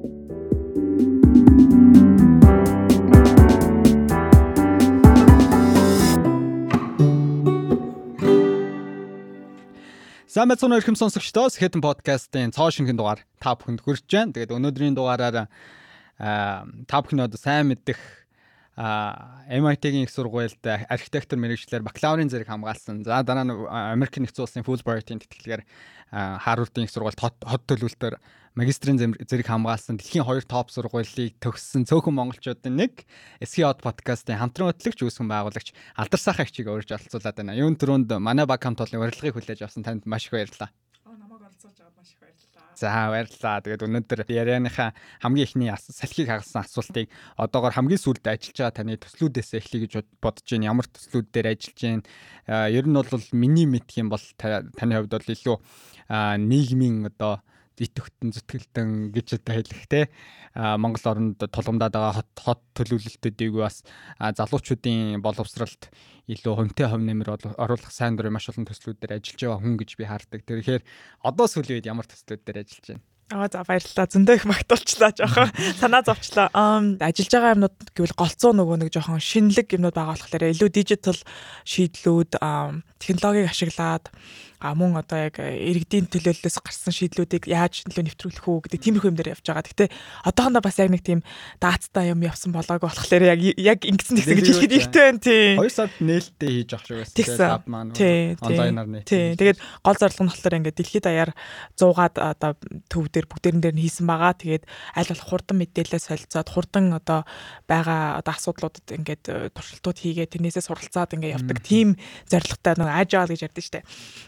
Сайн байцгаана уу ихэм сонсогчдоо Skeleton podcast-ийн цоо шинхэн дугаар та бүхэнд хүрч байна. Тэгээд өнөөдрийн дугаараар та одоо сайн мэддэг MIT-ийн их сургуульд архитектор мэрэгчлэр бакалаврын зэрэг хамгаалсан. За дараа нь Америк нэгдсэн улсын Fulbright-ийн тэтгэлгээр Harvard-ийн их сургуульд хот төлөвлөлтөөр магистрийн зэрэг хамгаалсан дэлхийн хоёр топ сургуулийг төгссөн цөөхөн монголчуудын нэг Hot podcast-ийн хамтран хөтлөгч үүсгэн байгуулагч Алдар Сахаа хчиг өөрж оролцуулаад байна. Юун төрөнд манай баг хамт олон урилгыг хүлээж авсан танд маш их баярлалаа. Намайг оролцуулж аваад маш их баярлалаа. За баярлалаа. Тэгээд өнөөдөр ярианыхаа хамгийн ихний салхийг хагалсан асуултыг одоогор хамгийн сүүлд ажиллаж байгаа таны төслүүдээс эхлэе гэж бодож байна. Ямар төслүүд дээр ажиллаж байна? Ер нь бол миний мэдх юм бол таны хувьд бол илүү нийгмийн одоо идэвхтэн зүтгэлтэн гэж одоо хэлэх те Монгол оронд тулгамдаад байгаа хот хот төлөвлөлтүүдийг бас залуучуудын боловсралт илүү хөнтэй хөв нэмэр оруулах сайн дурын маш олон төслүүдээр ажиллаж байгаа хүн гэж би хардаг. Тэгэхээр одоо сүүлийн үед ямар төслүүдээр ажиллаж байна? Аа за баярлалаа. Зөндөө их магтуулчлаа жоохон санаа зовчлаа. Аа ажиллаж байгаа юмнууд гэвэл голцоо нөгөө нэг жоохон шинэлэг юмнууд байгаа болохоор илүү дижитал шийдлүүд технологиг ашиглаад а мөн одоо яг иргэдийн төлөөллөөс гарсан шийдлүүдийг яаж нөлөө нэвтрүүлэх үү гэдэг тиймэрхүү юм дээр явж байгаа. Гэхдээ одоохондоо бас яг нэг тийм даацтай юм явсан болоог болохоор яг яг ингэсэн тэгсэн гэж хэлэхэд ихтэй байна тий. 2 сард нээлттэй хийж авах шиг байсан. Лаб маань онлайнаар нээлт. Тий. Тэгээд гол зорилго нь болохоор ингээд дэлхийд даяар 100-аад одоо төв дээр бүгдэрэн дээр нь хийсэн байгаа. Тэгээд аль болох хурдан мэдээлэл солилцоод хурдан одоо байгаа одоо асуудлуудад ингээд туршилтууд хийгээд тэрнээсээ суралцаад ингээд явдаг тийм зорилготой нэг ажаал гэж ярьдэн штэ.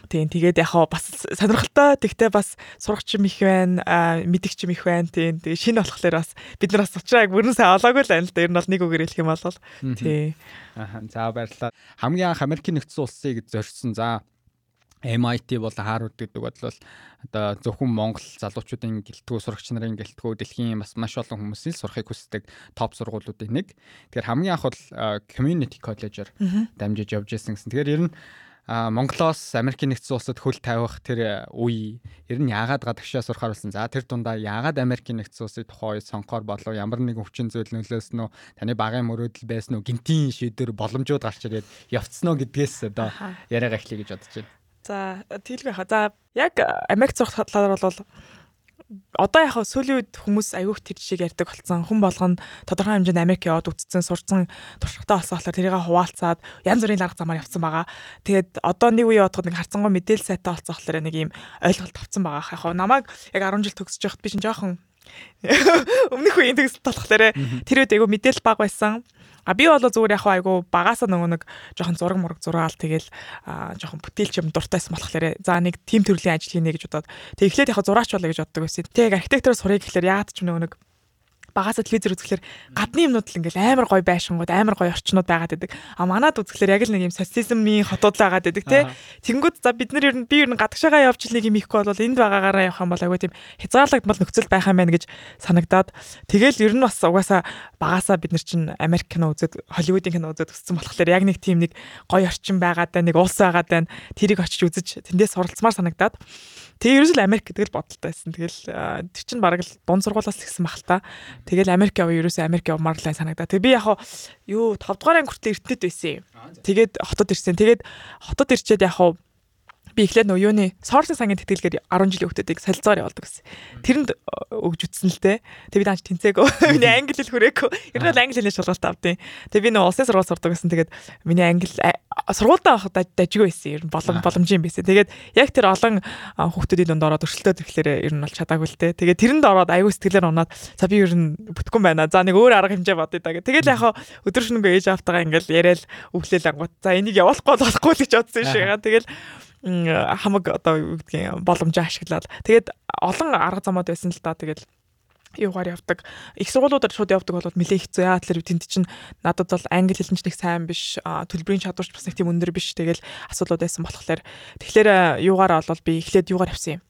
Тий Тийм тэгээд яг бас сонирхолтой тэгтээ бас сурагч юм их байна, мэдгч юм их байна. Тийм тэгээд шинэ болохоор бас бид нар бас уучраа яг бүрэн сайн олоогүй л байна л да. Ер нь бол нэг үгээр хэлэх юм бол тий. Аа за баярлалаа. Хамгийн анх Америкийн нэгдсэн улсыг зорьсон. За MIT болон Harvard гэдэг бол одоо зөвхөн Монгол залуучуудын гэлтгүү сурагч нарын гэлтгүү дэлхийн бас маш олон хүмүүсийн сурахыг хүсдэг топ сургуулиудын нэг. Тэгэхээр хамгийн анх бол community college-оор дамжиж явж ирсэн гэсэн. Тэгэхээр ер нь Монголоос Америкийн нэгдсэн улсад хөл тавих тэр үе ер нь яагаад гадагшаа сурахаар болсон. За тэр дундаа яагаад Америкийн нэгдсэн улсыг тухай сонгохоор болов ямар нэгэн хүчин зүйл нөлөөсөн үү? Таны багын мөрөөдөл байсан уу? Гинтийн шийдвэр боломжууд гарч ирээд явцсан уу гэдгээс одоо яриагаа эхлэе гэж бодож байна. За тэлгүй хаа. За яг Америк сурах талаар бол одоо яг сүүлийн үед хүмүүс аюух тэр жишээг ярьдаг болсон. Хүн болгоно тодорхой хэмжээнд Америк яваад үтцсэн, сурцсан, туршлагатай болсон болохоор тэрийг хуваалцаад янз бүрийн ларга замаар явцсан байгаа. Тэгээд одоо нэг үе явахад нэг харцангуй мэдээлэл сайтай болсон болохоор нэг юм ойлголт авцсан байгаа. Яг намайг яг 10 жил төгсөж байхад би чинь жоохон өмнөх үеийн төгсөлт болохоор тэр үед айгу мэдээлэл баг байсан. А би бол зүгээр яг айгу багасаа нөгөө нэг жоохон зураг мураг зураал тэгэл жоохон бүтээлч юм дуртайсан болохоор за нэг тим төрлийн ажил хийнэ гэж бодоод тэг эхлээд яг зураач болоо гэж боддог байсан. Тэг архитектороос сурах гэхэлэр яад ч нөгөө нэг багасаа телевизээр үзэхлээр гадны юмнууд л ингээл амар гоё байшингууд амар гоё орчнууд байгаад байдаг. А манад үзэхлээр яг л нэг юм социализмын хотууд л байгаад байдаг те. Тэнгүүд за бид нар ер нь би ер нь гадагшаага явж нэг юм ихгүй бол энд байгаагаараа явах юм бол агүй тийм хязгаарлагдмал нөхцөл байх юм байна гэж санагдаад тэгэл ер нь бас угаасаа багасаа бид нар чинь Америк кино үзээд Холливуудын кино үзээд өссөн болохоор яг нэг тийм нэг гоё орчин байгаад байна, нэг улс байгаад байна. Тэрийг очиж үзэж тэндээс суралцмаар санагдаад Тэгээ ерөөсөө Америк гэдэг л бодолтой байсан. Тэгэл тэр чинь бараг л дунд сургуулаас гисэн мах л та. Тэгэл Америк яв ерөөсөө Америк явмаар л санагдаа. Тэгээ би яг юу 5 дугаар анги хүртэл эртнэд байсан юм. Тэгээд хотод ирсэн. Тэгээд хотод ирчээд яг би эхлээд нөө юуны сорсын сангийн тэтгэлгээр 10 жилийн хүүхдүүдийг солилцоор явуулдаг гэсэн. Тэрэнд э, өгж үтсэн л те. Тэг би даач тэнцээгөө. Миний англи хэл хүрээгүй. Ер нь англи хэлний шалгалт авдیں۔ Тэг би нөө улсын сургууль сурдаг гэсэн. Тэгээд миний англи сургуультай байхад дажгүй байсан. Ер нь болом боломжийн байсан. Тэгээд яг тэр олон хүүхдүүдийн дунд ороод өршөлтөө төрхлөөр ер нь бол чадаагүй л те. Тэгээд тэрэнд ороод аягүй сэтгэлээр унаад за би ер нь бүтгэн байна. За нэг өөр арга хэмжээ бодъё даа. Тэгээд яг өдөр шөнөгүй ээж автагаа ингээл яриад өглөөл ангууд. За энийг явуулахгүй болохгүй л гэж бодсон шиг. Тэгэл хамаг одоо юу гэдгийг боломжоо ашиглаад тэгээд олон арга замууд байсан л да тэгээд юугаар явдаг. Их сургуулиудаар шууд явдаг бол нэлээ хэцүү. Яа тэлэр тэнд чинь надад бол англи хэлнч нэг сайн биш, төлбөрийн чадварч бас нэг тийм өндөр биш. Тэгэл асуудлууд байсан болохоор тэгэхээр юугаар бол би эхлээд юугаар явсан юм.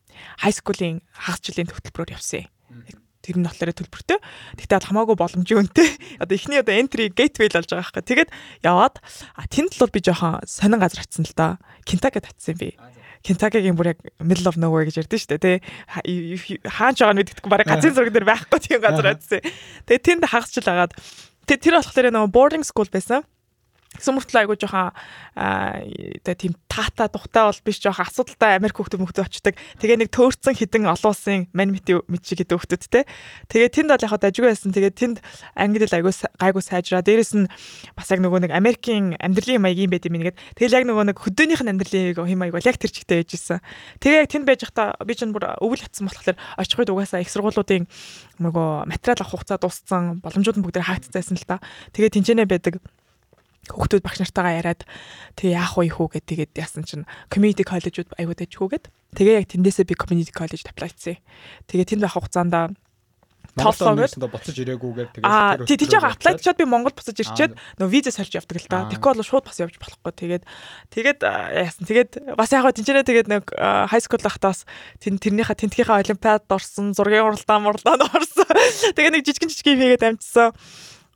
Хай скуулийн хагас жилийн хөтөлбөрөөр явсан юм тэр нь болохоор төлбөртэй. Тэгтээ хамаагүй боломжийн үнэтэй. Одоо эхний одоо entry gateway л болж байгаа байхгүй. Тэгээд яваад а тэнд л бол би жоохон сонин газар очисон л доо. Кентакид очисон би. Kentucky-гийн бүр яг middle of nowhere гэж ярьдэн шүү дээ. Тэ хаач байгаа нь мэддэхгүй бараг газрын зураг дээр байхгүй тийм газар байсан. Тэгээ тэнд хагасчил агаад тэр болохоор нөгөө boarding school байсан. Гэсэн мөртлөө айгуу жоохон аа тийм таата тухтай бол биш жоохон асуудалтай Америк хүмүүс мөхдөд очдаг. Тэгээ нэг төөрцөн хідэн олон улсын мань мэт мэд шиг гэдэг хүмүүстэй. Тэгээ тэнд бол яг дажгүй байсан. Тэгээ тэнд англи айгуу гайгүй сайжраа. Дээрэс нь бас яг нөгөө нэг Америкийн амьдралын маягийн байд юм нэгэд. Тэгэл яг нөгөө нэг хөдөөнийх нь амьдралын хэм маяг бол яг тэр чигтэй байж исэн. Тэгээ яг тэнд байж байхдаа би ч бүр өвөл хатсан болохоор очиход угаасаа их сургуулиудын нөгөө материал авах хугацаа дууссан. Боломжууд нь бүгд хаагдчихсан л та. Тэгээ тэнцэнэ байдаг хүүхдүүд багш нартайгаа яриад тэгээ яах вэ хүү гэд тэгээд яасан чинь community college-ууд аюул дэжхүүгээд тэгээ яг тэндээсээ би community college apply-цсан. Тэгээ тэнд байх хугацаанд тооллогод буцаж ирээгүйгээр тэгээд аа тий тийж байгаа apply чад би Монгол буцаж ирчээд нөө виза сольж явдаг л да. Тэгэхгүй бол шууд бас явж болохгүй. Тэгээд тэгээд яасан. Тэгээд бас яг гоо тэнцэнэ тэгээд нэг high school байхдаа бас тэрнийхээ тентгийнхаа олимпиад орсон, зургийн уралдаан мурлаанд орсон. Тэгээд нэг жижигэн жижиг хийгээд амжсан.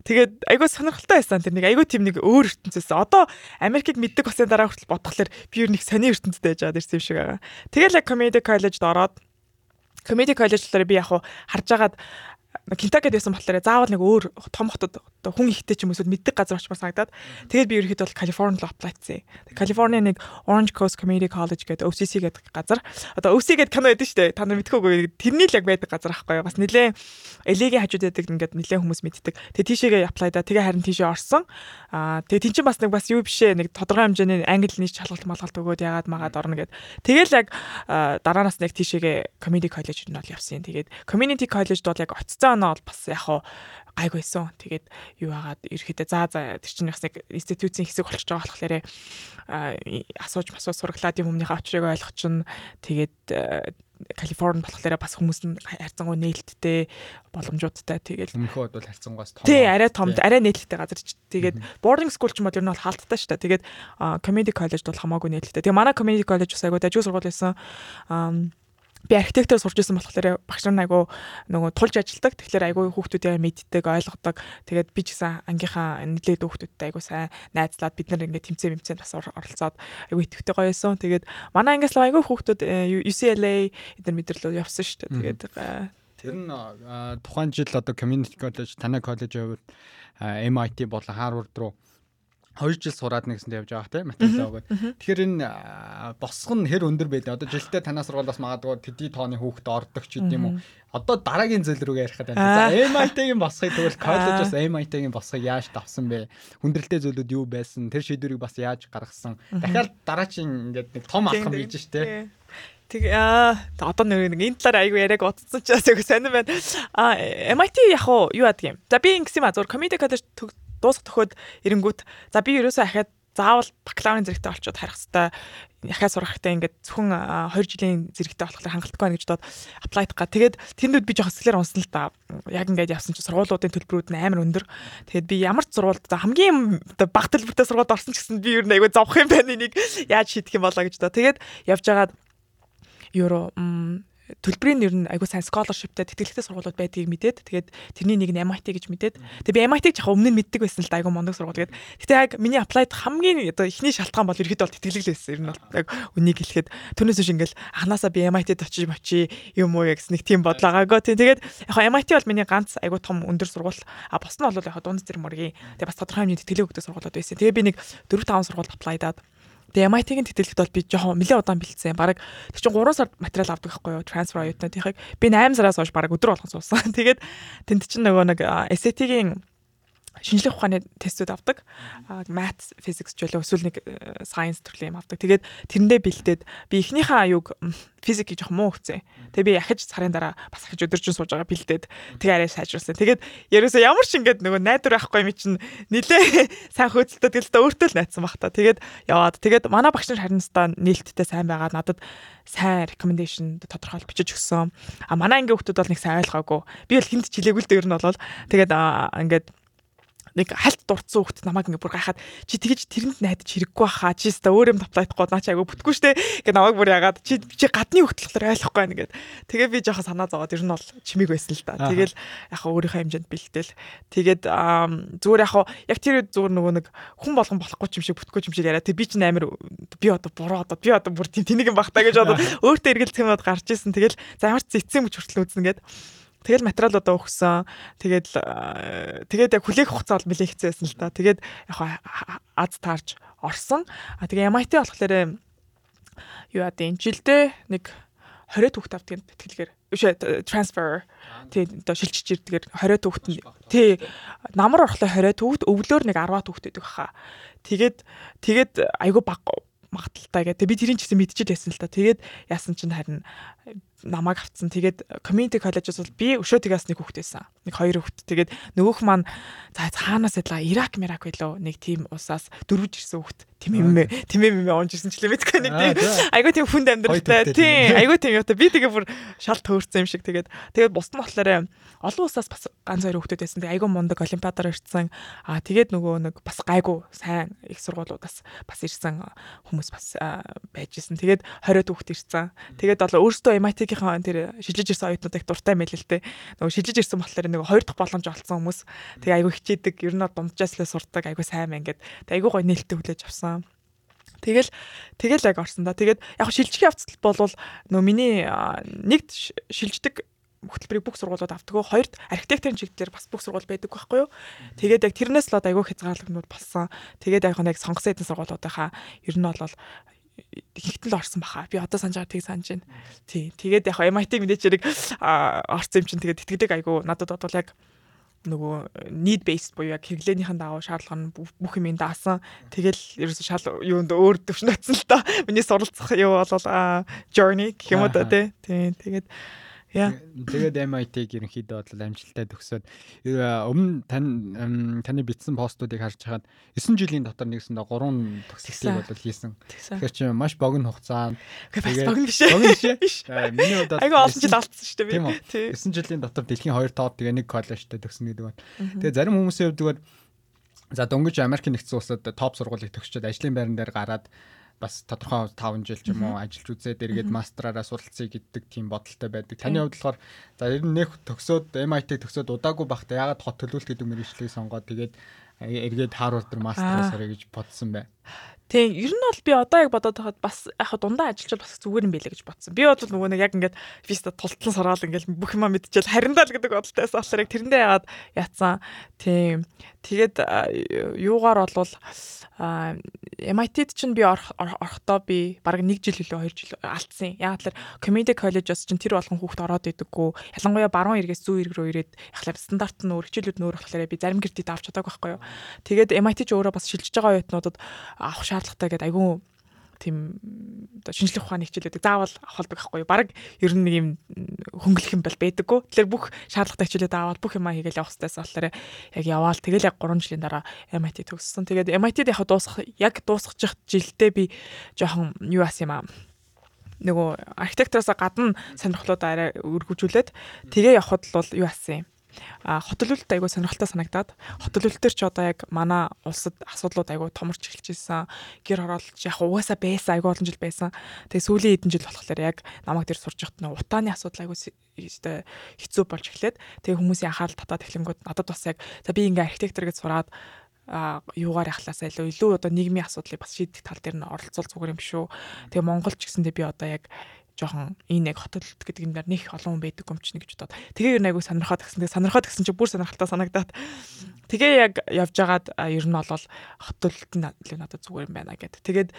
Тэгээд айгүй сонирхолтой байсан тэр нэг айгүй тийм нэг өөр ертөнцөөс. Одоо Америкийг мэддэг басны дараа хүртэл бодглохлоор би юу нэг сони ертөнцтэй байж байгаа дэрсэн юм шиг байгаа. Тэгэл яг comedy college-д ороод comedy college-лоор би яг харж агаад Кентакид байсан болохоор заавал нэг өөр том хотод хүн ихтэй ч юм эсвэл мэддэг газар очмаар санагдаад тэгээд би ерөөхдөө бол Калифорнид л apply хийсэн. Калифорни нэг Orange Coast Community College гэдэг OCC гэдэг газар. Одоо OC гэдэг кино байдаг шүү дээ. Та нар мэдхүүгүй тэрний л яг байдаг газар аахгүй юу? Бас нэлээ Элигийн хажууд байдаг ингээд нэлээ хүмүүс мэддэг. Тэгээд тийшээгээ apply да. Тэгээ харин тийшээ орсон. Аа тэгээд чинь бас нэг бас юу бишээ нэг тодорхой хэмжээний англи нийт шалгалт малгалт өгөөд ягаад магаад орно гэд. Тэгэл яг дараанаас нэг тийшээгээ Community College-д нь бол явсан. Тэгээд Community College-д бол яг оцсон оноо бол бас яг хаа гайгүйсэн. Тэгээд юу хагаад ерөөхдөө за за тэр чинь бас нэг институцийн хэсэг болчихж байгаа болохоор асууж масуу сураглаад юм өмнөхөө очрыг ойлгох чинь тэгээд Калифорни болохоор бас хүмүүс нь хайрцангуй нээлттэй боломжуудтай тэгээд өмнөхөд бол хайрцангуйас том. Тий, арай том, арай нээлттэй газар ч тэгээд boarding school ч юм бол ер нь бол хаалттай шүү дээ. Тэгээд community college бол хамаагүй нээлттэй. Тэгээд манай community college бас айгуу дажгүй сургууль байсан би архитектор сурч исэн болохоор багш нар айгу нөгөө тулж ажилдаг. Тэгэхээр айгу хүүхдүүдээ мэддэг, ойлгодог. Тэгээд би ч гэсэн ангийнхаа нэлээд хүүхдүүдтэй айгу сайн найзлаад бид нар ингээд тэмцээ мэмцээнд бас оролцоод айгу итгэвтэй гоё байсан. Тэгээд манай ангиас л айгу хүүхдүүд э, UCLA эдгээр мэдэрлөө явсан шүү дээ. Тэгээд э, тэр нь тухайн жил одоо community college, танай коллежийн хувьд MIT болон Harvard руу 2 жил сураад нэгсэнд явж байгаа тийм өгөөд. Тэгэхээр энэ босго нь хэр өндөр байлаа. Одоо жилдээ танаас сургуулаас магадгүй тэдний тооны хүүхд ордог ч гэдэм юм уу. Одоо дараагийн зээл рүүгээ ярихад байна. За MIT-гийн босхыг тэгвэл коллежоос MIT-гийн босхыг яаж давсан бэ? Хүндрэлтэй зүйлүүд юу байсан? Тэр шийдвэрийг бас яаж гаргасан? Дахиад дараагийн ингээд нэг том алхам хийж штэ. Тэг аа одоо нэг энэ талаар айгүй яриаг утсан ч бас айгүй сонир байна. А MIT яг юу яадаг юм. За би ингэсэн юм а зур community college дуусах төхөөд эренгүүт за би ерөөсөө ахаад заавал бакалаврын зэрэгтэй олцоод харах хэвээр яхаа сурах хэрэгтэй ингээд зөвхөн 2 жилийн зэрэгтэй болохоор хангалттай байна гэж бодоод аплайд га. Тэгээд тэндүүд би жоох сэтгэлээр унсан л да. Яг ингээд явсан чи сургуулиудын төлбөрүүд нь амар өндөр. Тэгээд би ямар ч сургуульд хамгийн баг төлбөртэй сургуульд орсон ч гэсэн би ер нь айгүй зовх юм байна энийг яаж шийдэх юм болоо гэж доо. Тэгээд явж байгаад евро төлбөрийн нэр нь айгүй сайн scholarshipтэй тэтгэлэгтэй сургуулиуд байдгийг мэдээд тэгээд тэрний нэг нь MIT гэж мэдээд тэгээд би MIT-г яг өмнө нь мэддэг байсан л да айгүй мондөг сургууль гэдэг. Гэтэ яг миний applied хамгийн оо ихний шалтгаан бол ерөөдөө бол тэтгэлэг л байсан. Ер нь бол яг үнийг хэлэхэд түүнээс биш ингээл анханасаа би MIT-д очиж мочи юм уу гэсэн нэг тийм бодлоо гаагаа. Тэгээд яг MIT бол миний ганц айгүй том өндөр сургууль. А бос нь бол яг дунд зэрэг мөргийн. Тэгээд бас тодорхой хэмжээний тэтгэлэг өгдөг сургуулиуд байсан. Тэгээд би нэг 4 5 сургуульд apply-даад Тэгээ MIT-гийн тэтгэлэгт бол би жоохон нэлээд удаан бэлдсэн. Бараг тэр чинь 3 сард материал авдаг байхгүй юу? Transfer оюутнуудынхыг. Би 8 сараас хойш бараг өдөр болгон суусан. Тэгээд тэнд чинь нөгөө нэг SAT-гийн шинжлэх ухааны тестүүд авдаг. Math, physics ч болоо эсвэл нэг э, science төрлийн юм авдаг. Тэгээд тэрэндээ бэлдээд би эхнийхээ аюуг физик гэж муу өгцөө. Тэгээ би ахиж сарын дараа бас ахиж өдөржин сууж байгаа бэлдээд тэгээ арай сайжруулсан. Тэгээд ерөөсөө ямар ч ингэдэг нөгөө найдвар байхгүй юм чинь нилээ сайн хөөцөлтөд тэгэл та өөртөө л найцсан баг та. Тэгээд яваад тэгээд манай багш нар харин та нээлттэй сайн байгаа надад сайн recommendation тодорхойл бичиж өгсөн. А манай ангийн хүмүүс бол нэг сайн ойлгоогүй. Би бол хинт ч хэлээгүй л дээ ер нь болол. Тэгээд ингээд нэг хальт дурдсан хүүхд намайг ингээ бүр гайхаад чи тэгэж тэрэнд найдаж хэрэггүй баха чи өстө өөр юм таплайдахгүй наа чи айгу бүтггүй штэ ингээ намайг бүр ягаад чи чи гадны болохоор ойлгохгүй байна гэд. Тэгээ би жоохон санаа зовоод ер нь бол чимиг байсан л да тэгэл яг өөрийнхөө хэмжээнд бэлтэл тэгээд зүгээр яг яг тэр зүгээр нөгөө нэг хүн болгон болохгүй юм шиг бүтггүй юм шиг яриа. Тэг би чинь амар би одоо буруу одоо би одоо бүр тэнийг юм бахтаа гэж бодоод өөртөө эргэл тэмээд гарч исэн тэгэл за ямар ч эцсийн мөч хүртэл үзнэ гэд Тэгэл материалуудаа өгсөн. Тэгээд тэгээд яг хүлээх хугацаа бол нэлээд хэцүү байсан л та. Тэгээд яг аз таарж орсон. А тэгээ MIT болохоор юу яа дээ жилдээ нэг 20 түүхт авдаг тэтгэлгээр биш трансфер тий одоо шилжиж ирдгээр 20 түүхт нь тий намар орохлоо 20 түүхт өвлөөр нэг 10 түүхт байдаг хаа. Тэгээд тэгээд айгу баг магадaltaй гэдэг. Би тэрийн ч гэсэн мэдчихэж байсан л та. Тэгээд яасан чинь харин намайг авцсан. Тэгээд community college-оос бол би өшөө тэгээс нэг хүүхэд байсан. Нэг хоёр хүүхэд. Тэгээд нөгөөх маань за хаанаас ялгаа Ирак Мирак байлоо. Нэг тийм усаас дөрвж ирсэн хүүхэд. Тэмээмэ тэмээмэ онж ирсэн ч л мэдгүй нэг тийм. Айгуу тийм хүнд амьдралтай. Тийм. Айгуу тийм яваа. Би тэгээ бүр шал төөрсөн юм шиг тэгээд тэгээд бус нь болохоор олон усаас бас ганц хоёр хүүхдүүд байсан. Тэгээд айгуу мундаг олимпиадаар ирсэн. Аа тэгээд нөгөө нэг бас гайгүй сайн их сургуулиудаас бас ирсэн хүмүүс бас байж исэн. Тэгээд 20 хүүхэд ирсэн. Тэгээд бол өөрөөсөө MIT Америкийн тэр шилжиж ирсэн оюутнуудыг дуртай мэйл л те. Нөгөө шилжиж ирсэн болохоор нөгөө хоёр дахь боломж олцсон хүмүүс. Тэгээ айгүй хичээдэг, ер нь дундчаас л сурдаг, айгүй сайн мэн гэд. Тэгээ айгүй гой нээлттэй хүлээж авсан. Тэгэл тэгэл яг орсон да. Тэгээд яг шилжих явцдал болвол нөө миний нэгд шилждэг хөтөлбөрийг бүх сургуулиуд автдаг. Хоёрт архитектурын чиглэлээр бас бүх сургууль байдаг байхгүй юу? Тэгээд яг тэрнээс л айгүй хязгаарлагнууд болсон. Тэгээд яг нэг сонгосон эдэн сургуулиудынхаа ер нь бол хихтэн л орсон баха. Би одоо санаж байгаа тийг санаж байна. Тий. Тэгээд яг MIT мэдээч хэрэг орсон юм чинь тэгээд тэтгэдэг айгу надад бодвол яг нөгөө need based буюу яг хэрэглээнийхэн дагуу шаардлага нь бүх юм даасан. Тэгэл ерөөсө шал юунд өөр төвшин очсон л та. Миний суралцах юу бол journey гэх юм уу тий. Тэгээд Тэгээд MIT-г ерөнхийдөө бол амжилттай төгсөөд өмнө тань таны бичсэн постуудыг харж хагаад 9 жилийн дотор нэгсэндээ 3 төгсөлтийг бол хийсэн. Тэгэхээр чи маш богино хугацаанд тэгээд богино биш. Богино биш. Миний удаа айгаа олон жил алдсан шүү дээ би. Тийм. 9 жилийн дотор дэлхийн 2 топ тэгээ нэг коллежтэй төгснө гэдэг байна. Тэгээ зарим хүмүүсийн хувьд за дөнгөж Америк нэгдсэн улсад топ сургуулийг төгсчөөд ажлын байран дээр гараад бас тодорхой 5 жил ч юм уу ажиллаж үзээд эргээд мастраараа суралцъя гэдэг тийм бодолтой байдаг. Таны хувьд болохоор за ер нь нэг төгсөөд MIT төгсөөд удаагүй багтаа ягаад хот төлөвлөлт гэдэг мэрэгчлийг сонгоод тэгээд эргээд Harvard дээр мастраа сарай гэж бодсон бай. Тийм, ер нь бол би одоо яг бодоод байхад бас яг дундаа ажиллаж бас зүгээр юм байлаа гэж бодсон. Би бол нөгөө нэг яг ингээд виста тултлан сораал ингээд бүх юма мэдчихэл хариндаа л гэдэг бодолтойс болохоор яг тэрэндээ яагаад яатсан. Тийм. Тэгээд юугаар болвол MIT-д чинь би орохдоо би бараг 1 жил илүү 2 жил алдсан. Яг л community college-оос чинь тэр болгон хүүхд ороод идэггүй. Ялангуяа баруун эргээс зүүн эрг рүү ирээд л стандарт нь өөр хичээлүүд нь өөр болохоор би зарим кредит авч чадаагүй байхгүй юу. Тэгээд MIT ч өөрөө бас шилжиж байгаа оюутнуудад авах шаардлагатай гэдэг айгүй тийм оо шинжлэх ухааны хичээлүүдийг заавал авах байхгүй юу. Бараг ер нь нэг юм хөнгөлөх юм бол байдаггүй. Тэгэхээр бүх шаардлагатай хичээлүүд аваад бүх юмаа хийгээл явах хэрэгтэйс болохоор яг яваал тэгэл яг 3 жилийн дараа MIT төгссөн. Тэгээд MIT-д яг дуусах яг дуусгах жилдээ би жоохон юу ас юм аа нөгөө архитектураас гадна сонирхлууд арай өргөжүүлээд тэгээ явхад бол юу асан юм А хотөлөлт айгуу сонирхолтой санагдаад хотөлөлтөр ч одоо яг манай улсад асуудлууд айгуу томорч эхэлж ирсэн. Гэр хороолж яг угаасаа байсан айгуу олон жил байсан. Тэгээ сүүлийн хэдэн жил болохоор яг намайг тэр сурж явахт нь утааны асуудал айгуу хэцүү болж эхлээд тэгээ хүмүүсийн анхаарал татаад эхлэнгүүд надад бас яг за би ингээ архитектор гэж сураад а юугаар яхлаасаа илүү илүү одоо нийгмийн асуудлыг бас шийдэх тал дээр нь оролцол зүгээр юм шүү. Тэгээ Монгол ч гэсэндээ би одоо яг жоохон энэ яг хотолт гэдэг юм дээр нэг олон хүн байдаг юм чинь гэж бодоод. Тэгээ ер нь айгүй сонирхоод гисэн. Тэгээ сонирхоод гисэн чинь бүр сонирхолтой санагдаад. Тэгээ яг явж байгаад ер нь бол хотолт нь надад зүгээр юм байна гэд. Тэгээд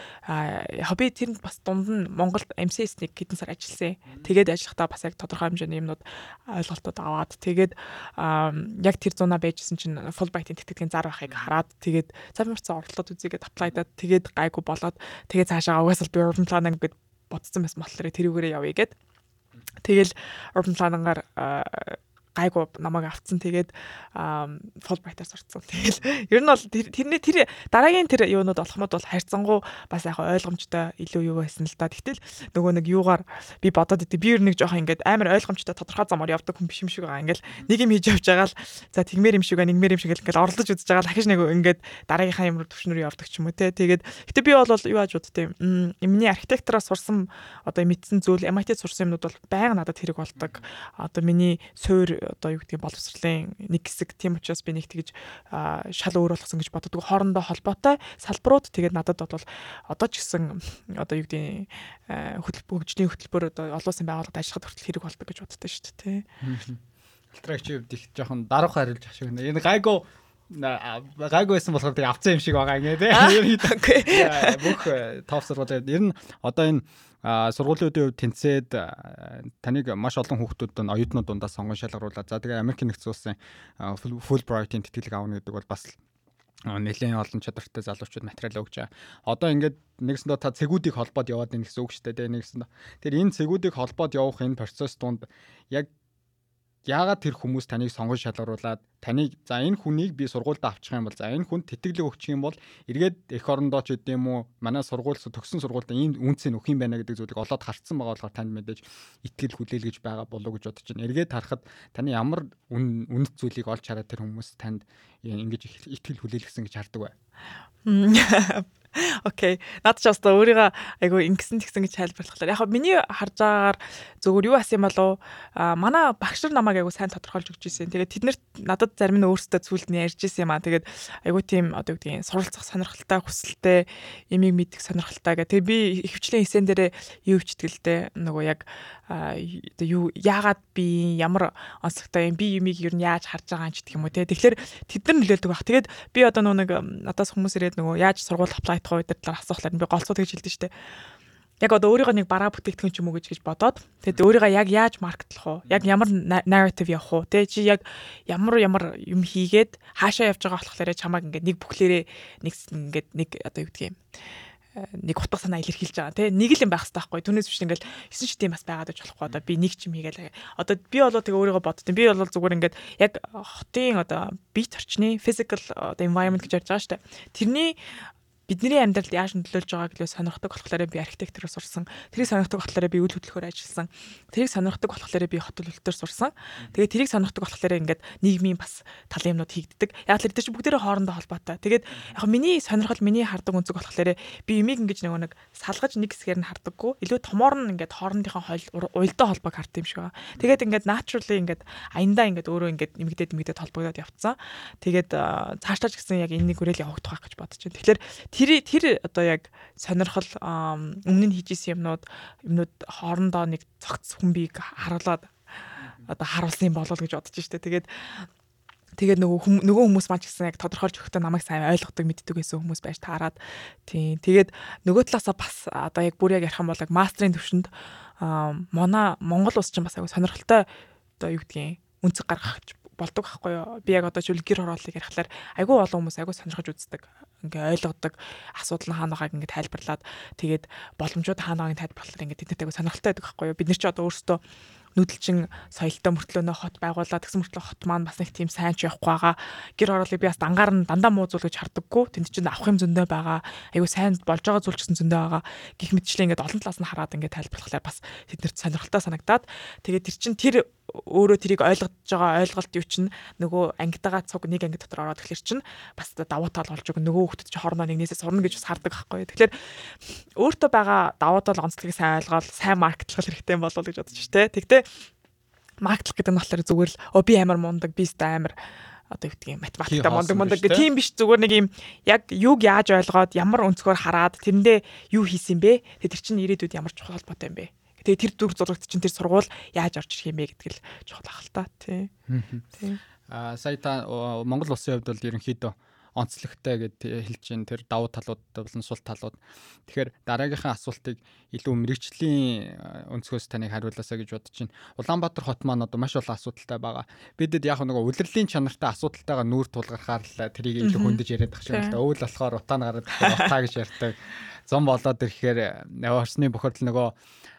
хобби тэр бас дунд нь Монголд MCS-ник хэдэн сар ажилласан. Тэгээд ажиллахдаа бас яг тодорхой хэмжээний юмнууд ойлголтууд аваад тэгээд яг тэр зунаа байжсэн чинь Fulbright-ийн тэтгэлийн зар байхыг хараад тэгээд цав мөрцөн оролдлууд үзийгээд аплайдаад тэгээд гайгүй болоод тэгээд цаашаа угаасаа би urban planning гэдэг бодсон байсан болохоор тэрүүгээрээ явъя гэд. Тэгэл urban planning-аар гайгүй намайг авцсан. Тэгээд Fulbright-аар сурцсан. Тэгэл ер нь бол тэрний тэр дараагийн тэр юунууд болохмод бол хайрцангуу бас яг ойлгомжтой илүү юу байсан л да. Тэгтэл нөгөө нэг юугаар би бодоод идэв. Би ер нь жоох ингээд амар ойлгомжтой тодорхой замаар явдаг хүн биш юм шиг байгаа. Ингээл нэг юм хийж явж байгаа л за тэгмэр юм шиг нэгмэр юм шиг ингээл орлож үзэж байгаа л хахиж нэг ингээд дараагийнхаа юм руу төвшнөр явдаг ч юм уу те. Тэгээд гэтээ би бол юу ааж боддтой юм. Эмний архитектураас сурсан одоо мэдсэн зүйл MIT сурсан юмнууд бол байнга надад хэрэг болдог. Одоо миний суур одоо юу гэдгийг боловсролын нэг хэсэг тийм учраас би нэг тэгж шал өөр болгосон гэж боддог. Хоорондоо холбоотой салбарууд тэгээд надад бол одоо ч гэсэн одоо юу гэдгийг хөтөлбөр хөгжлийн хөтөлбөр одоо олон улсын байгууллагад ажиллахад хүртэл хэрэг болдог гэж боддог шүү дээ тий. Альтракчив их жоохон даруух хариулж ашиг нэ. Энэ гайгүй гайгүй байсан болохоор тэг авцсан юм шиг байгаа ингээ тий. Бүх топ сургууль ер нь одоо энэ сургуулиудын хувьд тэнцээд таныг маш олон хүүхдүүд нь оюутнууд дундаас сонгон шалгаруулад за тэгээ Америк нэгдсэн улсын Fulbright-ийн тэтгэлэг авна гэдэг бол бас нэлээд олон чадвартай залуучууд материал өгч байгаа. Одоо ингээд нэгсэндээ та цэгүүдийг холбоод яваад байна гэсэн үг шүү дээ. Нэгсэндээ. Тэр энэ цэгүүдийг холбоод явах энэ процесс донд яг яагаад тэр хүмүүс таныг сонгож шалгаруулад таныг за энэ хүнийг би сургуульд авчих юм бол за энэ хүн тэтгэлэг өгчих юм бол эргээд эх орондоо ч юм уу манай сургууль төгсөн сургуульд энэ үнцэн өгөх юм байна гэдэг зүйлийг олоод харцсан байгаа болохоор танд мэдээж итгэл хүлээлгэж байгаа болов гэж бодож байна. Эргээд харахад таны ямар үнэт зүйлийг олж хараад тэр хүмүүс танд ингэж итгэл хүлээлгэсэн гэж хардаг бай. Окей. Наад ч бас өөрийгөө айгу ингэсэн тэгсэн гэж тайлбарлахлаа. Яг миний харж байгаагаар зөвхөн юу ас юм болов а манай багш нар намайг айгу сайн тодорхойлж өгч ирсэн. Тэгээд тэд нарт надад зарим нь өөрсдөө зүйлд нь ярьж ирсэн юм аа. Тэгээд айгу тийм одоо юу гэдгийг суралцах сонирхолтой хүсэлтэй ямиг мэдэх сонирхолтой гэх. Тэгээд би ихвчлэн эсэн дээрээ юу өвчтгэлтэй нөгөө яг юу яагаад би ямар онцлогтой юм би юмыг ер нь яаж харж байгаа юм ч гэх юм уу те. Тэгэхээр тэд нар нөлөөлдөг баг. Тэгээд би одоо нэг надаас хүмүүс ирээд нөгөө яаж сургууль аплай чадах үед талаар асуухлаар би голцоо тэгж хэлдэж штэ. Яг одоо өөрийгөө нэг бараа бүтээгдэхүүн ч юм уу гэж гэж бодоод тэгээд өөрийгөө яг яаж маркетлах уу? Яг ямар narrative явах уу? Тэ чи яг ямар ямар юм хийгээд хаашаа явж байгаа болохоор чамааг ингээд нэг бүхлээрээ нэг ингээд нэг одоо юу гэдгийг нэг утга санаа илэрхийлж байгаа тийм нэг л юм байх хэрэгтэй байхгүй түүнээс биш ингээл 9 ч тийм бас байгаад байж болохгүй одоо би нэг ч юм хийгээл одоо би болоо тэгээ өөрийгөө боддоо би бол зүгээр ингээд яг хотын одоо бит орчны physical одоо environment гэж ярьж байгаа шүү дээ тэрний бидний амьдралд яаж нөлөөлж байгааг л сонирхдаг болохоор би архитектураар сурсан. Тэрийг сонирхдаг болохоор би үйл хөдлөхөөр ажилласан. Тэрийг сонирхдаг болохоор би хот төлөвлөлтөөр сурсан. Тэгээд тэрийг сонирхдаг болохоор ингээд нийгмийн бас талын юмнууд хийгддэг. Яг л тэр чинь бүгдээрээ хоорондоо холбоотой. Тэгээд яг миний сонирхол миний хардаг өнцөг болохоор би юмыг ингэж нөгөө нэг салгаж нэг хэсгээр нь хардаггүй. Илүү томоор нь ингээд хоорондынхоо уялдаа холбоог хард юм шиг байна. Тэгээд ингээд naturally ингээд аяндаа ингээд өөрөө ингээд нэмэгдээд нэмэгдээд холбогдоод явцсан. Тэгээд цаашдаа ч гэсэн яг энэний хүрээлэл явагдах байх гэж бодож байна. Тэгэхээр тэр тэр одоо яг сонирхол өмнө нь хийжсэн юмнууд юмнууд хоорондоо нэг цогц хүмбийг харуулад одоо харуулсан юм болол гэж бодож штэ. Тэгээд Тэгээд нөгөө нөгөө хүмүүс маань ч гэсэн яг тодорхойлж өгөхдөө намайг сайн ойлгодог мэддэг байсан хүмүүс байж таарад. Тийм. Тэгээд нөгөө талаасаа бас одоо яг бүр яг ярих юм бол яг мастрын төвшөнд аа мона Монгол улс чинь бас аягүй сонирхолтой одоо юу гэдгийг үнцэг гаргах болдог байхгүй юу? Би яг одоо жишээл гэр хорооллыг ярихлаар айгүй олон хүмүүс айгүй сонирхож үздэг. Ингээ ойлгодог асуудал нь хаана байгааг ингээ тайлбарлаад тэгээд боломжууд хаана байгааг тайлбарлахаар ингээ тэднэрт айгүй сонирхолтой байдаг байхгүй юу? Бид нар ч одоо өөрсдөө нүүдэлчин соёлтой мөртлөөнөө хот байгуулаад тэгсэн мөртлөө хот маань бас нэг тийм сайн ч явахгүй байгаа. Гэр хорооллыг би бас дангаар нь дандаа муу зүйл гэж хардаггүй. Тэнд чинь авах юм зөндөө байгаа. Айгуу сайн болж байгаа зүйл ч гэсэн зөндөө байгаа. Гэх мэтчлээ ингээд олон талаас нь хараад ингээд тайлбарлахлаар бас тэднэрт сонирхолтой санагдаад тэгээд тэр чин тэр өөрөө тэрийг ойлгож байгаа ойлголт юу чинь нөгөө ангитагаа цуг нэг анги дотор ороод тэгэхээр чинь бас давуу тал болж байгаа нөгөө хүмүүс чинь хоорондоо нэгнээсээ сурна гэж бас хардаг байхгүй. Тэгэхээр өөртөө байгаа давуу тал онцлогийг сайн ойлгоод сайн маркетлах хэрэгтэй болов уу гэж бодож ш тэ. Тэгтээ маркетлах гэдэг нь болохоор зүгээр л оо би амар мундаг би ста амар одоо юу гэдгийг математикта мундаг мундаг гэх тийм биш зүгээр нэг юм яг юуг яаж ойлгоод ямар өнцгөр хараад тэрэндээ юу хийсэн бэ тэр чинь ирээдүйд ямар чухал холбоотой юм бэ Тэгээ тэр дүр зурагт чинь тэр сургууль яаж орж ирэх юм бэ гэдэг л чухал ах л та тий. Тий. Аа сая та Монгол улсын хувьд бол ерөнхийдөө онцлогтой гэд хэлж чинь тэр давуу талууд болон сул талууд. Тэгэхээр дараагийнхаа асуултыг илүү мэрэгчлийн өнцгөөс таныг хариулаасаа гэж бодож чинь. Улаанбаатар хот маань одоо маш олон асуудалтай байгаа. Бидэд яг нэг улирлын чанартай асуудалтайгаа нүүр тулгархаар л тэрийг илүү хөндөж яриад байх шиг л да. Өвөл болохоор утаа нагараад утаа гэж ярьдаг. Зам болоод ирэхээр орсны бохирдол нөгөө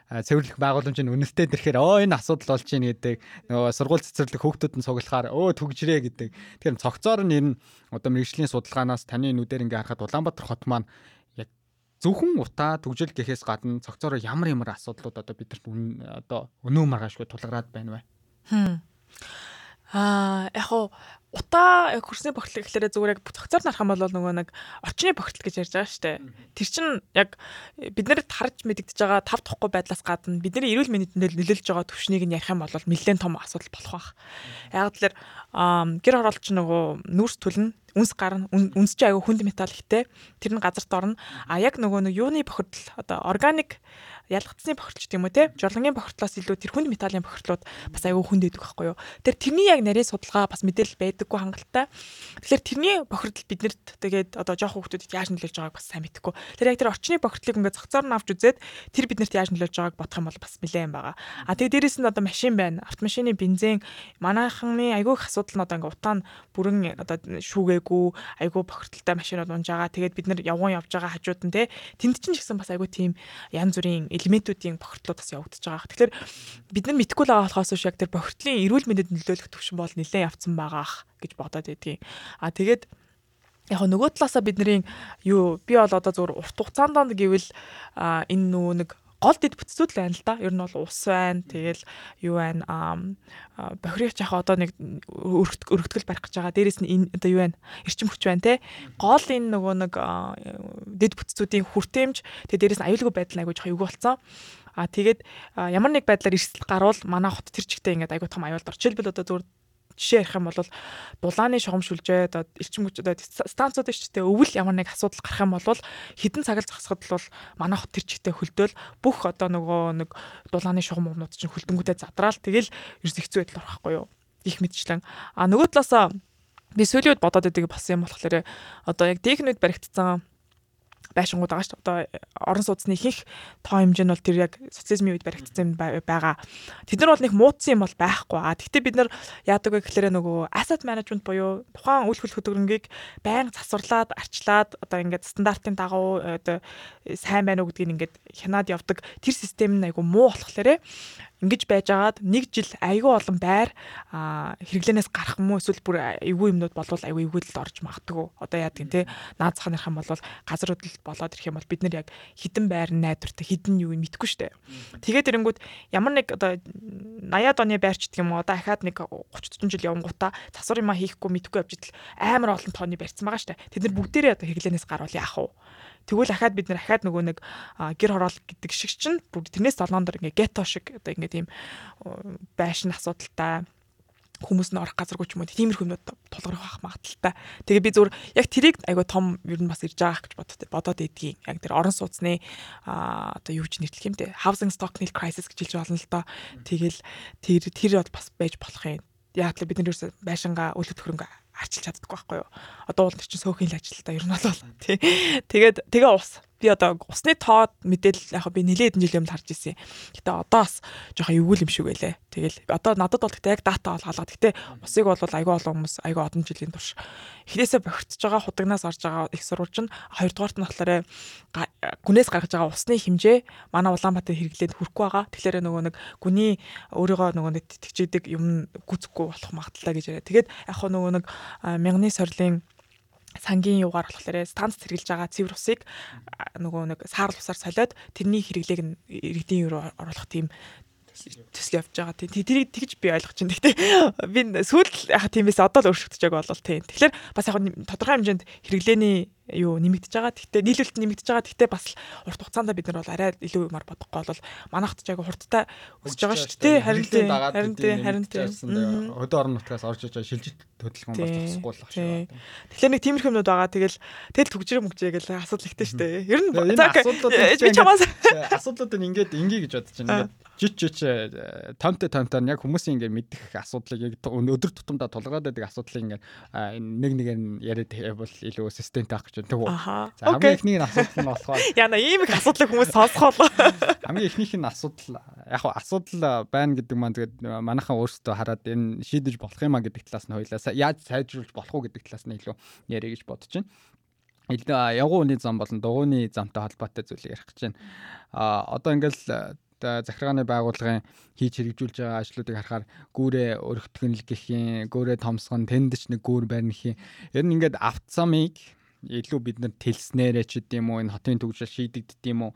цэвэрлэх байгууламж нь үнэтэй тэрхээр өө энэ асуудал болж байна гэдэг нөгөө сургууль цэцэрлэг хүүхдүүд нь цуглахаар өө төгжрээ гэдэг. Тэгэхээр цогцоор нь ер нь одоо мэрэгжлийн судалгаанаас таны нүдээр ингээ харахад Улаанбаатар хот маань яг зөвхөн утаа төгжил гэхээс гадна цогцоор ямар ямар асуудлууд одоо бидэрт одоо өнөө маргаашгүй тулгараад байна вэ? Аа яг утаа яг хөрсний бохирдол гэхлээрээ зүгээр яг цогцоор нарах юм бол нөгөө нэг орчны бохирдол гэж ярьж байгаа шүү дээ. Тэр чинь яг бид нарт харж мэдэгдэж байгаа тав тухгүй байдлаас гадна бидний эрүүл мэндэд нөлөөлж байгаа төвшнийг нь ярих юм бол нэлээд том асуудал болох байх. Яг тэлэр гэр хороолч нөгөө нүүрс түлэн үнс гарна үнс чи аягүй хүнд металл ихтэй. Тэр нь газарт орно. А яг нөгөө нэг юуны бохирдол? Одоо органик ялгцсны бохирдол юм уу те? Жолонгийн бохирдлоос илүү тэр хүнд металлын бохирдлууд бас аюу хүнд байдаг байхгүй юу? Тэр тэрний яг нарийн судалгаа бас мэдээлэл байдаггүй хангалттай. Тэгэхээр тэрний бохирдол биднэрт тэгээд одоо жоох хүмүүсд яаж нөлөөлж байгааг бас сайн мэдэхгүй тэр яг тэр орчны бохирдлыг ингээд зохицоор нь авч үзээд тэр биднэрт яаж нөлөөлж байгааг бодох юм бол бас нэлээд байгаа. А тэгээд дээрэс нь одоо машин байна. Автомашины бензин манайхны аюу их асуудал нь одоо ингээд утаа нь бүрэн одоо шүүгээгүй аюу бохирдолтой машинууд унж байгаа. Тэгээд бид нар явган явж байгаа хажууд нь те? Тэнд чинь ч гэсэн бас аюу тийм янз бүрийн элементүүдийн бохирдлууд бас явагдаж байгаа. Тэгэхээр бид нар мэдгүй л байгаа болохоос шиг тэр бохирдлын эрүүл мэндэд нөлөөлөх төвшин бол нэлээд явцсан байгаах гэж бодоод байдгийг. А тэгээд яг нөгөө талаасаа бидний юу би бол одоо зөвхөн урт хугацаанд гэвэл энэ нөгөө нэг гол дэд бүтцүүд л байна л да. Ер нь бол ус байна. Тэгэл юу байна? Бохирч яг одоо нэг өргөтгөл барих гэж байгаа. Дээрээс нь энэ одоо юу байна? Эрчим хүч байна те. Гол энэ нөгөө нэг дэд бүтцүүдийн хүртээмж тэгээ дээрээс нь аюулгүй байдал айгуу жоох эвгүй болсон. А тэгээд ямар нэг байдлаар эрсдэл гарвал манай хот тэр чигтээ ингээд айгуу том аюулд ор. Жишээлбэл одоо зөвхөн жишээ ярих юм бол дулааны шугамшүлжээ одоо эрчим хүч станцууд шүү дээ өвөл ямар нэг асуудал гарах юм бол хідэн цагаар зогсоход бол манайх тэр чигтээ хөлдөөл. Бүх одоо нөгөө нэг дулааны шугам өмнөд чинь хөлдөнгүүтээ задраал. Тэгэл ерөөс хэцүү байдал ороххгүй юу? Их мэдчлэн. А нөгөө талаасаа би сүүлийн үед бодоод байдаг бас юм болохоор одоо яг техникүүд баригдсан байшингууд байгаа шүү дээ. Одоо орон сууцны ихэнх тоо хэмжээ нь бол тэр яг социализмын үед баригдсан байгаа. Тэд нар бол нэг муудсан юм бол байхгүй. А тэгвэл бид нар яадаг вэ гэхээр нөгөө asset management буюу тухайн үйл хөдлөх хөтөлбөрийг байнга засварлаад, арчлаад одоо ингээд стандартын дагуу одоо сайн байна уу гэдгийг ингээд хянаад явдаг тэр систем нь айгу муу болохоор ингэж байжгаад нэг жил айгүй олон байр хэрэглэнээс гарах юм уу эсвэл бүр эвгүй юмнууд болвол айгүй эвгүйдэлд орж магадгүй. Одоо яадаг юм те наад зах нэрх юм бол газар хөдлөлт болоод ирэх юм бол бид нар яг хідэн байр найдвартай хідэн юу мэдгүй штэ. Тэгээд ирэнгүүд ямар нэг одоо 80-аад оны байрч гэдэг юм уу одоо ахаад нэг 30 40 жил явангуудаа засвар юма хийхгүй мэдгүй явж идэл амар олон тооны барьсан байгаа штэ. Тэд нар бүгдээрээ одоо хэрэглэнээс гарвал яах вэ? Тэгвэл ахаад бид нар ахаад нөгөө нэг гэр хороол гэдэг шиг чинь тэрнээс долоон дор ингээ гето шиг одоо ингээ тийм байшин асуудалтай хүмүүс нь орох газаргүй ч юм уу тиймэрхүү юмуд тулгарх байх магадaltaй. Тэгээ би зүгээр яг тэрийг айгу том ер нь бас ирж байгаа гэж бодод бодоод идгийн. Яг тэр орон сууцны аа одоо юу гэж нэрлэх юм те housing stock crisis гэж хэлж болно л доо. Тэгэл тэр тэр бол бас байж болох юм. Яг л бид нар ерөөсөө байшингаа үл хөдлөхөрөнгө арчилж чаддаггүй байхгүй юу. Одоо уул чинь сөөхөн л ажилтаа ер нь бол тий. Тэгээд тэгээ ус би одоо усны тоо мэдээлэл яг би нэлээд хэдэн жил юм харж ирсэн. Гэтэ одоо бас жоохон эвгүй юм шиг байлээ. Тэгэл одоо надад бол гэтэ яг дата халаад. Гэтэ усыг бол айгүй олон хүмүүс айгүй олон жилийн турш эхнээсээ бохирдож байгаа хутагнаас орж байгаа их сурвалж нь хоёрдугаарт нь болохоор гүнээс гаргаж байгаа усны хэмжээ манай Улаанбаатар хэрэглээд хүрэхгүй байгаа. Тэгэхээр нөгөө нэг гүний өөрийгөө нөгөө нэг тэтгэждэг юм гүцэхгүй болох магадaltaа гэж яриа. Тэгээд яг нөгөө нэг мянганы сорилын сангийн юугаар болохоор станц цэргэлж байгаа цэвэр усыг нөгөө нэг саарл усаар солиод тэрний хэрэглээг нь иргэдийн юу оруулах тийм төсөл явж байгаа. Тийм тэрийг тэгж би ойлгож байна. Гэхдээ би сүүл яха тиймээс одоо л өөрчлөгдөж байгааг болол тийм. Тэгэхээр бас яг тодорхой хэмжээнд хэрэглээний юу нэмэгдэж байгаа. Гэхдээ нийлүүлэлт нэмэгдэж байгаа. Гэхдээ бас урт хугацаанд бид нар бол арай илүү юмар бодохгүй бол манайхд ч яг хурдтай өсөж байгаа шүү дээ. Харин тийм харин тийм харин тийм өдөө орон нутгаас орж иж шилжиж хөдөлгөөн болчихсгүй болох шүү. Тэгэхээр нэг тиймэрхүү юмнууд байгаа. Тэгэл тэл төгжрөө мөгжээ гэл асуудал ихтэй шүү дээ. Ер нь би чамаас асуудлууд нь ингээд ингээ гэж бодож байна. Ингээд жич жич томтой томтой яг хүмүүсийн ингээ мэдих асуудлыг яг өдөр тутамдаа тулгаад байдаг асуудлыг ингээ нэг нэгээр нь яриад бол илүү системтэй авах гэж байна. Тэгвэл за хамгийн эхний асуудал нь болохоор яна ийм их асуудлыг хүмүүс сонсгоол. Хамгийн эхнийх нь асуудал яг хаа асуудал байна гэдэг маань тэгээд манайхан өөрсдөө хараад энэ шийдэж болох юм а гэдэг талаас нь хоёлаа яаж сайжруулж болох уу гэдэг талаас нь илүү ярих гэж бодож байна явгууны зам болон дугуйны замтай холбоотой зүйлийг ярих гэж байна. А одоо ингээл захиргааны байгууллагын хийж хэрэгжүүлж байгаа ажлуудыг харахаар гүүрээ өргөтгөнл гэх юм, гүүрээ томсгон, тэндч нэг гүүр барьна гэх юм. Ер нь ингээд автозамыг илүү бид нар тэлснээрээ ч гэдэм үү энэ хотын төгжрөл шийдэгддэм юм уу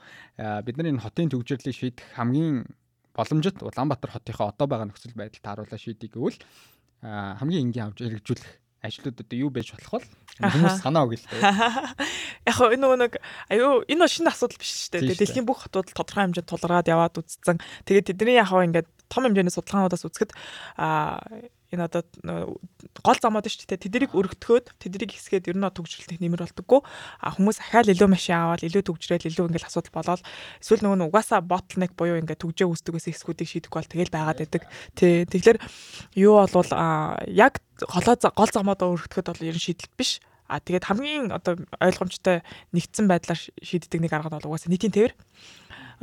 бид нар энэ хотын төгжрлийг шийдэх хамгийн боломжит Улаанбаатар хотынхоо одоо байгаа нөхцөл байдал тааруулаа шийдэх гэвэл хамгийн энгийн авч хэрэгжүүлэх ажлууд одоо юу байж болох вэ? Хүмүүс санаа өгөл тээ. Яг хоо энэ нэг аюу энэ шинэ асуудал биш шүү дээ. Дэлхийн бүх хотууд тодорхой хэмжээнд тулгараад яваад үзсэн. Тэгээд тэдний яг хоо ингээд том хэмжээний судалгаануудаас үзэхэд а энэ одоо гол замууд шүү дээ. Тэднийг өргөтгөөд тэднийг хэсгээд ер нь төгжрөлтөнд нэмэр болдоггүй. А хүмүүс ахаал илүү машин аваад илүү төгжрэл илүү ингээл асуудал болоод эсвэл нөгөө угаасаа ботлнек буюу ингээд төгжөө үүсдэг гэсэн хэсгүүдийг шийдэхгүй бол тэгэл байгаад байдаг. Тий. Тэгэхээр юу болвол яг голоо гол замуудаа өргөтгөхөд бол ер нь шийдэл биш. А тэгээд хамгийн одоо ойлгомжтой нэгдсэн байдлаар шийддэг нэг арга бол угаасаа нийтийн тээвэр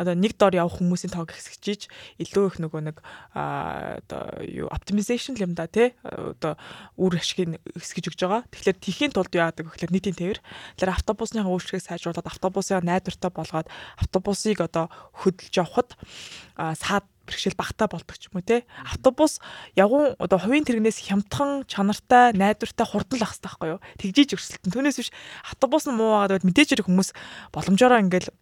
одоо нэг дор явах хүмүүсийн тоог хэсэгчиж илүү их нөгөө нэг одоо юу optimization юм да тий одоо үр ашгийг хэсгэж өгж байгаа. Тэгэхээр тхийн тулд яадаг гэхээр нийтийн тээвэр. Тэгэхээр автобусны үйлчлэгийг сайжруулад автобусыг найдвартай болгоод автобусыг одоо хөдөлж явахад саад бэрхшээл багтаа болдог ч юм уу те автобус явган одоо хувийн тэрэгнээс хямдхан чанартай найдвартай хурдан лах хэрэгтэй байхгүй юу тэгжиж өрсөлдөн түүнээс биш автобус нь муу байгаад мэдээж хүмүүс боломжоор ингээл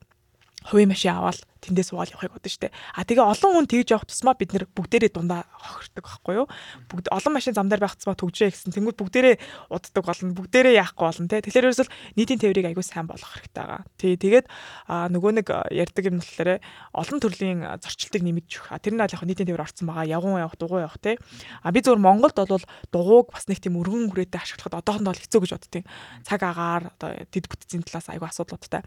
хувийн машин аваад тэндээс угаал явахыг бодсон шүү дээ. А тэгээ олон хүн тэгж явах тусмаа бид нэр бүгдээрээ дундаа хохирдог байхгүй юу? Бүгд олон машин зам дээр байх тусмаа төгжээ гэсэн. Тэнгүүд бүгдээрээ уддаг болно. Бүгдээрээ яахгүй болно те. Тэгэхээр ерөөсөл нийтийн тээврийг аягүй сайн болгох хэрэгтэй байгаа. Тий тэгээд нөгөө нэг ярьдаг юм болохоор олон төрлийн зорчилтыг нэмэгдэж өгөх. Тэр нь яг нийтийн тээвэр орцсон байгаа. Явган явах, дугуй явах те. А би зөвхөн Монголд бол дугууг бас нэг тийм өргөн хүрээтэй ашиглахад одоохондоо хэцүү гэж боддیں۔ Цаг агаар одоо дид бүтцийн талаас аягүй асуудлуудтай.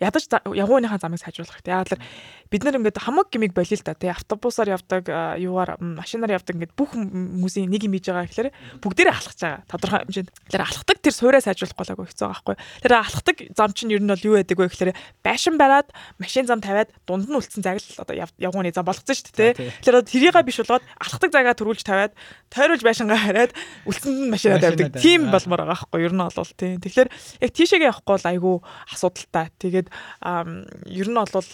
Ядаж явгууныхаа замыг сайжруулах хэрэгтэй. Л бид нар ингээд хамаг гимиг болио л да тий. Автобусаар явдаг юугаар машинаар явдаг ингээд бүх хүмүүсийн нэг юм хийж байгаа гэхээр бүгдээрээ алхаж байгаа. Тодорхой хэмжээнд тэгэхээр алхдаг тэр суураа сайжруулах голаагүй хэцүү байгаа байхгүй. Тэр алхдаг зам чинь ер нь бол юу байдаг вэ гэхээр байшин бариад машин зам тавиад дунд нь үлдсэн загл одоо явгууны зам болгоцсон шүү дээ тий тэгэхээр тэрийгээ биш болгоод алхдаг загаа төрүүлж тавиад тойруулж байшингаа хараад үлдсэнд нь машинаа тавьдаг тийм болмоор байгаа байхгүй ер нь бол тий. Тэгэхээр яг тийшээгээ явахгүй бол айгүй асуудалтай. Тэгээд ер нь бол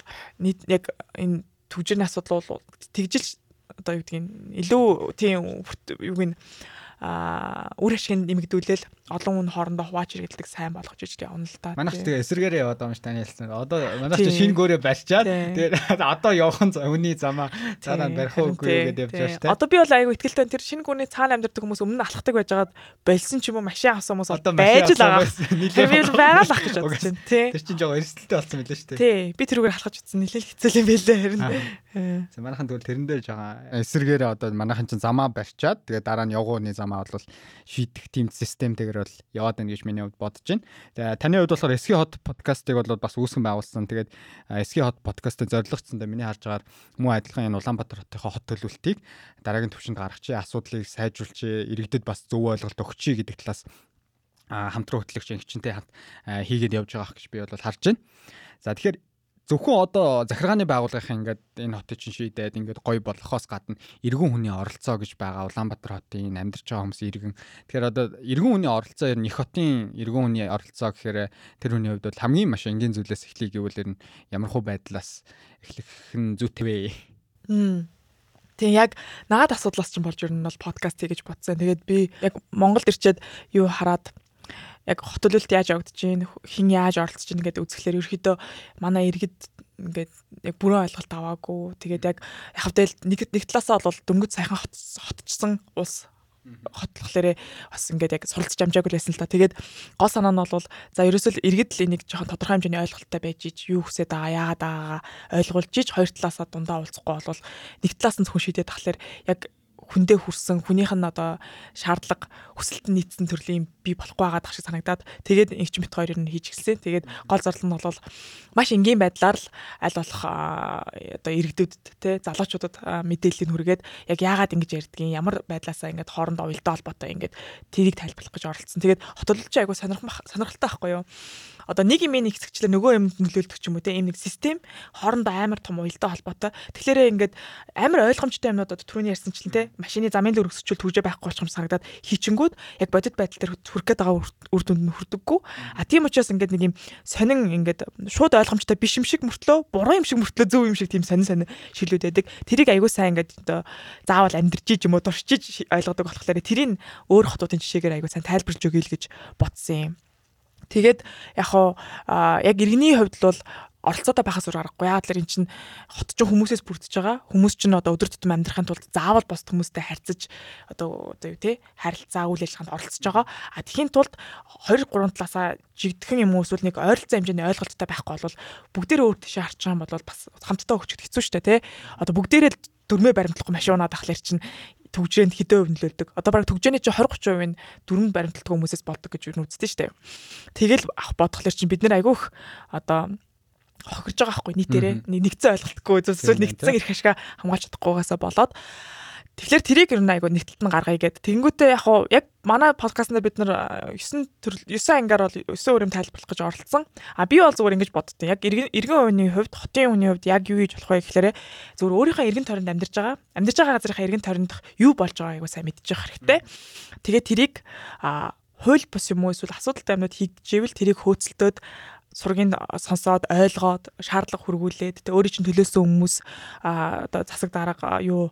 нийт яг энэ төвжирний асуудал бол тэгжил одоо юу гэдгийг илүү тийм юуг нь үр ашиг нэмэгдүүлэл олон хүн хоорондоо хувааж иргэлдэг сайн болгож иж явна л та. Манайх тэгээ эсэргээрээ яваад байгаа юм ш таны хэлсэн. Одоо манайх чи шинэ гөөрөө барьчаад тэгээ одоо явах нь үний замаа цаанаа барих уугүй гэдэг явж байгаа ш. Одоо би бол айгүй ихтэй тэр шинэ гүрний цаана амьдардаг хүмүүс өмнө алхдаг байжгаад болсон ч юм уу машин авсан хүмүүс одоо байж л байгаа. Би байгаа л ах гэж бодож байна тий. Тэр чинь жоо эрсдэлтэй болсон мөлий ш. Тий. Би тэрүүгээр алхаж утсан нэлээд хэцүү юм байлээ харин. За манайхан тэгвэл тэрэн дээр жоо эсэргээрээ одоо манайхан чинь замаа барьчаад тэгээ дараа нь явгууны зам замаа бол шийдэх тийм системтэйгэр бол яваад байна гэж миний хувьд бодож байна. Тэгээ таны хувьд болохоор SG Hot подкастыг бол бас үүсгэн байгуулсан. Тэгээд SG Hot подкастыг зорилгоцсон да миний харж байгаагаар муу адилхан энэ Улаанбаатар хотынхоо хот төлөвлөлтийг дараагийн төвшөнд гаргachи асуудлыг сайжруулчи иргэдэд бас зөв ойлголт өгчи гэдэг талаас хамтран хөтлөгч ангичнтэй хамт хийгээд явж байгаа гэж би бол харж байна. За тэгэхээр зөвхөн одоо захиргааны байгууллагын ингээд энэ хотыг чинь шийдээд ингээд гоё болохоос гадна иргэн хүний оролцоо гэж байгаа Улаанбаатар хотын амьдарч байгаа хүмүүс иргэн. Тэгэхээр одоо иргэн хүний оролцоо ер нь их хотын иргэн хүний оролцоо гэхээр тэр хүний хувьд бол хамгийн маш энгийн зүйлээс эхлэе гэвэл ер нь ямархуу байдлаас эхлэх нь зүйтэй вэ? Тийм яг наад асуудлаас чинь болж ер нь бол подкаст хийж бодсон. Тэгээд би яг Монголд ирчээд юу хараад яг хот төлөлт яаж явагдаж байна хин яаж оролцож байна гэдэг үзэхлээр ерөөхдөө манай иргэд ингээд яг бүрэн ойлголт аваагүй тэгээд яг яг нэг нэг талаасаа бол дөнгөж сайхан хотчсон улс хотлохлээрээ бас ингээд яг суралцж амжаагүй байсан л та. Тэгээд гол санаа нь бол за ерөөсөл иргэд л энийг жоохон тодорхой хэмжээний ойлголттой байж ич юу хүсэж байгаа яагаад байгаагаа ойлгуулж ич хоёр талаасаа дундаа уулзахгүй бол нэг талаас нь зөвхөн шийдээд тахлаар яг хүндээ хүрсэн хүнийх нь одоо шаардлага хүсэлт нь нийцсэн төрлийн би болохгүй байгаа дах шиг санагдаад тэгээд инч мэт хоёр нь хийж эхэлсэн. Тэгээд гол зарлал нь бол маш энгийн байдлаар л аль болох одоо иргэдүүдэд те залуучуудад мэдээллийг хүргээд яг яагаад ингэж ярьдгийг ямар байдлаасаа ингээд хоорондоо уялдаа холбоотой ингээд тэрийг тайлбарлах гэж оролцсон. Тэгээд хотолч айгу сонирхолтой байхгүй юу? одоо нэг юм нэг хэсэгчлээ нөгөө юмд нөлөөлдөг ч юм уу те ийм нэг систем хоорондоо амар том уялдаа холбоотой. Тэгэхээр ингээд амар ойлгомжтой юмнууд одоо түрүүний ярьсанчлан те машины замын л өргөсчүүл түгжээ байхгүй болчих юм санагдаад хийчингүүд яг бодит байдал дээр хүрэх гээд байгаа үр дүнд нь хүрдэггүй. А тийм учраас ингээд нэг юм сонин ингээд шууд ойлгомжтой биш юм шиг мөртлөө буруу юм шиг мөртлөө зөв юм шиг тийм сонин сонин шилүүд байдаг. Тэрийг аягүй сайн ингээд одоо заавал амьдрж иж юм уу туршиж ойлгодог болохоор тэрийг өөр хотуудын жишээгээр аягүй сайн тайлбарлаж өгье л гэж бодсон юм. Тэгээд яг хоо яг иргэний хувьд бол оролцоотой байхаас өөр аргагүй. Яагаад гэвэл эн чинь хот чинь хүмүүсээс бүрдэж байгаа. Хүмүүс чинь одоо өдөр тутам амьдрахын тулд заавал бос хүмүүстэй харьцаж одоо одоо юу те харилцаа үйл ажиллагаанд оролцож байгаа. А тхийн тулд 2 3 талаасаа жигдхэн юм эсвэл нэг ойролцоо хэмжээний ойлголттой байхгүй бол бүгдээрээ өөр тийшээ харж байгаа бол бас хамтдаа өгчөд хэцүү шүү дээ те. Одоо бүгдээрээ дөрмөө баримтлахгүй машин унаад ахлаар чинь төгжээнд хэдэн хувь нөлөөлдөг. Одоо баг төгжээний чинь 20 30% нь дөрөв баримталдаг хүмүүсээс болдог гэж юу үздэг шүү дээ. Тэгэл бодхолоор чинь бид нэр айгүйх одоо хохирж байгаа байхгүй нийтээрээ нэгцэн ойлголтгүй зөвсөл нэгцэн эрх ашгаа хамгаалж чадахгүйгаасаа болоод Тэгэхээр тэрийг ер нь айгу нэгтэлт нь гаргая гэд. Тэнгүүтээ яг хуу яг манай подкастнда бид нар 9 төр 9 ангаар бол 9 өрөм тайлбарлах гэж оролцсон. А би бол зүгээр ингэж боддоо. Яг иргэн үеийн хувьд, хотын үеийн хувьд яг юу хийж болох вэ гэхээр зүгээр өөрийнхөө иргэн тойронд амьдарч байгаа. Амьдарч байгаа газрынхаа иргэн тойронд юу болж байгааг айгу сайн мэдчих хэрэгтэй. Тэгээд тэрийг а хууль бус юм уу эсвэл асуудалтай юмнууд хийжээвэл тэрийг хөөцөлтөөд сургийг сонсоод ойлгоод шаардлага хүргүүлээд тэ өөрийн чинь төлөөсөн хүмүүс одоо засаг дарга юу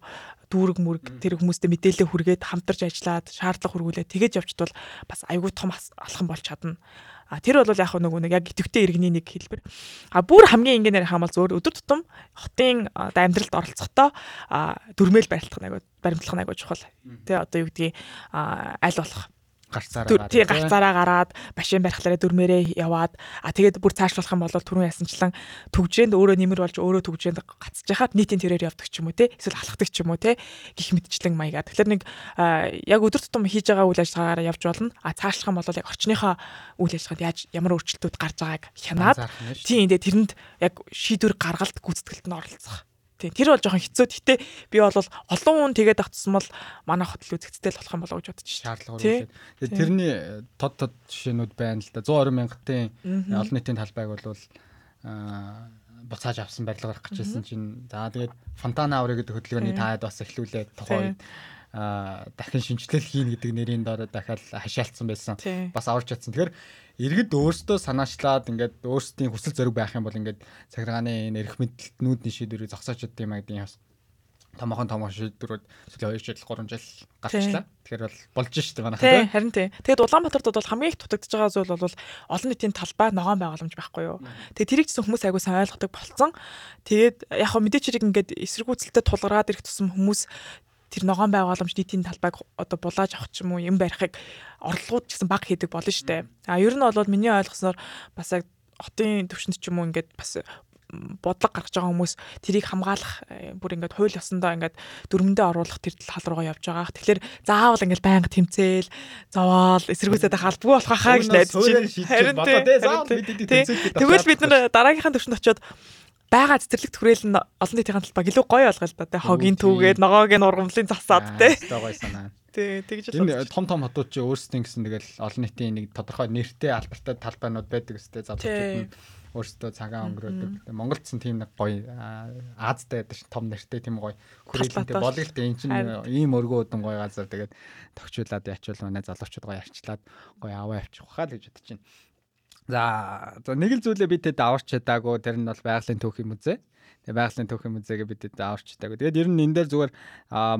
дүүрэг мүрэг тэр хүмүүстэй мэдээлэл хүргээд хамтарч ажиллаад шаардлага хүргүүлээд тэгэж явчихвал бас айгүй том алхам болж чадна. А тэр бол яг нөгөө нэг яг идэвхтэй иргэний нэг хэлбэр. А бүр хамгийн энгийнээр хамаал зөөр өдөр тутам хотын амьдралд оролцохдоо дөрмөл баримтлах нэг баримтлах нэг чухал. Тэ одоо юу гэдгийг аль болох гарцаараа тий гарцаараа гараад машин барихлаараа дөрмээрээ яваад. А тэгээд бүр цаашлуулах юм бол түрүүн ясанчлан төгжээнд өөрөө нэмэр болж өөрөө төгжээнд гацж яхад нийтийн тэрээр явдаг ч юм уу те эсвэл алхдаг ч юм уу те гих мэдчлэн маягаар тэгэхээр нэг яг өдөр тутам хийж байгаа үйл ажиллагаагаар явж болно. А цаашлах юм бол яг орчныхоо үйл ажиллагаанд яаж ямар өөрчлөлтүүд гарч байгааг хянаад тий энэ тэрэнд яг шийдвэр гаргалт гүйцэтгэлд нь оролцох Тийм тэр бол жоохон хэцүү. Гэтэ би бол олон хүн тэгээд автсан бол манай хотл үзэгцтэй л болох юм болоо гэж бодож. Шаардлага үүсээд. Тэгээд тэрний тод тод жишээнүүд байна л да. 120 мянгатын олон нийтийн талбайг бол аа буцааж авсан барилга гарах гэжсэн чинь за тэгээд Фонтана авры гэдэг хөдөлгөөний таад бас эхлүүлээд тухайн а дахин шинжилэл хийн гэдэг нэрийн доор дахиад хашаалтсан байсан. Бас аварч чадсан. Тэгэхээр иргэд өөрсдөө санаачлаад ингээд өөрсдийн хүсэл зориг байх юм бол ингээд цагиргааны энэ эрх мэдэлтнүүдний шийдвэрийг зогсоож чаддаг юм гэдэг юм томоохон томоохон шийдвэрүүд сүүлийн 2 жил 3 жил гарчлаа. Тэгэхээр бол болж штэ манайхаа. Тийм харин тийм. Тэгээд Улаанбаатарт бол хамгийн их дутагдж байгаа зүйл бол олон нийтийн талбай ногоон байгууламж байхгүй юу. Тэгээд тэрийг ч хүмүүс айгуу сайн ойлгодог болцсон. Тэгээд яг хөө мэдээч хэрэг ингээд эсэргүүцэлтэд тулгараад ирэх тусам хүмүүс тэр ногоон байгууламж нийтийн талбайг одоо булааж авах ч юм уу юм барихыг орлогууд ч гэсэн баг хийдэг болно шүү дээ. А ер нь бол миний ойлгосноор бас яг хотын төвшөнд ч юм уу ингээд бас бодлого гаргаж байгаа хүмүүс тэрийг хамгаалах э, бүр ингээд хууль ёсондоо ингээд дөрмөндөө оруулах тэр тал руугаа явж байгаа. Тэгэхээр заавал ингээд байнга тэмцээл зовоол эсэргүүцээд халбгүй болох хаа гэж найдаж байна. Тэгвэл бид нар дараагийнхаа төвшөнд очиод байгаа цэцэрлэгт хүрэл нь олон нийтийн талбай илүү гоё болгоо л да тэ хогийн түүгээд ногоог нь ургамлын засаад тэ. гоё санаа. Тий тэгж л энэ том том хотууд чи өөрсдийн гэсэн тэгэл олон нийтийн нэг тодорхой нэртэй албартай талбайнууд байдаг өстэй завхууд нь өөрсдөө цагаан өнгөрөөдөг. Монголд ч тийм нэг гоё Аазтай байдаг шин том нэртэй тийм гоё хүрээлэнтэй болё л дээ. Энд чинь ийм өргөөдөн гоё газар тэгээд тогтчлаад ячвал манай залуучууд гоё арчлаад гоё аваа авчих واخа л гэж бодож байна. За нэг л зүйлээ бид тэд аварч чадаагүй тэр нь бол байгалийн түүхийн музей. Тэгээ байгалийн түүхийн музейг бид тэд аварч чадаагүй. Тэгээд ер нь энэ дээр зүгээр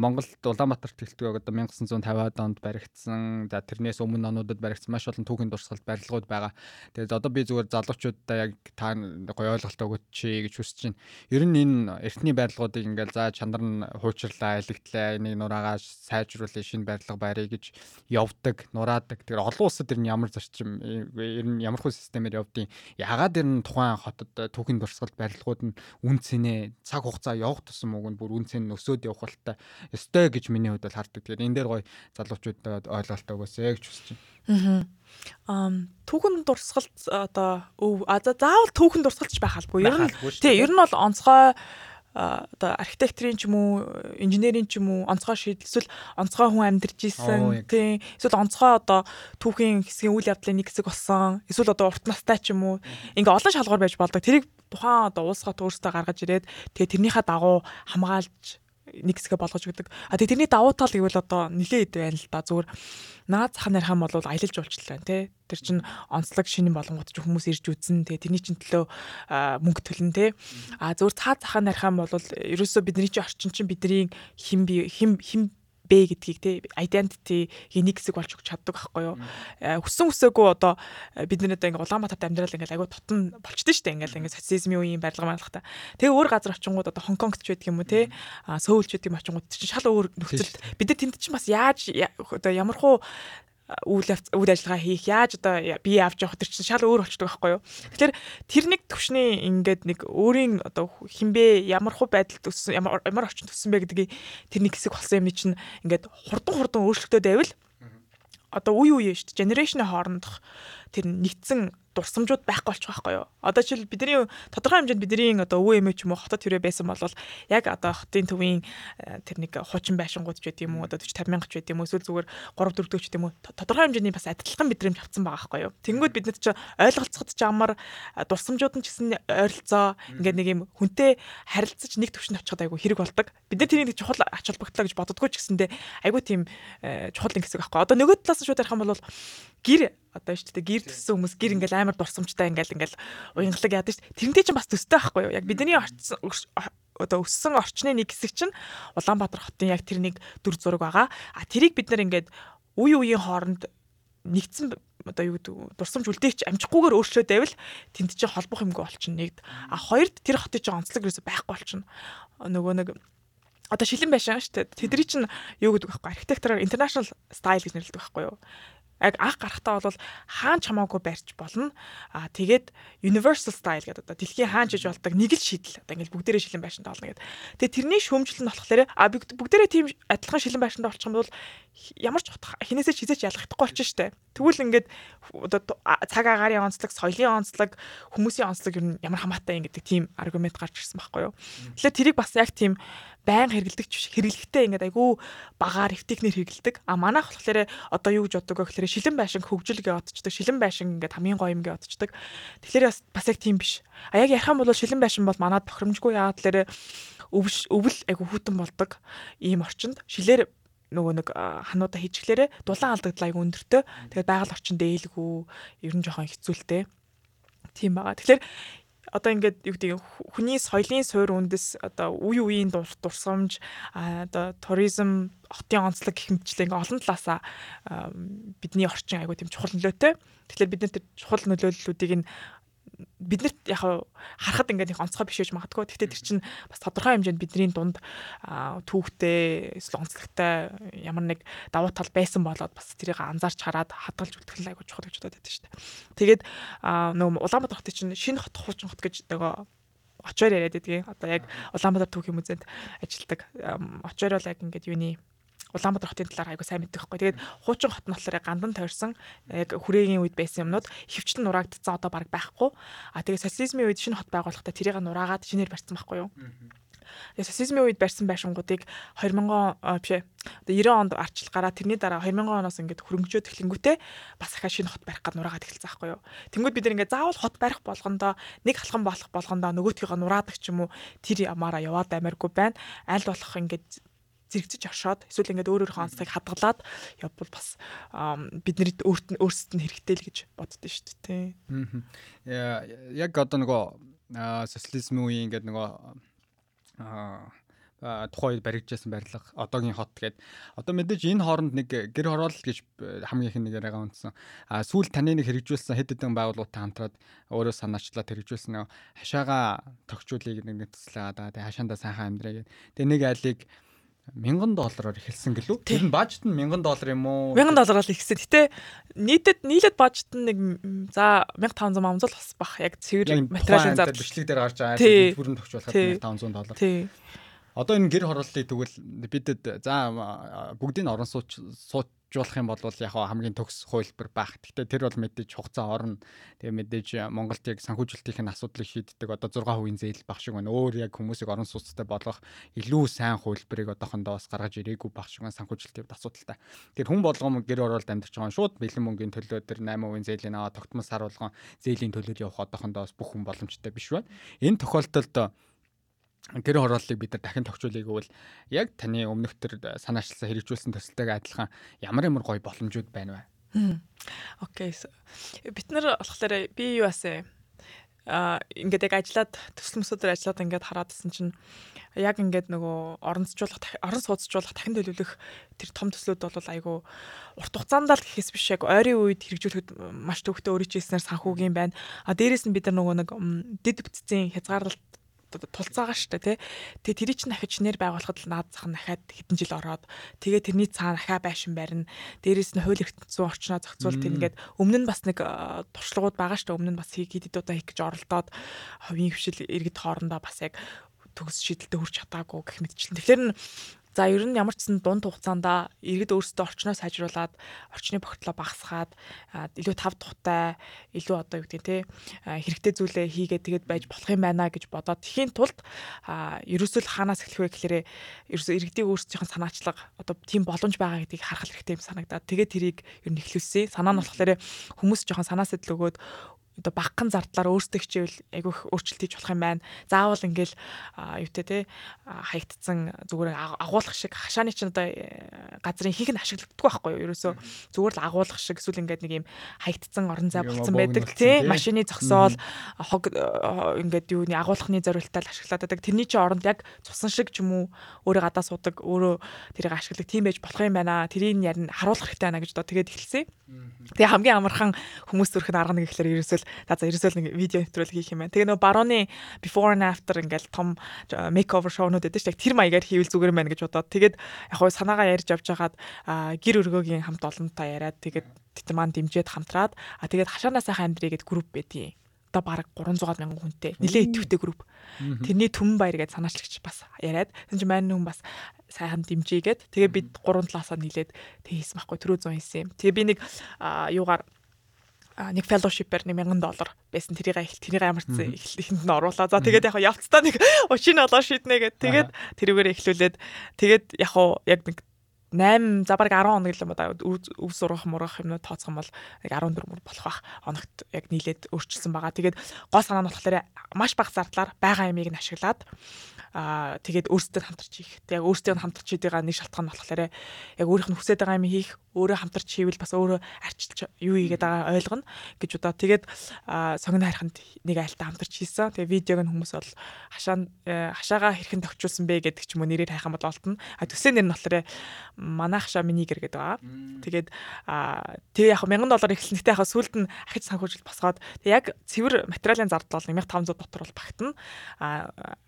Монголд Улаанбаатарт хэлтгөө одоо 1950-аад онд баригдсан. За тэрнээс өмнө онуудад баригдсан маш олон түүхийн дурсгалт барилгууд байгаа. Тэгээд одоо би зүгээр залуучуудаа яг та гоё ойлголт өгөөч чи гэж хүсэж байна. Ер нь энэ эртний барилгуудыг ингээл за чанар нь хуучрлаа, илэгдлээ, энийг нураагаа сайжруулах шинэ барилга барья гэж явдаг, нураадаг. Тэгэхээр олон улсад ер нь ямар зарчим ер нь ямар хөө системээр явдیں۔ Ягаад ер нь тухайн хотод түүхийн дурсгалт барилгууд нь үн цэнэ цаг хугацаа явах тусам уг нь бүр үн цэн өсөөд явах болтой ёстой гэж миний хувьд бол хардаг. Тэгэхээр энэ дээр гоё залуучуудад ойлголт өгөөсэй гэж хүсэж байна. Аа түүхэн дурсгалт одоо өв а заавал түүхэн дурсгалч байх албагүй. Ер нь тий ер нь бол онцгой одоо архитекторын ч юм уу инженерийн ч юм уу онцгой шийдэл эсвэл онцгой хүн амьдарч исэн тийм эсвэл онцгой одоо түүхийн хэсгийн үйл явдлын нэг хэсэг болсон. Эсвэл одоо урт настай ч юм уу. Ингээ олон шалгуур байж болдог. Тэрийг тухайн одоо уус хот өөрсдөө гаргаж ирээд тэгээ тэрнийхээ дагуу хамгаалж нэг хэсгээ болгож өгдөг. А тэгээ тэрний давуу тал гэвэл одоо нилээ ид байна л да. Зүгээр наад цах нархан бол аялал жуулчлаа тий. Тэр чин онцлог шинэн болгонгууд ч хүмүүс ирж үзэн тий. Тэрний чин төлөө мөнгө төлнө тий. А зүгээр цаа цахаа нархан бол ерөөсөө бидний чинь орчин чин бидний хим хим хим бэ гэдгийг те identity нэг хэсэг болж өгч чаддаг байхгүй юу. Хүссэн хүсээгүй одоо бид нар одоо ингээ Улаанбаатарт амьдрал ингээ агай тотон болчтой штэ ингээл ингээ социализмын үеийн барилга маалхта. Тэгээ өөр газар очингууд одоо Хонконгт ч байдаг юм уу те Сөүлч байдаг юм очингууд. Чинь шал өөр нөхцөл. Бид нар тэнд чинь бас яаж одоо ямархуу үйл үйл ажиллагаа хийх яаж одоо бие авч явах тэр чинь шал өөр болчдөг байхгүй юу. Тэгэхээр тэр нэг төвшний ингээд нэг өөрийн одоо хинбэ ямар хуу байдалд өссөн ямар ямар орчинд өссөн бэ гэдгийг тэр нэг хэсэг болсон юмны чинь ингээд хурдан хурдан өөрчлөлтөд байвал одоо үе үе шүү дээ. Генерашны хоорондох тэр нэгдсэн дурсамжууд байхгүй болчих واخгүй юу. Одоо жишээл бидний тодорхой хэмжээнд бидний одоо өвөө эмээ ч юм уу хотод төрөө байсан бол яг одоо хотын төвийн э, тэр нэг хуучин байшингууд ч гэдэм үү одоо 40 50 мянга ч гэдэм үү эсвэл зүгээр 3 4 дэх ч гэдэм үү тодорхой хэмжээний бас адилхан бидний явцсан байгаа байхгүй юу. Тэнгүүд биднэд ч ойлголцоход ч амар э, дурсамжууд нь ч гэсэн ойролцоо ингээд нэг юм хүнтэй харилцаж нэг төвшөнд очиход айгүй хэрэг болдог. Бид нар тэрийг чухал ач холбогдлоо гэж боддгоо ч гэсэндээ айгүй тийм э, чухал юм гэсэн байхгүй. Одоо нөгөө талаас нь шууд ярих юм бол гэр одоо шүү дээ гэр төссөн хүмүүс гэр ингээл амар дурсамжтай ингээл ингээл уянгалаг яадаг шүү. Тэрнтэй чинь бас төстэй байхгүй юу? Яг бидний одоо өссөн орчны нэг хэсэг чинь Улаанбаатар хотын яг тэр нэг дүр зураг байгаа. А тэрийг бид нар ингээд үе үеийн хооронд нэгдсэн одоо юу гэдэг дурсамж үлдээгч амжихгүйгээр өөрчлөөд байвал тэнд чинь холбох юмгүй болчихно нэгд. А хоёрд тэр хотын чинь онцлог юусо байхгүй болчихно. Нөгөө нэг одоо шилэн байшаа шүү дээ. Тэдний чинь юу гэдэг вэ? Архитектураар international style гэж нэрлэдэг байхгүй юу? Яг анх гарахтаа бол хаан ч хамаагүй барьж болно. Аа тэгээд universal style гэдэг одоо дэлхийн хаан жиж болдог нэг л шийдэл. Одоо ингээл бүгдээрээ шилэн байшинтай болно гэдэг. Тэгээд тэрний шүүмжлэл нь болохоор а бүгдээрээ тийм адилхан шилэн байшинтай болчих юм бол ямар ч хинээсээ ч хизээч ялгахдаггүй болчих штэ. Тэгвэл ингээд одоо цаг агаарын онцлог, соёлын онцлог, хүмүүсийн онцлог ер нь ямар хамаатай юм гэдэг тийм аргумент гарч ирсэн байхгүй юу. Тэгэхээр тэрийг бас яг тийм байн хэрэгэлдэг хэрэглэхтэй ингээд айгүй багаар эвтикнэр хэрэгэлдэг. А манайх болохоор одоо юу гэж боддог вэ гэхээр шилэн байшин хөгжүүлгээ отчдаг. Шилэн байшин ингээд хамгийн гоё юм гээ отчдаг. Тэгэхээр бас яг тийм биш. А яг ярих юм бол шилэн байшин бол манад тохиромжгүй яагаад тэлэр өвөл өвөл айгүй хүүтэн болдог ийм орчинд шилээр нөгөө нэг хануудаа хийчихлээрэ дулаан алдагдлаа айгүй өндөртөө. Тэгээд байгаль орчинд ээлгүй ер нь жоохон хэцүүлтэй. Тийм байгаа. Тэгэхээр одоо ингээд юу гэдэг хүний соёлын суур үндэс одоо үе үеийн дурсамж одоо туризм хотын онцлог гэх мэтчлээ ингээд олон талаасаа бидний орчин айгуу тийм чухал нөлөөтэй. Тэгэхээр бид нар тэр чухал нөлөөллүүдийг нь биднэрт яг харахад ингээд их онцгой биш үж магадгүй. Гэхдээ тэр чинь бас тодорхой хэмжээнд бидний дунд түүхтэй эсвэл онцлогтой ямар нэг давуу тал байсан болоод бас тэрийг анзаарч хараад хадгалж үлдэх айгуу чухал гэж бодоод байдаг шүү дээ. Тэгээд нөгөө Улаанбаатар хотын чинь шинэ хот хуучин хот гэж нөгөө очоор яриад байдгийг. Одоо яг Улаанбаатар түүхийн музейд ажилдаг. Очоор бол яг ингээд юуны Улаанбаатар хотын талаар айгу сайн мэддэг байхгүй. Тэгээд хуучин хот нь болохоор гандан тойрсон яг хүрээгийн үед байсан юмнууд хөвчлэн нураагдсан одоо баг байхгүй. А тэгээд социализмын үед шинэ хот байгуулахдаа тэрийг нураагаад шинээр барьсан байхгүй юу? Тэгээ социализмын үед барьсан байшингуудыг 2000 биш ээ. Одоо 90 онд арчлал гараад тэрний дараа 2000 оноос ингээд хөрөнгөжөөд эхлэнгүүтээ бас ахаа шинэ хот барих гад нураагаад эхэлсэн байхгүй юу. Тэнгүүд бид ингээд заавал хот барих болгондоо нэг халхан болох болгондоо нөгөөтгийгөө нураадаг ч юм уу тэр ямаараа яваад амаргүй байна. Аль болох ингээд зэрэгцэж оршоод эсвэл ингээд өөр өөр хаанцыг хадгалаад явбал бас бидний өөрт нь өөрсдөд нь хэрэгтэй л гэж боддоо шүү дээ. Аа. Яг одоо нөгөө социализмын үеийн ингээд нөгөө аа тухайн үед баригдажсэн барилга одоогийн хот гээд одоо мэдээж энэ хооронд нэг гэр хороолол гэж хамгийн их нэг яриагаа унтсан. А сүүл таны нэг хэрэгжүүлсэн хэд хэдэн байгууллагатай хамтраад өөрөө санаачлаад хэрэгжүүлсэн нэг хашаага тогтчуулыг нэг төслөө байгаа. Тэгээ хашаандаа сайхан амьдраа гээд. Тэгээ нэг айлыг 1000 доллараар эхэлсэн гэлүү. Тэр нь бажт нь 1000 доллар юм уу? 1000 доллараар ихсэн. Гэтэ нийтэд нийлээд бажт нь нэг за 1500 амзал бас бах. Яг цэвэр материалын зар бичлэг дээр гарч байгаа бүрэн төгсүүлэхэд 1500 доллар. Одоо энэ гэр хорооллыг тэгвэл бидэд за бүгдийг орон сууч сууч жуулах юм бол яг хамгийн төгс хуулбар байх. Гэхдээ тэр бол мэдээж хугацаа орно. Тэгээ мэдээж Монголд яг санхүүжилтийн асуудлыг шийддэг одоо 6% зээл баг шиг байна. Өөр яг хүмүүсийг орон сууцтай болгох илүү сайн хуулбарыг одоохондоо бас гаргаж ирээгүй баг шиг санхүүжилтийн асуудалтай. Тэгэхээр хүн болгоом гэр оролт амьдарч байгаа шууд бэлэн мөнгөний төлөө тэр 8% зээлийн аваа тогтмол сар болгон зээлийн төлөөд явах одоохондоо бас бүх хүн боломжтой биш байна. Энэ тохиолдолд гэр хорооллыг бид нар дахин тогтчуулъя гэвэл яг таны өмнөх төр санаачлсан хэрэгжүүлсэн төсөлтэйгээ адилхан ямар ямар гоё боломжууд байна вэ? Окей. Бид нар болохоор би юу асаа а ингээд яг ажиллаад төсөл мөсөдөр ажиллаад ингээд хараадсэн чинь яг ингээд нөгөө оронцжуулах орон сууцжуулах дахин төлөвлөх тэр том төслүүд бол айгүй урт хугацаанд л гэхээс биш яг ойрын үед хэрэгжүүлэхэд маш төвхтө өөрчлөснээр санхүүгийн байна. А дээрэс нь бид нар нөгөө нэг дэд бүтцийн хязгаарлалт тулцаагаа штэ тий. Тэгээ тэрий чинь дахиж нэр байгуулахад л наад зах нь дахиад хэдэн жил ороод тэгээ тэрний цаана дахиад байшин барина. Дээрээс нь хууль эрх зүйн орчноо зохицуул тэгээд өмнө нь бас нэг туршлагууд байгаа штэ өмнө нь бас хийгээд удаа хийх гэж оролдоод хувийн хвшил иргэд хоорондоо бас яг төгс шийдэлтэй хүрч чадаагүй гэх мэтчлэн. Тэгэхээр За ер нь ямар ч сан дунд хугацаанд иргэд өөрсдөө орчноо сайжруулад орчны бохирдлоо багасгаад илүү тав тухтай илүү одоо юу гэдэг те хэрэгтэй зүйлээ хийгээд тэгээд байж болох юм байна гэж бодоод тхийн тулд ерөөсөө л хаанаас эхлэх вэ гэхээр ерөөсөө иргэдийн өөрсдийнх нь санаачлага одоо тийм боломж байгаа гэдгийг харах хэрэгтэй юм санагдаад тэгээд тэрийг ер нь эхлүүлсэн. Санаа нь болохоор хүмүүс жоохон санаа сэтэл өгөөд одоо багхан зардлаар өөрсдөө хичээвэл айгүй их өөрчлөлт хийж болох юм байна. Заавал ингээл юутэй те хаягдсан зүгээр агуулгах шиг хашааны чинь одоо э, газрын хийх нь ашиглагддаг байхгүй юу? Ерөөсөө зүгээр л агуулгах шиг эсвэл ингээд нэг юм хаягдсан орон зай болцсон байдаг те машины зогсоол хог э, ингээд юуны агуулгахны зорилттой л ашиглаад байдаг. Тэрний чинь оронд яг цусан шиг ч юм уу өөрөө гадаа суудаг өөрөө тэрийг ашигладаг тийм байж болох юм байна. Тэрийг ярь харуулах хэрэгтэй байна гэж одоо тэгээд эхэлсэн. Тэгээ хамгийн амархан хүмүүс зүрх нь арга нэг ихлээр ерөөсөө за за ерөөсөө нэг видео нэвтрүүлэг хийх юм байна. Тэгээ нөгөө барууны before and after ингээл том makeover байдаг шүү дээ. Тэр маягаар хийвэл зүгээр байна гэж бодоод тэгээд яг хоо санаагаа ярьж авч хагаад гэр өргөөгийн хамт олонтой яриад тэгээд тэт маань дэмжиэд хамтраад а тэгээд хашаанаа сайхан амьдрий гэд групп байдیں۔ одоо баг 300 мянган хүнтэй нилээ идэвхтэй групп. Тэрний түмэн баяр гэж санаачлагч бас яриад. Тэгсэн чинь маань хүн бас сайхан дэмжээгээд тэгээ бид гурван талаасаа нийлээд тэг хийсэн байхгүй түрүү 100 хийсэн юм. Тэгээ би нэг юугаар нэг fellowship-ээр 1000 доллар байсан. Тэрийг их тэрийг ямар ч ихэнд нь оруулаа. За тэгээд яг явцдаа нэг 30 доллар шийднэ гэд. Тэгээд тэрүүгээр эхлүүлээд тэгээд яг яг нэг 8 за баг 10 хоног л юм да өв сурах мурах юмнууд тооцох юм бол яг 14 мөр болох бах хоногт яг нийлээд өөрчилсөн байгаа. Тэгээд гол санаа нь болохоор маш бага зардлаар байгаа ямиг нь ашиглаад аа тэгээд өөрсдөө хамтарч хийх. Тэгээд өөрсдөө хамтарч байгаа нэг шалтгаан нь болохоор яг өөрийнх нь хүсэж байгаа юм хийх, өөрөө хамтарч хийвэл бас өөрөө арчилж юу хийгээд байгаа ойлгоно гэж удаа. Тэгээд согн хайрханд нэг айлтаа хамтарч хийсэн. Тэгээд видеог нь хүмүүс бол хашаа э, хашаага хэрхэн товчулсан бэ гэдэг ч юм уу нэрээр хайхан бол олдно. А төсөө нэр нь болохоор манайх хашаа минигэр гэдэг байгаа. Тэгээд тэгээ яг 1000 доллар эхлэн гэтээ яг сүлд нь ахиж санхүүжил босгоод яг цэвэр материалын зардал бол 1500 дотор бол багтана.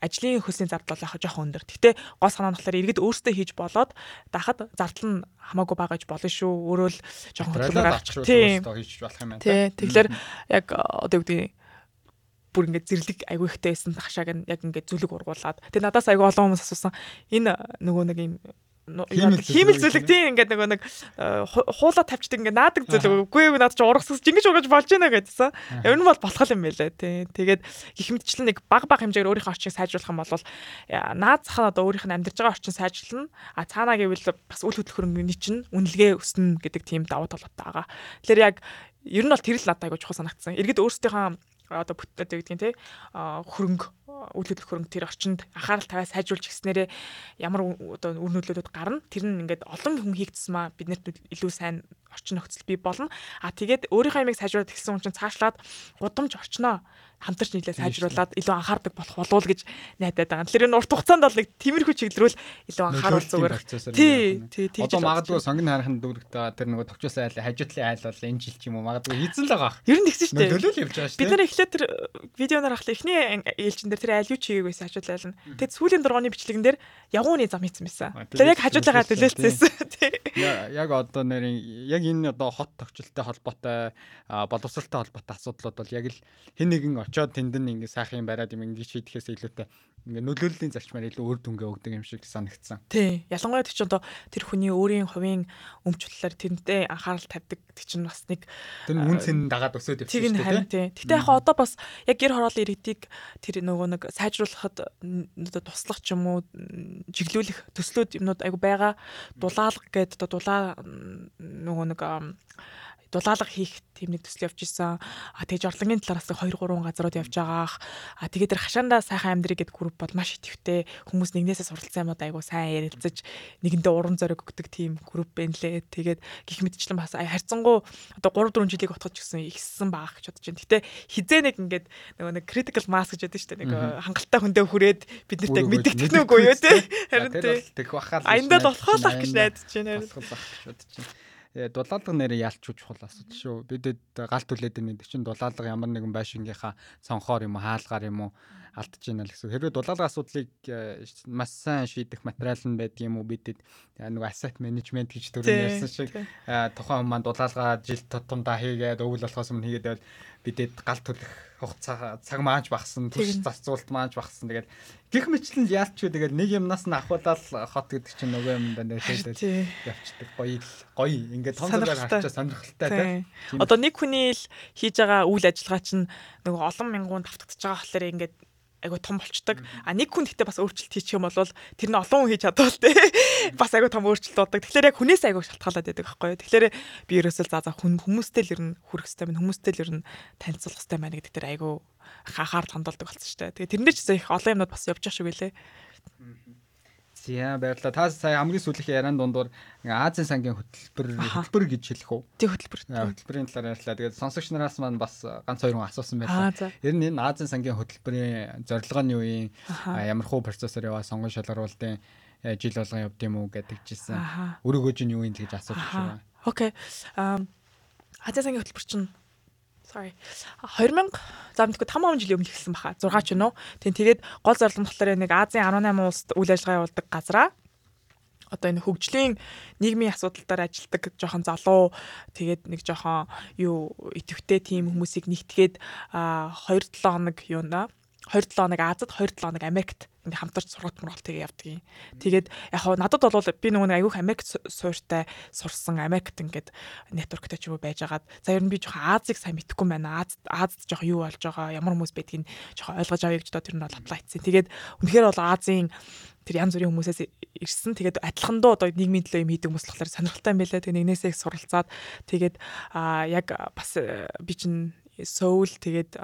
Ажлын хөлсийн зардал яг жоохон өндөр. Гэтэ гол санаа нь болохоор иргэд өөрсдөө хийж болоод дахад зардал нь хамаагүй байгаа гэж болно шүү. Өөрөө л жоохон хөдөлгөөр авчих тийм хийж болох юм байна. Тий. Тэгэхээр яг одоо юу гэдэг бүр ингээд зэрлэг айгүй ихтэй байсан хашааг нь яг ингээд зүлэг ургуулад. Тэгээ надаас айгүй олон хүмүүс асуусан. Энэ нөгөө нэг юм хиймэл зүйлэг тийм ингээд нөгөө нэг э, хуулаа тавьчдаг ингээд наадаг зүйлэг үгүй юу наад чи ургасгаж ингэж ургаж болж байна гэдсэн. Ер нь бол болох юм байлаа тийм. Тэгээд гих мэтчлэн нэг баг баг хэмжээгээр өөрийнхөө орчийг сайжруулах юм бол наад зах нь одоо өөрийнх нь амьдарч байгаа орчин сайжруулна. А цаанаа гэвэл бас үл хөдлөхөрөнгөний чинь үнэлгээ өснө гэдэг тийм давуу талуудтай байгаа. Тэгэхээр яг ер нь бол тэр л надад айгуу чухал санагдсан. Иргэд өөрсдийнхөө одоо бүтээд гэдэг нь тий хөрөнгө үйл хөдлөх хөрөнгө тэр орчинд анхаарал тавиа сайжруулж гиснээрээ ямар одоо үр нөлөөлөд гарна. Тэр нь ингээд олон хүн хийгдсэн маа биднэрт илүү сайн орчин нөхцөл бий болно. А тэгээд өөрийнхөө ямиг сайжруулах гэсэн хүн чинь цаашлаад гудамж орчноо хамтарч нийлээ сайжруулад илүү анхаардаг болох болов уу гэж найдаад байгаа. Тэгэхээр энэ урт хугацаанд бол нэг тиймэрхүү чиглэлрүүл илүү анхааруул зүгээр. Тий, тий, тий. Одоо магадгүй сонгон харахын дүүрэгтэй тэр нөгөө төвчөөс айл хажуутлын айл бол энэ жил ч юм уу магадгүй хийцэн л байгаа. Ер нь тэгсэн шүү дээ. Нөлөөл явж байгаа шүү. Бид нар эхлээд тэр видеоноор ахлаа эхний ээлжин дээр тэр айл юу чигээг байсан хажуутлын айл нь. Тэгээд сүүлийн дургооны бичлэгэн дээр явууны зам хийсэн байсан. Тэр яг хажуутлаагаа төлөөлцсөн. Тий. Яг одоо нэрийн яг энэ одоо хот төвчлөлтэй холбоотой боловсралтай холбоотой асуудлууд бол яг л хэн нэгэн очоод тэнд нь ингээ сайхан юм бариад юм ингээ шийдэхээс илүүтэй ингээ нөлөөллийн зарчмаар илүү өөр дүнгээ өгдөг юм шиг санагдсан. Тий. Ялангуяа тийч одоо тэр хүний өөрийн хувийн өмч бодлоор тэрнтэй анхаарал тавьдаг тий чинь бас нэг тэр үн цэн дагаад өсөөд явчихсан шүү дээ. Гэтэ яг одоо бас яг гэр хороолын иргэдийг тэр нөгөө нэг сайжруулахад одоо туслах ч юм уу чиглүүлэх төслүүд юмнууд айгу байгаа. Дулаалга гэдэг одоо дулаа нөгөө нэг дулаалга хийх тийм нэг төсөл явж исэн. А тэгж орлонгийн талаараас 2 3 газрууд явж байгаах. А тэгээд тэр хашаандаа сайхан амьдрий гэдэг групп бол маш идэвхтэй хүмүүс нэгнээсээ суралцсан юмуд айгу сайн ярилцаж нэгэндээ уран зориг өгдөг тийм групп байна лээ. Тэгээд гих мэдчлэн бас харьцангуй одоо 3 4 жилиг отгож гисэн ихссэн баах гэж бодож байна. Гэтэ хизээ нэг ингээд нөгөө нэг critical mass гэж байдаг шүү дээ. Нэг хангалттай хүндээ хүрээд бид нарт яг мэддэг технологи юу те. Харин тэг. Аяндаа болохоо л ах гэж найдаж байна. Болохоо л ах гэж бодож байна. Э, дулаалга нэрээ ялч чухал асуудал шүү. Бидэд галт түлээд байна. Тэр чинь дулаалга ямар нэгэн байшингийнхаа цонхоор юм уу, хаалгаар юм уу алдаж байна л гэсэн. Хэрвээ дулаалга асуудлыг э, маш сайн шийдэх материал нь байдаг юм уу бидэд нэг asset management гэж төрөнд ярьсан шиг э, тухайн хүмүүс дулаалга жил тутамдаа хийгээд өвөл болохоос өмнө хийгээд байвал бидэд галт түлэх хугацаа цаг мааж багсан, түш зарцуулт мааж багсан. Тэгээд гих мэтлэн яалч юу тэгээд нэг юмнаас нь ахуулаад хот гэдэг чинь нөгөө юм даа нэршээд явцдаг. Гоё гоё. Ингээд том зэрэг харчаа сонирхолтой тийм. Одоо нэг хүний л хийж байгаа үйл ажиллагаа чинь нөгөө олон мянган давтагдчихж байгаа болохоор ингээд айгу том болчдөг. А нэг хүн гэхдээ бас өөрчлөлт хийчих юм бол тэр нь олон хүн хийж чадвал те бас айгу том өөрчлөлт болдог. Тэгэхээр яг хүнээс айгу шалтгаалаад байдаг байхгүй юу. Тэгэхээр би ерөөсөө за за хүн хүмүүстэй л ер нь хүрэх хэрэгтэй байна. Хүмүүстэй л ер нь танилцуулах хэрэгтэй байна гэдэг тэр айгу хахаар хандуулдаг болсон шүү дээ. Тэгээ тэрнээ ч их олон юмнууд бас явж байгаа шүү гэлээ. За баярлалаа. Та сая хамгийн сүүлийнх яриан дундуур Азийн сангийн хөтөлбөр хөтөлбөр гэж хэлэх үү? Тий хөтөлбөр. Хөтөлбөрийн талаар ярьлаа. Тэгээд сонсогч нараас маань бас ганц хоёр хүн асуусан байлаа. Ер нь энэ Азийн сангийн хөтөлбөрийн зорилго нь юу юм? Ямар хуу процессор яваа сонгон шалгаруулалтын э, жил болгон явд юм уу гэдэг жисэн. Өрөөгөөж нь юу юм гэж асууж байгаа. Окей. Азийн сангийн хөтөлбөр чинь sorry. 2000 за мэдгүй 5 он жилийн өмнө эхэлсэн баха. 6 ч юм уу. Тийм тэгээд гол зорилго нь болохоор нэг Азийн 18 улсад үйл ажиллагаа явуулдаг газраа. Одоо энэ хөгжлийн нийгмийн асуудал дээр ажилладаг жоохон залуу тэгээд нэг жоохон юу идэвхтэй тийм хүмүүсийг нэгтгээд 2 7 хоног юуна 2 7 хоног Азад 2 7 хоног Америкт ингээ хамтарч сургалт мургалт тэгээ явдгийг. Тэгээд яг хаа надад бол би нөгөө нэг айгүйх Америк суурьтай сурсан Америкт ингээд нэтворктэй ч юм уу байжгаад за ер нь би жоохон Азийг сайн мэдэхгүй байна. Аз Азад жоохон юу болж байгаа, ямар хүмүүс байдгийг жоохон ойлгож авъя гэж доо тэр нь бол аплай хийсэн. Тэгээд үнэхээр бол Азийн тэр янз бүрийн хүмүүсээс ирсэн. Тэгээд адилхандаа одоо нийгмийн төлөө юм хийдэг хүмүүс болохоор сонирхолтой юм байлаа. Тэгээд нэгнээсээ их суралцаад тэгээд а яг бас э, би чинь Соул тэгээд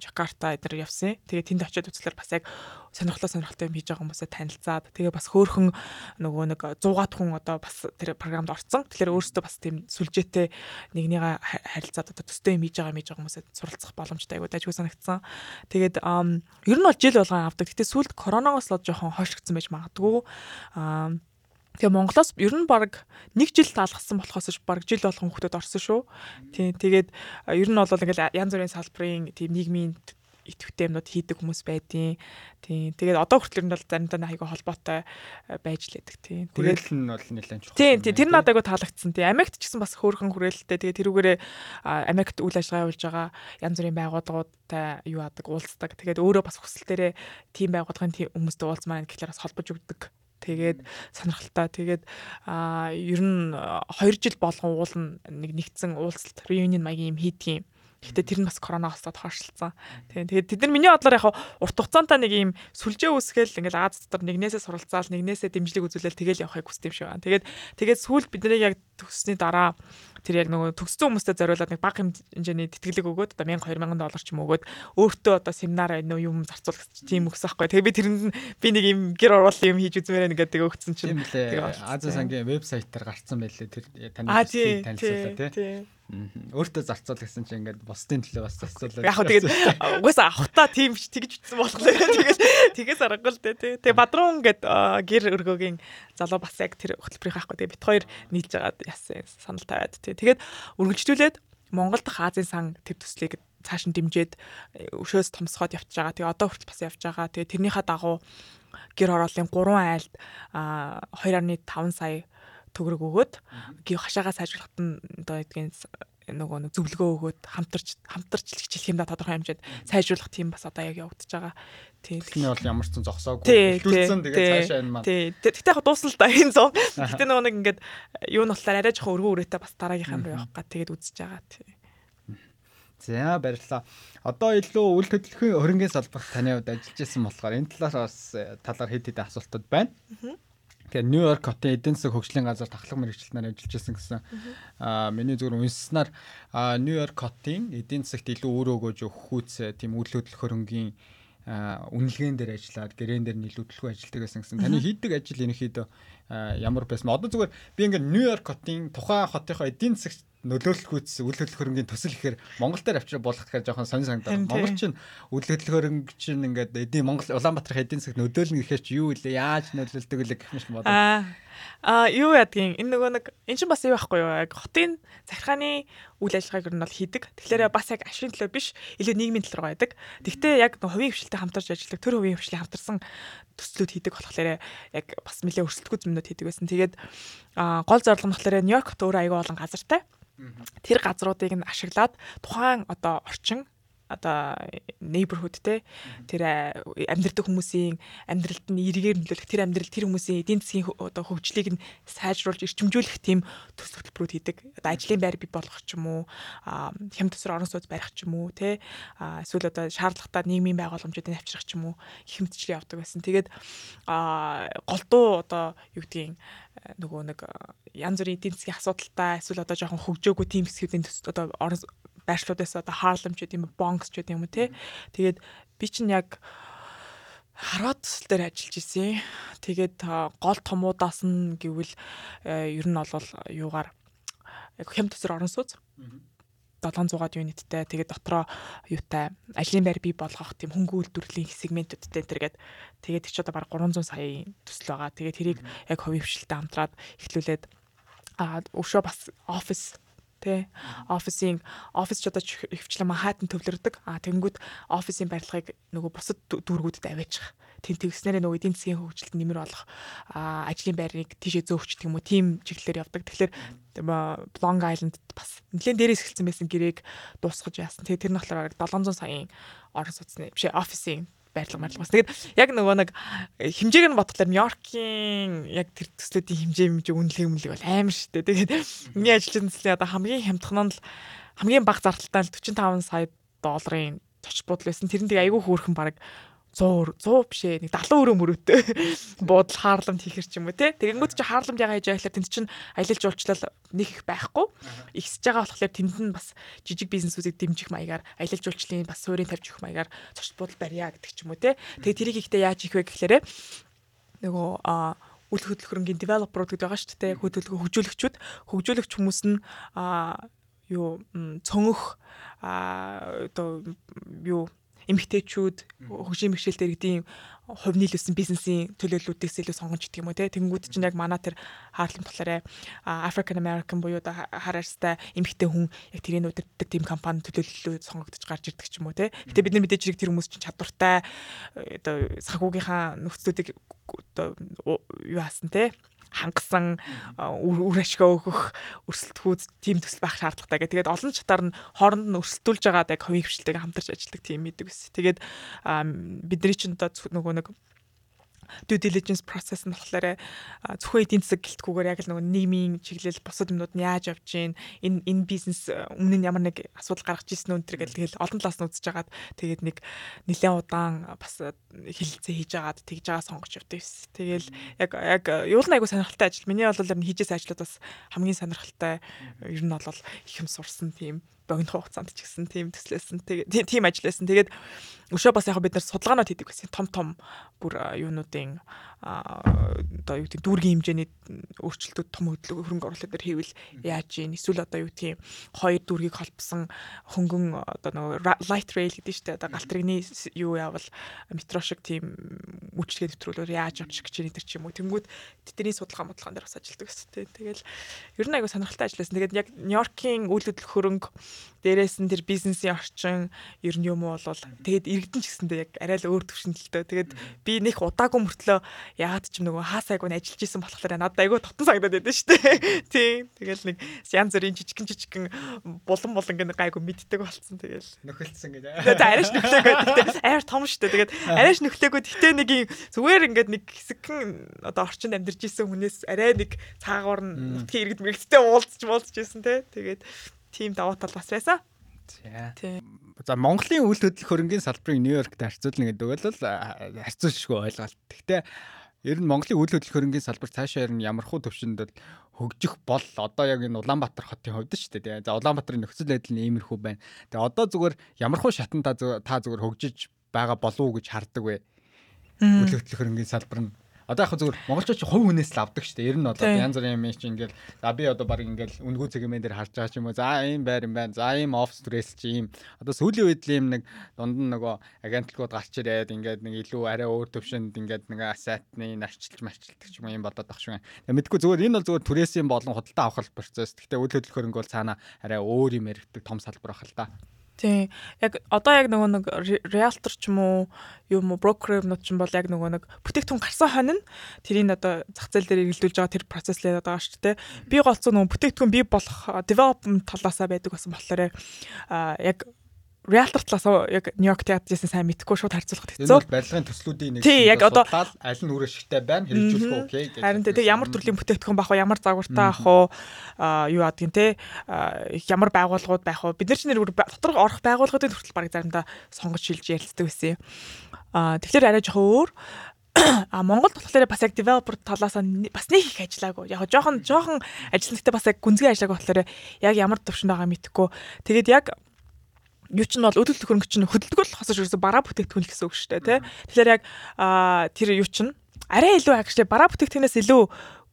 Жакарта эдгээр явсан. Тэгээд тэнд очиод үзлэр бас яг сонирхолтой сонирхолтой юм хийж байгаа хүмүүсээ танилцаад тэгээ бас хөөхөн нөгөө нэг 100-аад хүн одоо бас тэр програмд орсон. Тэгэхээр өөрөөсөө бас тийм сүлжээтэй нэгнийгээ харилцаад одоо төстэй юм хийж байгаа мэж байгаа хүмүүсээ суралцах боломжтой айгуу дайггүй санагдсан. Тэгээд ер нь бол жил болгон авдаг. Гэтэ сүүлд коронавигоос л жоохон хойшигдсан байж магадгүй. Аа Тэгээ Монголоос ер нь баг нэг жил таалгасан болохоос баг жил болгон хүмүүс орсон шүү. Тийм тэгээд ер нь бол ингээл янз бүрийн салбарын тийм нийгмийн идэвхтэй юмнууд хийдэг хүмүүс байдیں۔ Тийм. Тэгээд одоо хүртэл нь бол заримдаа айгүй холбоотой байж лээдэг тийм. Тэгээд нь бол нэлээд чухал. Тийм, тийм. Тэр нь надад айгүй таалагдсан. Тийм. Америкт ч гэсэн бас хөөрхөн хүрээлэлтэй. Тэгээд тэрүүгээрээ Америкт үйл ажиллагаа явуулж байгаа янз бүрийн байгууллагуудтай юу адаг уулздаг. Тэгээд өөрөө бас хүсэлтээрээ тийм байгууллагын тийм хүмүүстэй уулзмаа гэхлээр бас холбож өгдөг Тэгээд сонирхолтой. Тэгээд а ер нь 2 жил болгон уулна нэг нэгдсэн уулзалт reunion маягийн юм хийдгийм. Гэхдээ тэр нь бас коронавигоос хойшлцсан. Тийм. Тэгээд тэд нар миний бодлоор яг урт хугацаантай нэг юм сүлжээ үсгээл ингээл Аз дотор нэгнээсээ суралцаал нэгнээсээ дэмжлэг үзүүлэл тэгэл явахыг хүсдэм шиг байна. Тэгээд тэгээд сүүлд биднийг яг төгссөний дараа тэр яг нөгөө төгссөн хүмүүстэй зориулаад нэг бага хэмжээний тэтгэлэг өгөөд одоо 1000 2000 доллар ч юм өгөөд өөртөө одоо семинар нөө юм зарцуулах тийм өгсөн байхгүй. Тэгээ би тэрэнд би нэг юм гэр оруулалтын юм хийж үзмээр нэг гэдэг өгсөн чинь. Тэгээ Азийн сангийн вебсайтаар гарцсан байлээ тэр таны танилцуулаа тий. Өөртөө зарцуул гэсэн чинь ингээд бусдын төлөө бас зарцуулаад. Яг тэгээд угаасаа авахтаа тийм ч тэгж утсан болохоор тэгээд тэгээс аргагүй л дээ тий. Тэгээ бадрун гэд гэр өргөгийн залуу бас яг тэр хөтөлбөрийн хаахгүй тэгээ бит хоёр нийлж агаад яасан санал тавиад тий. Тэгээд үргэлжлүүлээд Монгол дахь Азийн сан тэр төслийг цааш нь дэмжиж өшөөс томсгоод явж байгаа. Тэгээ одоо хүртэл бас явж байгаа. Тэгээ тэрнийхээ дагуу гэр хорооллын 3 айлд 2.5 сая төгрөг өгөөд хашаагаа сайжруулахад нь одоо эдгээр нөгөө нэг зөвлөгөө өгөөд хамтарч хамтарч хичээлэх юм да тодорхой хэмжээнд сайжруулах тийм бас одоо яг явагдаж байгаа. Тийм. Тэхний бол ямар ч зэн зогсоогүй. Хөдөлсөн тэгээд цаашаа энэ маань. Тийм. Тэгтээ яг дуусна л да энэ зов. Гэтэ нөгөө нэг ингээд юу нь болохоор арай жоохон өргөн үрээтэй бас дараагийнхаа руу явах гад тэгээд үзэж байгаа. Тийм. За баярлалаа. Одоо илүү үйл хөдлөлийн хөрөнгөний салбарт таны хувьд ажиллаж исэн болохоор энэ талаар бас талаар хэд хэдэн асуултууд байна. Аа Тэгээ Нью-Йорк хотын эдийн засаг хөгжлийн газар тахлах мэрэгчлэнээр ажиллаж байсан гэсэн. Аа миний зүгээр үнснээр Нью-Йорк хотын эдийн засагт илүү өөрөө өгөөж өгөхүүц тийм үйл хөдлөх хөрөнгийн үнэлгээн дээр ажиллаад гэрээн дээр нийлүүлэлгүй ажилладаг гэсэн гэсэн. Таны хийдэг ажил ерөнхийдөө ямар байсан. Одоо зүгээр би ингээд Нью-Йорк хотын тухайн хотынхоо эдийн засагт нөлөөлөхүйц үйл хөдлөх хөрөнгөний төсөл гэхээр Монгол дээр авчраа болох гэхээр жоохон сонь санагдав. Монгол чинь үйл хөдлөх хөрөнгө чинь ингээд эдийн Монгол Улаанбаатарын эдийн засаг нөлөөлнө гэхээр чи юу вэ? Яаж нөлөөлдөг вэ гэх мэт бодоо. Аа аа юу ядгийн энэ нөгөө нэг эн чинь бас юу байхгүй юу? Яг хотын захиргааны үйл ажиллагааг нь бол хийдэг. Тэгэхээр бас яг ашигын төлөө биш, илүү нийгмийн төлөө байдаг. Тэгвэл яг нөгөө хувийн хвшилтэд хамтарч ажилладаг, төр хувийн хвшлийн хамтарсан төслүүд хийдэг болохоор яг бас нэлээ өрсөлдөхүй зэмнүүд хийдэг байсан. Тэгээд гол зорилго нь болохоор Нью-Йорк хот өөрөө аягүй олон газартай. Тэр газруудыг нь ашиглаад тухайн одоо орчин одоо neighborhood те тэр амьдрэх хүмүүсийн амьдралд нь эргээр нөлөөлөх тэр амьдрал тэр хүмүүсийн эдийн засгийн одоо хөгжлийг нь сайжруулж эрчимжүүлэх тийм төсөл хөтөлбөрүүд хийдэг. Одоо ажлын байр бий болгох ч юм уу, хямд төсөр орон сууц барих ч юм уу, те эсвэл одоо шаардлагатай нийгмийн байгууламжуудыг авчрах ч юм уу, их хэмтчлээ явдаг байсан. Тэгээд голдуу одоо юу гэдгийг нөгөө нэг янз бүрийн эдийн засгийн асуудалтай эсвэл одоо жоохон хөгжөөгүй тийм хэсгүүдийн одоо байршлуудаас одоо Harlem ч гэдэм Bronx ч гэдэм юм те. Тэгээд би чинь яг хараад дээр ажиллаж исэн. Тэгээд гол томуудаас нь гэвэл ер нь бол юугаар хэм төсөр орон сууц. 700-аад юниттэй тэгээд дотроо юутай ажлын байр бий болгох тийм хөнгө үйлдвэрлэлийн сегментүүдтэй тэргээд тэгээд ч одоо баг 300 саяын төсөл байгаа. Тэгээд тэрийг яг хувийн хвшилтэд хамтраад эхлүүлээд а өшөө бас офис тий офисын офис ч одоо хөвчлэн Манхаттен төвлөрдөг. А тэгэнгүүт офисын барилгыг нөгөө бусад дүүргүүдэд аваачих. Тэн тэгснээрээ нөгөө эдийн засгийн хөгжилд нэмэр болох ажлын байрыг тийшээ зөөвчдөг юм уу тийм чиглэлээр явдаг. Тэгэхээр Long Island бас нэлээд дээрээс эхэлсэн байсан гэрээг дуусгаж яасан. Тэгээ тэр нь болохоор 700 саяын орон сууцны биш офисын байрлал марлал бас. Тэгээд яг нөгөө нэг хэмжээг нь бодлоор Нью-Йоркийн яг тэр төслүүдийн хэмжээ хэмжээ үнэлэг үнэлэг бол амар шүү дээ. Тэгээд миний ажилчин төслийн одоо хамгийн хямдхан нь л хамгийн бага зардалтай л 45 сая долларын зоч бодол байсан. Тэр нь тийг айгүй хөөрхөн баг 100 100 биш ээ нэг 70 өрөө мөрөөтэй буудал хаарламт хийхэр ч юм уу те. Тэгэнгүүт чи хаарламт ягаа хийж байхлаар тэнд чинь аялал жуулчлал нэг их байхгүй. Ихсэж байгаа болохоор тэнд нь бас жижиг бизнесүүдийг дэмжих маягаар аялал жуулчлалын бас суурийг тавьж өгөх маягаар зочд буудал барья гэдэг ч юм уу те. Тэгээ тэрийг ихтэй яаж их вэ гэхлээрэ нөгөө а үйл хөдлөх хөрөнгөний девелоперууд гэдэг байгаа шүү дээ хөдөлгөөн хөгжүүлэгчүүд. Хөгжүүлэгч хүмүүс нь а юу цөнгөх а одоо юу эмгтээчүүд хөгжлийн бэрхшээлтэй иргэдийн хувь нийлүүлсэн бизнесийн төлөөллүүдээс илүү сонгож идэх юм уу те. Тэнгууд чинь яг манай тэр хаалт болохоор African American буюу да хараарстай эмгтээ хүн яг тэрийн удирддаг тийм компани төлөөллөө сонгогдож гарч ирдэг ч юм уу те. Гэтээ бид нар мэдээж хэрэг тэр хүмүүс чинь чадвартай оо санхүүгийнхаа нөхцлүүдийг оо юу хаасан те хангасан үр ашгаа өгөх өрсөлдөхүүд тийм төсөл байх шаардлагатай гэх. Тэгээд олон чатаар нь хооронд нь өрсөлдүүлж байгаад яг хувийн хвшилтэйг хамтарч ажилладаг тийм мэдэг ус. Тэгээд бидний чинь одоо нөгөө нэг due diligence process нь болохоор зөвхөн эдийн засаг гэлтгүүгээр яг л нөгөө нийгмийн чиглэл бусад юмнууд нь яаж явж гин энэ энэ бизнес өмнө нь ямар нэг асуудал гаргаж ирсэн өнтер гэл тэгэл олон талаас нь үзэж хагаад тэгээд нэг нэлээд удаан бас хилэлцээ хийж хагаад тэгж байгаа сонгож явдаг ус. Тэгэл яг яг юу л айгу сонирхолтой ажил. Миний бол ер нь хийжээс ажлууд бас хамгийн сонирхолтой ер нь бол их юм сурсан тийм богино хугацаанд ч гэсэн тийм төслөөсөн. Тэгээд тийм ажилласан. Тэгээд өшөө бас яг бид нар судалгаанууд хийдэг гэсэн том том бүр юунуудын одоо юу гэдэг дүүргийн хэмжээний өөрчлөлтүүд том хөдөлгөөн хөрөнгө оруулалт дээр хийвэл яаж ийн эсвэл одоо юу тийм хоёр дүүргийг холбосон хөнгөн одоо нөгөө light rail гэдэг чинь одоо галтрэгний юу яавал метро шиг тийм үйлчлэгээ нэвтрүүлгээр яаж явчих гэж энэ төр ч юм уу тэнгүүд тэдний судалгаа бодлогон дээр бас ажилладаг гэсэн. Тэгэл ер нь айгу сонирхолтой ажилласан. Тэгээд яг Нью-Йоркийн үйл хөдлөх хөрөнгө дээрээс нь тэр бизнесийн орчин ер нь юм уу болвол тэгээд иргэдэн ч гэсэндээ яг арай л өөр төвшөнтөлтөө. Тэгээд би нэг удаагүй мөртлөө ягаад ч нөгөө хаасайг нь ажиллаж исэн болохоор надад айгүй тотон сагдаад байдсан шүү дээ. Тийм. Тэгэл нэг янз бүрийн жижигэн жижигэн булан булан гэнэ гайгүй мэддэг болсон. Тэгэл нөхөлдсөн гэж. Тэгээд арайш нөхлөөгөө амар том шүү дээ. Тэгээд арайш нөхлөөгөө гэтээ нэг юм зүгээр ингээд нэг хэсэгхэн одоо орчинд амьдарч исэн хүнээс арай нэг цаагуур нь нутгийн иргэд мэрэгттэй уулзч муулзч исэн те. Тэгээд тийм давуу тал бас байсан. За Монголын үйл хөдлөх хөрөнгөний салбарыг Нью-Йоркт харьцуулна гэдэг бол харьцуулшгүй ойлголт. Гэхдээ Ер нь Монголын үйл хөдлөх хөрөнгийн салбар цаашаа ер нь ямархуу төвшөнд хөгжих бол одоо яг энэ Улаанбаатар хотын хувьд шүү дээ. За Улаанбаатарын нөхцөл байдал нь иймэрхүү байна. Тэгээ одоо зүгээр ямархуу шатан та та зүгээр хөгжиж байгаа болов уу гэж хардаг вэ? Үйл хөдлөх хөрөнгийн салбар нь Одоо яг зөвхөн монголчууд хувь хүнээс л авдаг шүү дээ. Ер нь одоо янз бүрийн юм чинь ингээл за би одоо баг ингээл үнгүү цэгмэн дээр харж байгаа ч юм уу. За ийм байр юм байна. За ийм офс стресс чи ийм. Одоо сүүлийн үед л ийм нэг дунд нь нөгөө агентлагууд гарч ирээд ингээд нэг илүү арай өөр төвшөнд ингээд нэг ассетны нарчилж марчилдаг ч юм уу юм болоод байх шиг. Мэдгүй зөвхөн энэ бол зөвхөн түрээсийн болон худалдаа авах процесс. Гэхдээ үйл хөдлөх хөрөнгө бол цаана арай өөр юм яригддаг том салбар байх л та. Тийм. Яг одоо яг нөгөө нэг риэлтор ч юм уу юм уу брокер юмнууд ч юм бол яг нөгөө нэг бүтээгдэхүүн гарсан хонь нь тэрийг одоо зах зээл дээр эргэлдүүлж байгаа тэр процесс л байгаа шүү дээ. Би голцоо нөгөө бүтээгдэхүүн бий болох development талаасаа байдаг болсон болохоор яг Realtor талаас яг Нью-Йорк театрын сайн мэдхгүй шууд харьцуулах хэцүү. Энэ бол барилгын төслүүдийн нэг тийм яг одоо аль нь үр ашигтай байна хэрэгжүүлэх окей гэж. Харин тийм ямар төрлийн бүтээгдэхүүн байх вэ? Ямар загвартай авах уу? Юу адгийн те ямар байгууллагууд байх вэ? Бид нар ч нэр дотор орох байгууллагуудын хүртэл баг заримдаа сонгож шилж ярилцдаг байсан юм. Аа тэгэхээр арай жоохон өөр а Монгол болохоор бас яг developer талаас бас нэг их ажиллаагүй. Яг жоохон жоохон ажилтнагтай бас яг гүнзгий ажиллаагүй болохоор яг ямар төвшөнд байгаа мэдэхгүй. Тэгээд яг юу ч нь бол өдөлт хөрөнгө чинь хөдөлгөөл хосож ерөөсө бараа бүтээгдэхүүн гэсэн үг шүү дээ тий. Тэгэхээр яг тэр юу чинь арай илүү агштай бараа бүтээгдэхүүнээс илүү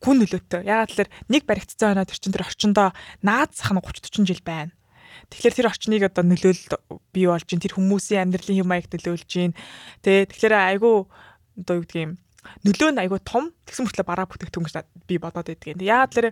күн нөлөөтэй. Ягаад тэгэхээр нэг баригдсан оноо тэр чинь тэр орчиндоо наад зах нь 30 40 жил байна. Тэгэхээр тэр орчныг одоо нөлөөлөлд бий болж ин тэр хүмүүсийн амьдралын юм аяг нөлөөлж ин. Тэ тэгэхээр айгүй одоо юу гэдгийг нөлөө нь айгүй том тэгсэн мөртлөө бараа бүтээгдэхүүн гэж би бодоод юм. Яагаад тэр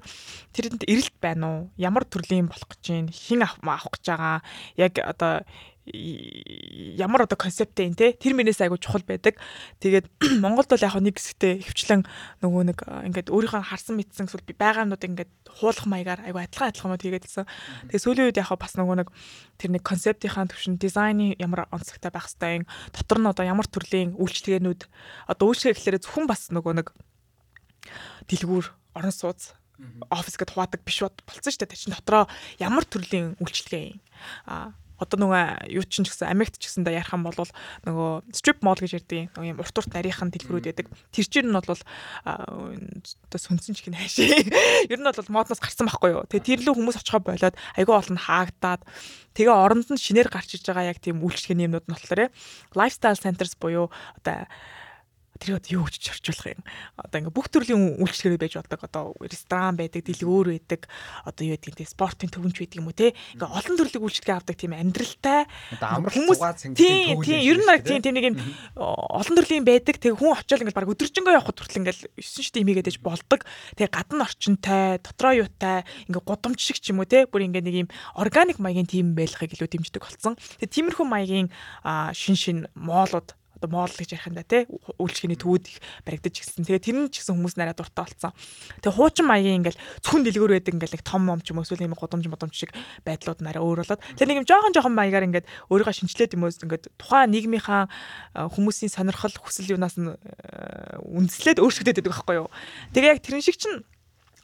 тэрэнд эрэлт байна уу? Ямар төрлийн болох гэж байна? Хин авах гэж байгаа? Яг одоо ямар одоо концепттэй юм те тэр мэнэс айгу чухал байдаг. Тэгээд Монголд бол яг нэг хэсэгтээ хөвчлэн нөгөө нэг ингээд өөрийнхөө харсан мэдсэн эсвэл байгаанууд ингээд хуулах маягаар айгу адилхан адилханууд хийгээдсэн. Тэгээд сүүлийн үед яг бас нөгөө нэг тэр нэг концептийнхаа төвшин дизайны ямар онцгойтой байх хэвээр дотор нь одоо ямар төрлийн үйлчлэгээнүүд одоо үйлчлэгээ гэхлээр зөвхөн бас нөгөө нэг дэлгүүр орон сууц офис гэдээ хуваадаг биш болцсон шүү дээ. Тэр чинь дотроо ямар төрлийн үйлчлэгээ юм. Аа одоо нөгөө юу ч ч гэсэн Америкт ч гэсэн да ярих юм бол нөгөө strip mall гэж ярьдаг нөгөө юм урт урт нарийнхан дэлгэрүүд байдаг. Тэр чинь нь бол одоо сүнсэн ч гин хаашаа. Ер нь бол модноос гарсан байхгүй юу. Тэгээ тэр лөө хүмүүс очихоо болоод айгүй олон хаагдаад тэгээ оронд нь шинээр гарч иж байгаа яг тийм үйлчлэгээний юмнууд нь болохоор lifestyle centers буюу одоо тэр одоо юу гэж орчуулах юм. Одоо ингээ бүх төрлийн үйлчлэгээр байж болдог. Одоо ресторан байдаг, дэлгүүр байдаг, одоо юу гэдэг тийм спортын төвөнч байдаг юм уу те. Ингээ олон төрлийн үйлчлэгээ авдаг тийм амьдралтай. Хүмүүс тийм тийм ер нь тийм тийм нэг юм олон төрлийн байдаг. Тэгээ хүн очиод ингээ баг өдөржингөө явах хүртэл ингээ 9 шит имигээд ээж болдог. Тэгээ гадна орчинтай, дотроо юутай, ингээ гудамж шиг ч юм уу те. Бүр ингээ нэг юм органик маягийн тим байлгахыг илүү дэмждэг болсон. Тэгээ тиймэрхүү маягийн шин шин моолууд одоо моол гэж ярих юм да тий үйлчлэгээний төвүүд их баригдаж гисэн. Тэгээ тэр нь ч гэсэн хүмүүс нараа дуртай болсон. Тэгээ хуучин маягийн ингээл зөвхөн дэлгүүр байдаг ингээл нэг том мом ч юм уу эсвэл юм гудамж модомж шиг байдлууд нараа өөр болоод тэгээ нэг юм жоохон жоохон маягаар ингээд өөрийгөө шинчлээд юм уу ингээд тухайн нийгмийнхаа хүмүүсийн сонирхол хүсэл юунаас нь үндэслээд өөрчлөгдөд байдаг байхгүй юу. Тэгээ яг тэрэн шиг чинь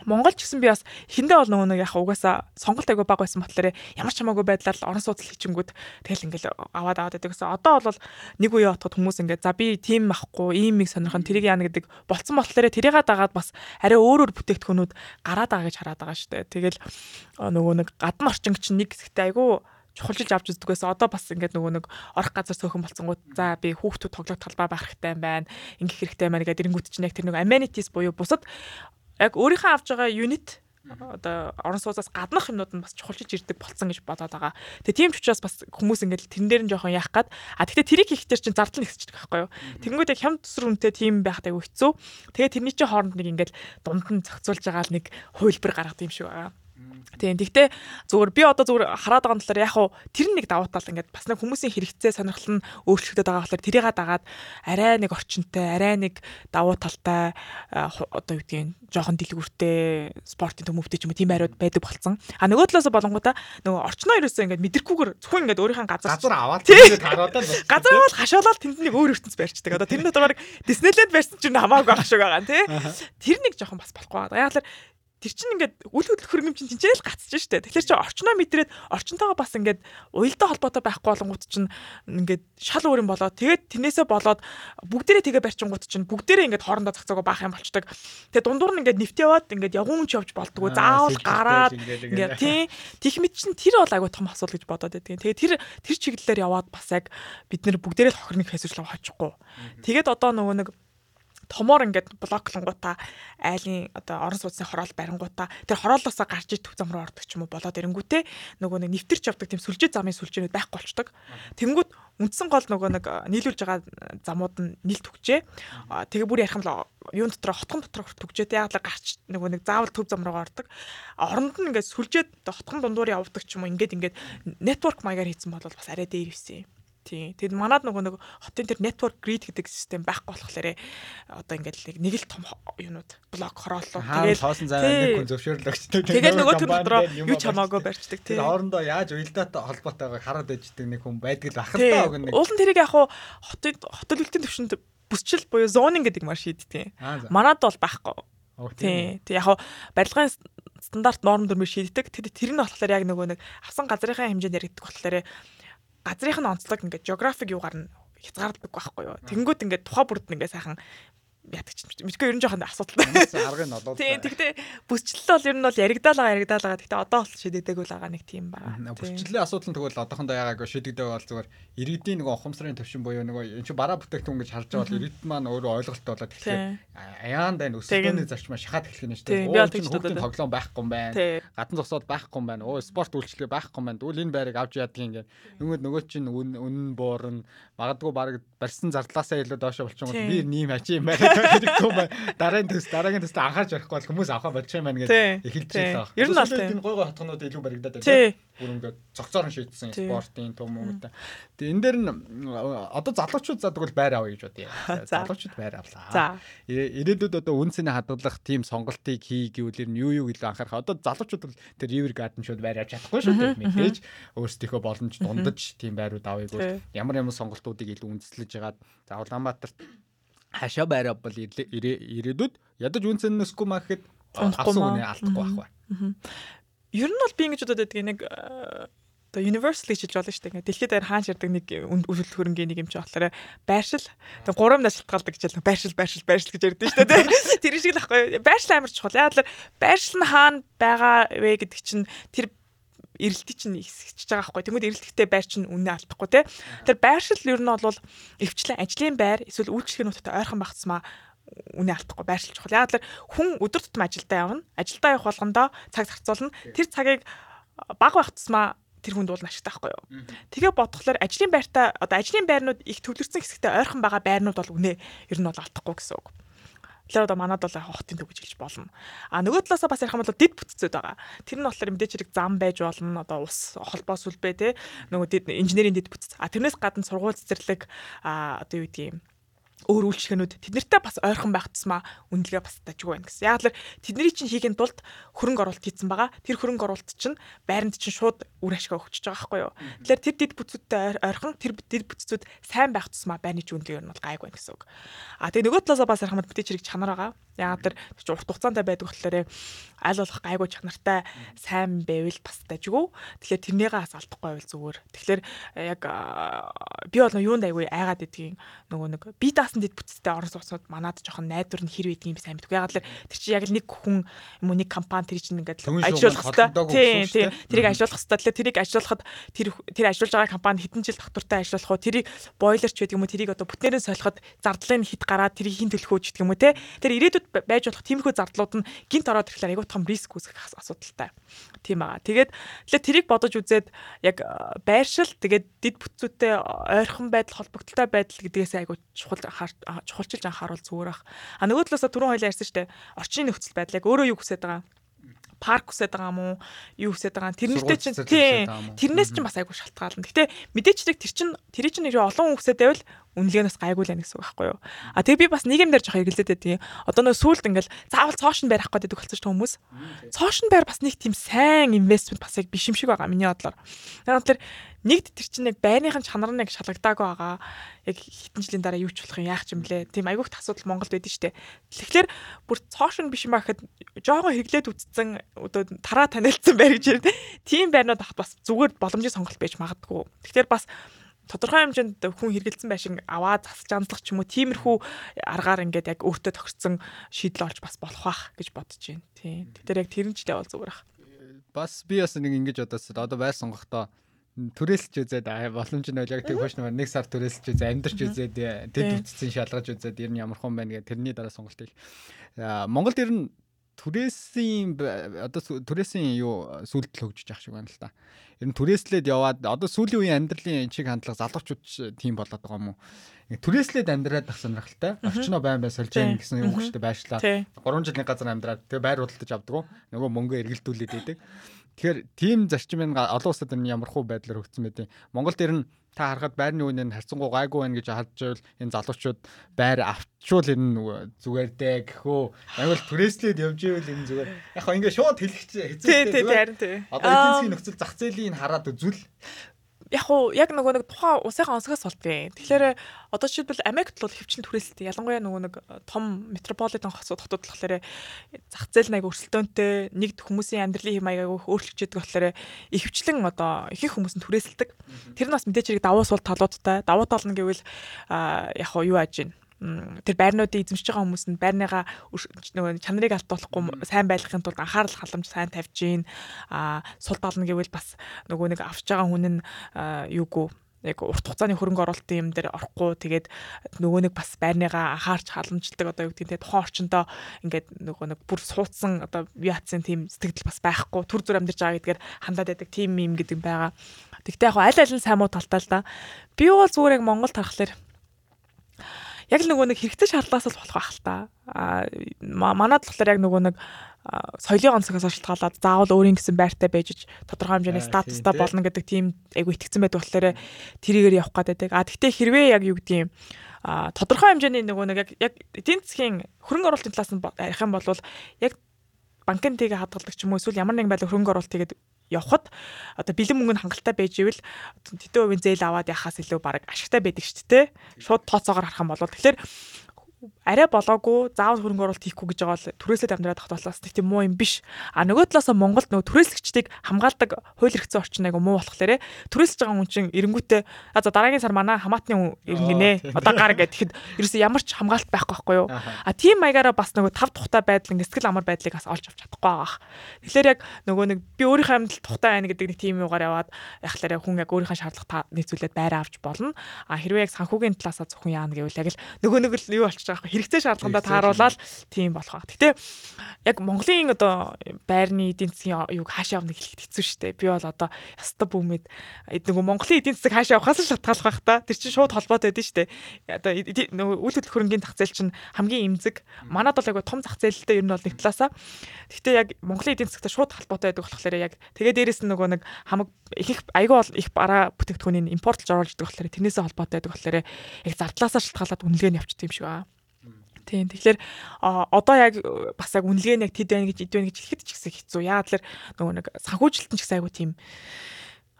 Монгол ч гэсэн би бас эхэндээ бол нөгөө нэг яг угаасаа сонголт айгүй баг байсан болохоор ямар ч хамаагүй байдлаар л орон сууцл хийчингүүд тэгэл ингээл аваад аваад байдаг гэсэн. Одоо бол нэг үе отоход хүмүүс ингээд за би тийм ахгүй, ийм их сонирхон тэрийг яана гэдэг болцсон болохоор тэрийг дагаад бас арай өөр өөр бүтээгдэхүүнүүд гараад байгаа гэж хараад байгаа шүү дээ. Тэгэл нөгөө нэг гадна орчин чинь нэг хэсэгтээ айгүй чухалчилж авч үздэг байсан. Одоо бас ингээд нөгөө нэг орох газар цөөхөн болцсонгууд за би хүүхдүүд тоглох талбай байх хэрэгтэй байна. Ингэх хэрэгтэй байна гэдэг эрэнгүүт чинь яг тэр нэг amenities буюу бусад яг өөрийнхөө авж байгаа юнит одоо орон сууцаас гаднах юмнууд нь бас чухалчиж ирдэг болцсон гэж бодоод байгаа. Тэгээ тийм ч учраас бас хүмүүс ингээд тэрэн дээр нь жоохон яах гад. А тэгтээ тэрийг хийхдээ чинь зардал байгаа байхгүй юу. Тэнгүүд яг хямд төсөр үнтэй тийм байхтай хэцүү. Тэгээ тэрний чинь хооронд нэг ингээд дунд нь зохицуулж байгаа л нэг хувилбар гаргадаг юм шиг байгаа. Тийм. Гэхдээ зүгээр би одоо зүгээр хараад байгаа талаар яг хуу тэр нэг давуу тал ингээд бас нэг хүмүүсийн хэрэгцээ сонирхол нь өөрчлөгдөд байгаа болохоор тэрийг дагаад арай нэг орчинтой, арай нэг давуу талтай одоо юу гэдгийг жоохон дэлгүүртэй спортын төмөвтэй ч юм уу тийм ариуд байдаг болцсон. А нөгөө талаас болонгуудаа нөгөө орчноо ерөөсөө ингээд мэдрэхгүйгээр зөвхөн ингээд өөрийнхөө газар газар аваад тэгээд хараадаа газар аваад хашаалал тэнд нэг өөр ертөнц барьчдаг. Одоо тэр дотор баг Диснейленд барьсан ч юм хамаагүй ах шиг байгаа тий. Тэр нэг жоохон бас болохгүй. Яг л тэр чинь ингээд үл хөдлөх хөргөм чинь тэнцээ л гацж штэ. Тэгэхээр чи орчноо мэдрээд орчинтойгоо бас ингээд уялдаа холбоотой байхгүй болонгууд чинь ингээд шал өөрийн болоод тэгээд тэрнээсээ болоод бүгдээрээ тэгээ барьчингууд чинь бүгдээрээ ингээд хоорондоо зацаагаа баах юм болчдаг. Тэгээд дундуур нь ингээд нэвт яваад ингээд явгуун ч явж болдгоо. Заавал гараад ингээд тий Тих мэд чинь тэр бол айгуу том асуудал гэж бодоод байдгийн. Тэгээд тэр тэр чиглэлээр яваад бас яг бид нэр бүгдээрээ л хохирныг хэсвэрлэв хочихгүй. Тэгээд одоо нөгөө нэг томоор ингээд блоклонгуудаа айлын одоо орон сууцны хороол барингуудаа тэр хороолоосоо гарч төв зам руу ордог ч юм уу болоод ирэнгүүтээ нөгөө нэг нэвтэрч явдаг тийм сүлжээ замын сүлжээнүүд байхгүй болчдөг. Тэнгүүд үндсэн гол нөгөө нэг нийлүүлж байгаа замууд нь нийлт өгчээ. Тэгээ бүр ярих юм л юун дотор хотгон дотор төгжээ. Яг л гарч нөгөө нэг заавал төв зам руугаа ордог. Оронд нь ингээд сүлжээд хотгон дундуур явдаг ч юм уу ингээд ингээд network маягаар хийсэн бол бас арай дээр юусэн юм. Тийм. Тэгэд манад нөгөө нэг хотын тэр network grid гэдэг систем байхгүй болохоор одоо ингээд нэг л том юунууд блок хорооллоо. Тэгээд хоосон зай нэг хүн зөвшөөрлөгчдөг. Тэгээд нөгөө тэр дотроо юу ч хамаагүй барьцдаг тийм. Хоорондоо яаж уялдаатай холбоотойгоо хараад иждэг нэг хүн байдаг л ах л таа гэнэ. Уул нь тэрийг яг хотын үлдийн төвшөнд бүсчил буюу зонинг гэдэг маш шийддэг. Манад бол байхгүй. Тийм. Тэг яг барилгын стандарт норм дүрмээр шийддэг. Тэр тэр нь болохоор яг нөгөө нэг авсан газрынхаа хэмжээнд яригддаг болохоор газрынх нь онцлог ингээд географик юугаар нь хязгаарлагддаг байхгүй юу. Тэнгүүд ингээд тухай бүрд нь ингээд сайхан яадаг ч мэдгүй ер нь жоохон асуудалтай. Аргын олоо. Тийм тэгтээ бүсчлэл бол ер нь бол яригдаалгаа яригдаалгаа тэгтээ одоо бол шийдэгдэг л байгаа нэг тийм байгаа. Бүсчлэлийн асуудал нь тэгвэл одоохондоо яагаагүй шийдэгдэг бол зүгээр иргэдийн нөгөө ухамсарын төвшин буюу нөгөө эн чинь бараа бүтээгдэхүүн гэж харж байгаа бол иргэд маань өөрөө ойлголттой болоод тэгэхээр аяан дайн өсөлтөний зарчмаа шахаад эхлэх нь шүү дээ. Оо чинь хүүхдийн тоглоом байхгүй юм байна. Гадна зогсоод байхгүй юм байна. Оо спорт үйлчлэг байхгүй юм байна. Тэгвэл энэ байрыг авч яадаг юм гээд нөгөө нөгөө чинь үнэн буурна. Магадгүй баг барьсан зардлаасаа илүү доошо болчихсон бол би нэм ачи юм байна хэрэггүй байна. Дараагийн төс дараагийн төст анхаарч барихгүй бол хүмүүс авахаа болчих юм байна гэж эхэлж байгаа. Ер нь бол энэ гой гой хатгнууд илүү баригдаад байна. Бүр ингээд цогцоор нь шийдсэн спортын том юм уу. Тэгээ энэ дээр нь одоо залуучууд задаг бол байр авъя гэж бодъё. Залуучууд байр авлаа. Ирээдүйд одоо үнцний хадгалах тийм сонголтыг хий гэвэл юу юу илүү анхаарах. Одоо залуучууд бол тэр river garden шууд байр авч чадахгүй шүү дээ. Мэдээж өөрсдийнхөө боломж дундаж тийм байрууд авъя гэвэл ямар ямар сонголтуудыг илүү үндэслэж ягаад за Улаанбаатарт хашаа байраа бол ирээдүйд ядаж үнцэнэсгүй маа гэхэд асуу үнэ алдахгүй байх бай. Ер нь бол би ингэж бодоод байдаг нэг одоо universal гэж хэлж болно шүү дээ. Ингээ дэлхийд даяар хаан ширдэг нэг үйлчлэл хөрөнгөний нэг юм чи болохоор байршил. Тэгээ гурван нас шалтгаалдаг гэж л байршил байршил байршил гэж ярьдэн шүү дээ. Тэр шиг л ахгүй. Байршил амар чухал. Яг л байршил нь хаана байгаа вэ гэдэг чинь тэр эрэлтий чинь ихсэж байгаа байхгүй. Тэнгүүд эрэлтэгтэй байр чинь үнэ алдахгүй те. Тэр байршил ер нь бол эвчлэн ажлын байр эсвэл үйлчлэгээнүүттэй ойрхон багцмаа үнэ алдахгүй байршилж чухал. Яг л хүн өдөр тутам ажилдаа явна. Ажилдаа явах болгондоо цаг зарцуулна. Тэр цагийг баг байх тусмаа тэр хүнд бол ашигтай байхгүй юу. Тэгээ бодглохлоор ажлын байртаа одоо ажлын байрнууд их төвлөрсөн хэсэгтээ ойрхон байгаа байрнууд бол үнэ ер нь бол алдахгүй гэсэн үг. Тэгэхээр одоо манад бол хотын төв гэж хэлж болно. А нөгөө талаасаа бас ярих юм бол дид бүтцүүд байгаа. Тэр нь болохоор мэдээч хэрэг зам байж болно. Одоо ус холбоо сүлбэ те нөгөө дид инженерийн дид бүтц. А тэрнээс гадна сургууль цэцэрлэг а одоо юу гэдгийг өөр үйлчлэгнүүд тэднэртэй бас ойрхон байх тусмаа үнэлгээ бас дажгүй байна гэсэн. Яг л тэдний чинь хийхин тулд хөрөнгө оруулалт хийсэн байгаа. Тэр хөрөнгө оруулалт чинь байранд чинь шууд үр ашиг өгч байгаа байхгүй юу. Тэгэхээр тэр дид бүтцүүдтэй ойрхон тэр дид бүтцүүд сайн байх тусмаа байрны үнэлгээ нь бол гайгүй гэсэн үг. А тэгээ нөгөө талаасаа бас ярих юм бүтээч хэрэг чанар байгаа. Яагаад тэр урт хугацаанд байдаг болохоор аль болох гайгүй чанартай сайн байвал бас дажгүй. Тэгэхээр тэрнийгээ бас алдахгүй байвал зүгээр. Тэгэхээр яг би бол юунд айгүй айгаад идгийн нөгөө нэг би даасан дэд бүтцтэй орон сууцнууд манад жоохон найдвар нь хэр байдгийг сайн мэдгүй. Ягаад л тэр чинь яг л нэг хүн юм уу нэг компани тэр чинь ингээд ажиллах хэрэгтэй. Тийм тийм. Тэрийг ажиллах хэрэгтэй. Тэгэхээр тэрийг ажиллахад тэр тэр ажиллаж байгаа компани хэдэн жил доктортай ажиллах уу? Тэрийг бойлерч гэдэг юм уу? Тэрийг одоо бүтнээрээ солиход зардлын хит гараад тэрийг хин төлөхөө ч гэдэг юм уу те. Тэр ирээдүйд байж болох тиймэрхүү зардлууд нь гинт ороод ирэхлээр айгүй том риск үүсгэх асуудалтай. Тийм аа. Тэгээд тэгэхээр тэрийг бодож үзээд яг байршил тэгээд дид бүтцүүтэй ойрхон байдал холбогдолтой байдал гэдгээс айгүй чухал чухалчилж анхааруул зүгээр ах. А нөгөө талаас түрүүн хоёлаа ярьсан шүү дээ. Орчны нөхцөл байдал яг өөрөө юу хүсэж байгаа парк үсээд байгаа уу? Юу үсээд байгаа. Тэрнэртэй чинь тийм. Тэрнээс чинь бас айгүй шалтгаална. Гэтэ мэдээчлэг тэр чинь тэр чинь нэр олон хүн үсээд байвал үнэлгээ нас гайгүй л байна гэсэн үг байхгүй юу. А тэгээ би бас нийгэмдэр жоох эргэлзээд байдгийн. Одоо нөө сүулт ингээл заавал цоошин байр авах гэдэг болчих хүмүүс. Цоошин байр бас нэг тийм сайн инвестмент бас яг биш юм шиг байгаа миний бодлоор. Тэгэхээр нэгд тэр чинь яг байрныхын чанар нь яг шалгадаагүй байгаа. Яг хэдэн жилийн дараа юу ч болох юм яах юм блэ? Тийм айгүйх асуудал Монголд байдаг штэ. Тэгэхээр бүр цоошин биш юм гэхэд жоохон хэглээд үтцсэн одоо тараа танилцсан байр гэж тийм байрнууд хат бас зүгээр боломжийн сонголт байж магадгүй. Тэгэхээр бас тодорхой хэмжээнд хүн хэрэгэлсэн байшин аваад засаж амлах ч юм уу тиймэрхүү аргаар ингээд яг өөртөө тохирсон шийдэл олж бас болох бах гэж бодож байна. Тийм. Тэгэхээр яг тэрнжлээ бол зүгээр ах. Бас би бас нэг ингэж бодосоо одоо байр сонгохдоо түрээсэлж үзээд боломж нь яг тэг хөөш нэг сар түрээсэлж үзээ амьдарч үзээд дэд үтцэн шалгаж үзээд ер нь ямар хон байна гэх тэрний дараа сонголт хийх. Монголд ер нь түрээсийн одоо түрээсийн юу сүлдэл хөгжиж ах шиг байна л та. Ер нь түрээслээд яваад одоо сүүлийн үеийн амьдралын чиг хандлага залуучууд тийм болоод байгаа юм уу? Түрээслээд амьдраад ах сонирхолтой. Орчноо байн бай сольж яах гэсэн юм хөштэй байшлаа. 3 жил нэг газар амьдраад тэгээ байр худалдаж авдаг. Нөгөө мөнгө эргэлдүүлээд идэг. Тэгэхээр тийм зарчмын олон улсад энэ ямархуу байдлаар хөгжсөн байдیں۔ Монголд ер нь та харахад байрны үнэ нь харьцангуй гайгүй байна гэж харж байвал энэ залуучууд байр авчвал энэ зүгээр дээ гэхөө. Аюул түрээслээд явж ивэл энэ зүгээр. Яг хоо ингээ шууд хэлэх хэцүү дээ зүгээр. Одоо эдийн засгийн нөхцөл зах зээлийн хараад үзвэл яг уу яг нөгөө нэг тухайн усынхаа онцгоос болдгийг. Тэгэхээр одоо жишээлбэл Америкт бол хөвчлэн түрээсэлтэй. Ялангуяа нөгөө нэг э, том метрополитен хотууд болохоор зах зээл нэг өрсөлдөөнтэй нэгд хүмүүсийн амьдралын хэм маяг өөрчлөгдөж байгаа болохоор ихвчлэн одоо ихэнх хүмүүс нь түрээсэлдэг. Тэр нь бас мэдээч хэрэг давуу сул талуудтай. Давуу тал нь гэвэл яг юу ааж гин тэр байрнуудыг эзэмшиж байгаа хүмүүс нь байрныгаа нөгөө чанарыг алдуулахгүй сайн байлгахын тулд анхаарал халамж сайн тавьж гин а сул тална гэвэл бас нөгөө нэг авч байгаа хүн нь юугүй яг урт хугацааны хөрөнгө оруулалтын юм дээр орохгүй тэгээд нөгөө нэг бас байрныгаа анхаарч халамжилдаг одоо юу гэдэг нь тухайн орчиндөө ингээд нөгөө нэг бүр суудсан одоо яатсын тийм сэтгэл бас байхгүй төр зүр амьдарч байгаа гэдгээр хандаад байдаг тийм юм гэдэг байгаа. Тэгтээ яг аль аль нь сайн муу талтай л да. Би бол зүгээр яг Монгол тархлаар яг л нөгөө нэг хэрэгтэй шаардлагаас л болох байх л та. А манад болохоор яг нөгөө нэг соёлын онцгоос шалтгаалаад заавал өөрийн гэсэн байртай байж тодорхой хэмжээний статустай болно гэдэг тийм айгу итгэцэн байдаг болохоор тэрийгээр явах гэдэг. А тэгтээ хэрвээ яг юу гэдэг юм а тодорхой хэмжээний нөгөө нэг яг эдийн засгийн хөрөнгө оруулалтын талаас нь ярих юм бол яг банкны тэгээ хадгалдаг ч юм уу эсвэл ямар нэгэн байдлаар хөрөнгө оруулалт тэгээд явхад одоо бэлэн мөнгө нь хангалттай байж ивэл тэдэн хувийн зээл аваад яхаас илүү баг ашигтай байдаг шүү дээ. Шууд тооцоогоор харах юм бол тэгэхээр арай болоогүй заавал хөрөнгө оруулалт хийхгүй гэж байгаа бол түрээслээд амьдраад тахт болоос тийм муу юм биш. А нөгөө талаас Монголд нөгөө түрээслэгчдийг хамгаалдаг хууль эрхцэн орчин айгу муу болохоор түрээслэж байгаа хүн чинь эренгүүтээ за дараагийн сар манай хамаатны хүн ирэнгэнэ. Одоо гар гэхэд ерөөсө ямар ч хамгаалт байхгүй байхгүй юу. А тийм маягаараа бас нөгөө тав тухтай байдал ингээ сэтгэл амар байдлыг бас олж авч чадахгүй байгаа. Тэгэхээр яг нөгөө нэг би өөрийнхөө амьдрал тухтай байна гэдэг нэг тийм юугаар яваад яхахлаараа хүн яг өөрийнхөө шаардлага нийцүүлээд байраа авч болно. А хэрвээ яг санхүүгийн талаасаа зөвхөн яана гэвэл яг л нөгөө нэг л юу болчих байгаа хэрэгтэй шаардлагандаа тааруулаад тийм болох баг. Гэтэ яг Монголын одоо байрны эдийн засгийн юг хаашаа явна хэлэхэд хэцүү шттэ. Би бол одоо яста бүүмэд нөгөө Монголын эдийн засаг хаашаа явахаас шалтгаалах байх та. Тэр чинь шууд холбоотой байдэн шттэ. Одоо нөгөө үйл хөдлөх хөрөнгийн зах зээл чинь хамгийн эмзэг. Манад бол айгу том зах зээлтэй ер нь бол нэг талаасаа. Гэтэ яг Монголын эдийн засагтай шууд холбоотой байдаг болохоор яг тэгээ дээрэс нь нөгөө нэг хамаг их их айгу бол их бараа бүтээгдэхүүнийг импортлж оруулж байгаа болохоор тэрнээсээ холбоотой байдаг болохоор яг зардлаасаа шалтгаалаад үнэлгээ нь явчихдаг юм шиг байна. Тийм. Тэгэхээр одоо яг бас яг үнэлгээ нь яг тэд байна гэж эд байна гэж хэлэхэд ч ихсэн хэцүү. Яагаад тэр нөгөө нэг санхүүжилт нь ч гэсэн айгүй тийм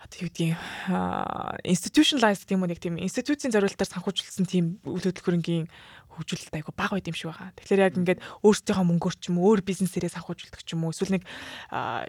одоо юу гэдгийг institutionalized тийм үү нэг тийм институцийн зориулалтаар санхүүжилсэн тийм үйл хөдлөлгөрөнгийн хөгжүүлэлт айгу бага байд юм шиг байгаа. Тэгэхээр яг ингээд өөрсдийнхөө мөнгөөр ч юм уу өөр бизнесээрээ санхүүжүүлдэг ч юм уу эсвэл нэг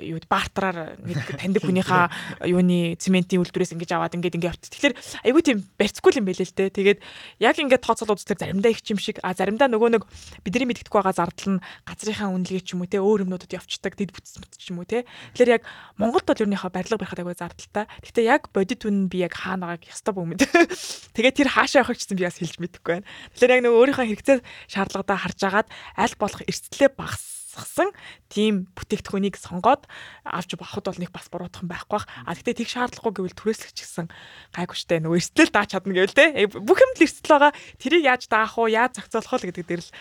юу бартраар нэг таньдаг хүнийхээ юуны цементийн үйлдвэрээс ингэж аваад ингээд ингээд явт. Тэгэхээр айгу тийм барьцгүй юм байлээ л дээ. Тэгээд яг ингээд тооцоолууд үзтер заримдаа их юм шиг а заримдаа нөгөө нэг бидний мэддэхгүй байгаа зардал нь газрынхаа үнэлгээ ч юм уу те өөр юмнуудад явцдаг дэд бүтц мэт ч юм уу те. Тэгэхээр яг Монголд бол ерөнхийдөө барилга барихад айгу зардалтай. Гэхдээ яг бодит үн би яг хаана байгааг ястаа бөөмөд. Тэгээд тэр хаашаа явахыг ч гэсэн би бас хэлж мэдэхгүй байна. Тэгэхээр яг нөгөө өөрийнхөө хэрэгцээ шаардлагадаа харж агаад аль болох эрсдлээ багасгасан тийм бүтээгдэхүүнийг сонгоод авч авахд бол нэг бас буруудах юм байхгүй бах. А тэгтээ тэг шаардлагагүй гэвэл түрээслэгч гэсэн штэ нөгөө эрсдэл дааж чадна гэвэл те э, бүх юм л эрсдэл байгаа. Тэрийг яаж даах уу, яаж зохицуулах уу гэдэг дээр л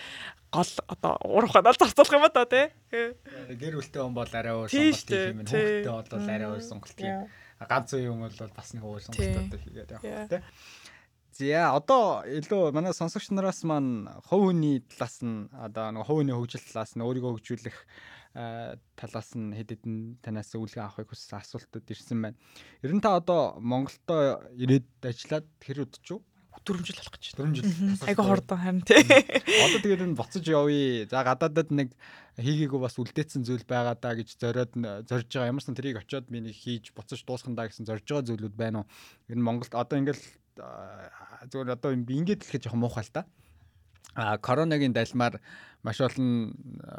гол одоо урах ханаа зарцуулах юм да тий. Гэр бүлтэй хүн бол арай өөр сонголт юм. Хүүхдтэй бол арай өөр сонголт юм. Ганц үе юм бол бас нэг өөр сонголттой хийгээд явах тий. За одоо илүү манай сонсогч нараас маань хувь хүний талаас нь одоо нэг хувь хүний хөгжил талаас нь өөрийгөө хөгжүүлэх талаас нь хэд хэдэн танаас үлгээ авахыг хүссэн асуултууд ирсэн байна. Ер нь та одоо Монголдо ирээд ажиллаад тэр удаж юу? 4 жил болох гэж. 4 жил. Айгу хурдан харин тий. Одоо тэгээд энэ буцаж явъя. За гадаадад нэг хийгээгүй бас үлдээсэн зүйл байгаа даа гэж зориод зорж байгаа. Ямарсан тэрийг очиод миний хийж буцаж дуусгандаа гэсэн зорж байгаа зүйлүүд байна уу? Энэ Монголд одоо ингээл зүгээр одоо би ингэж хэлэхэд жоохон муухай л та. А коронагийн дайлмаар маш олон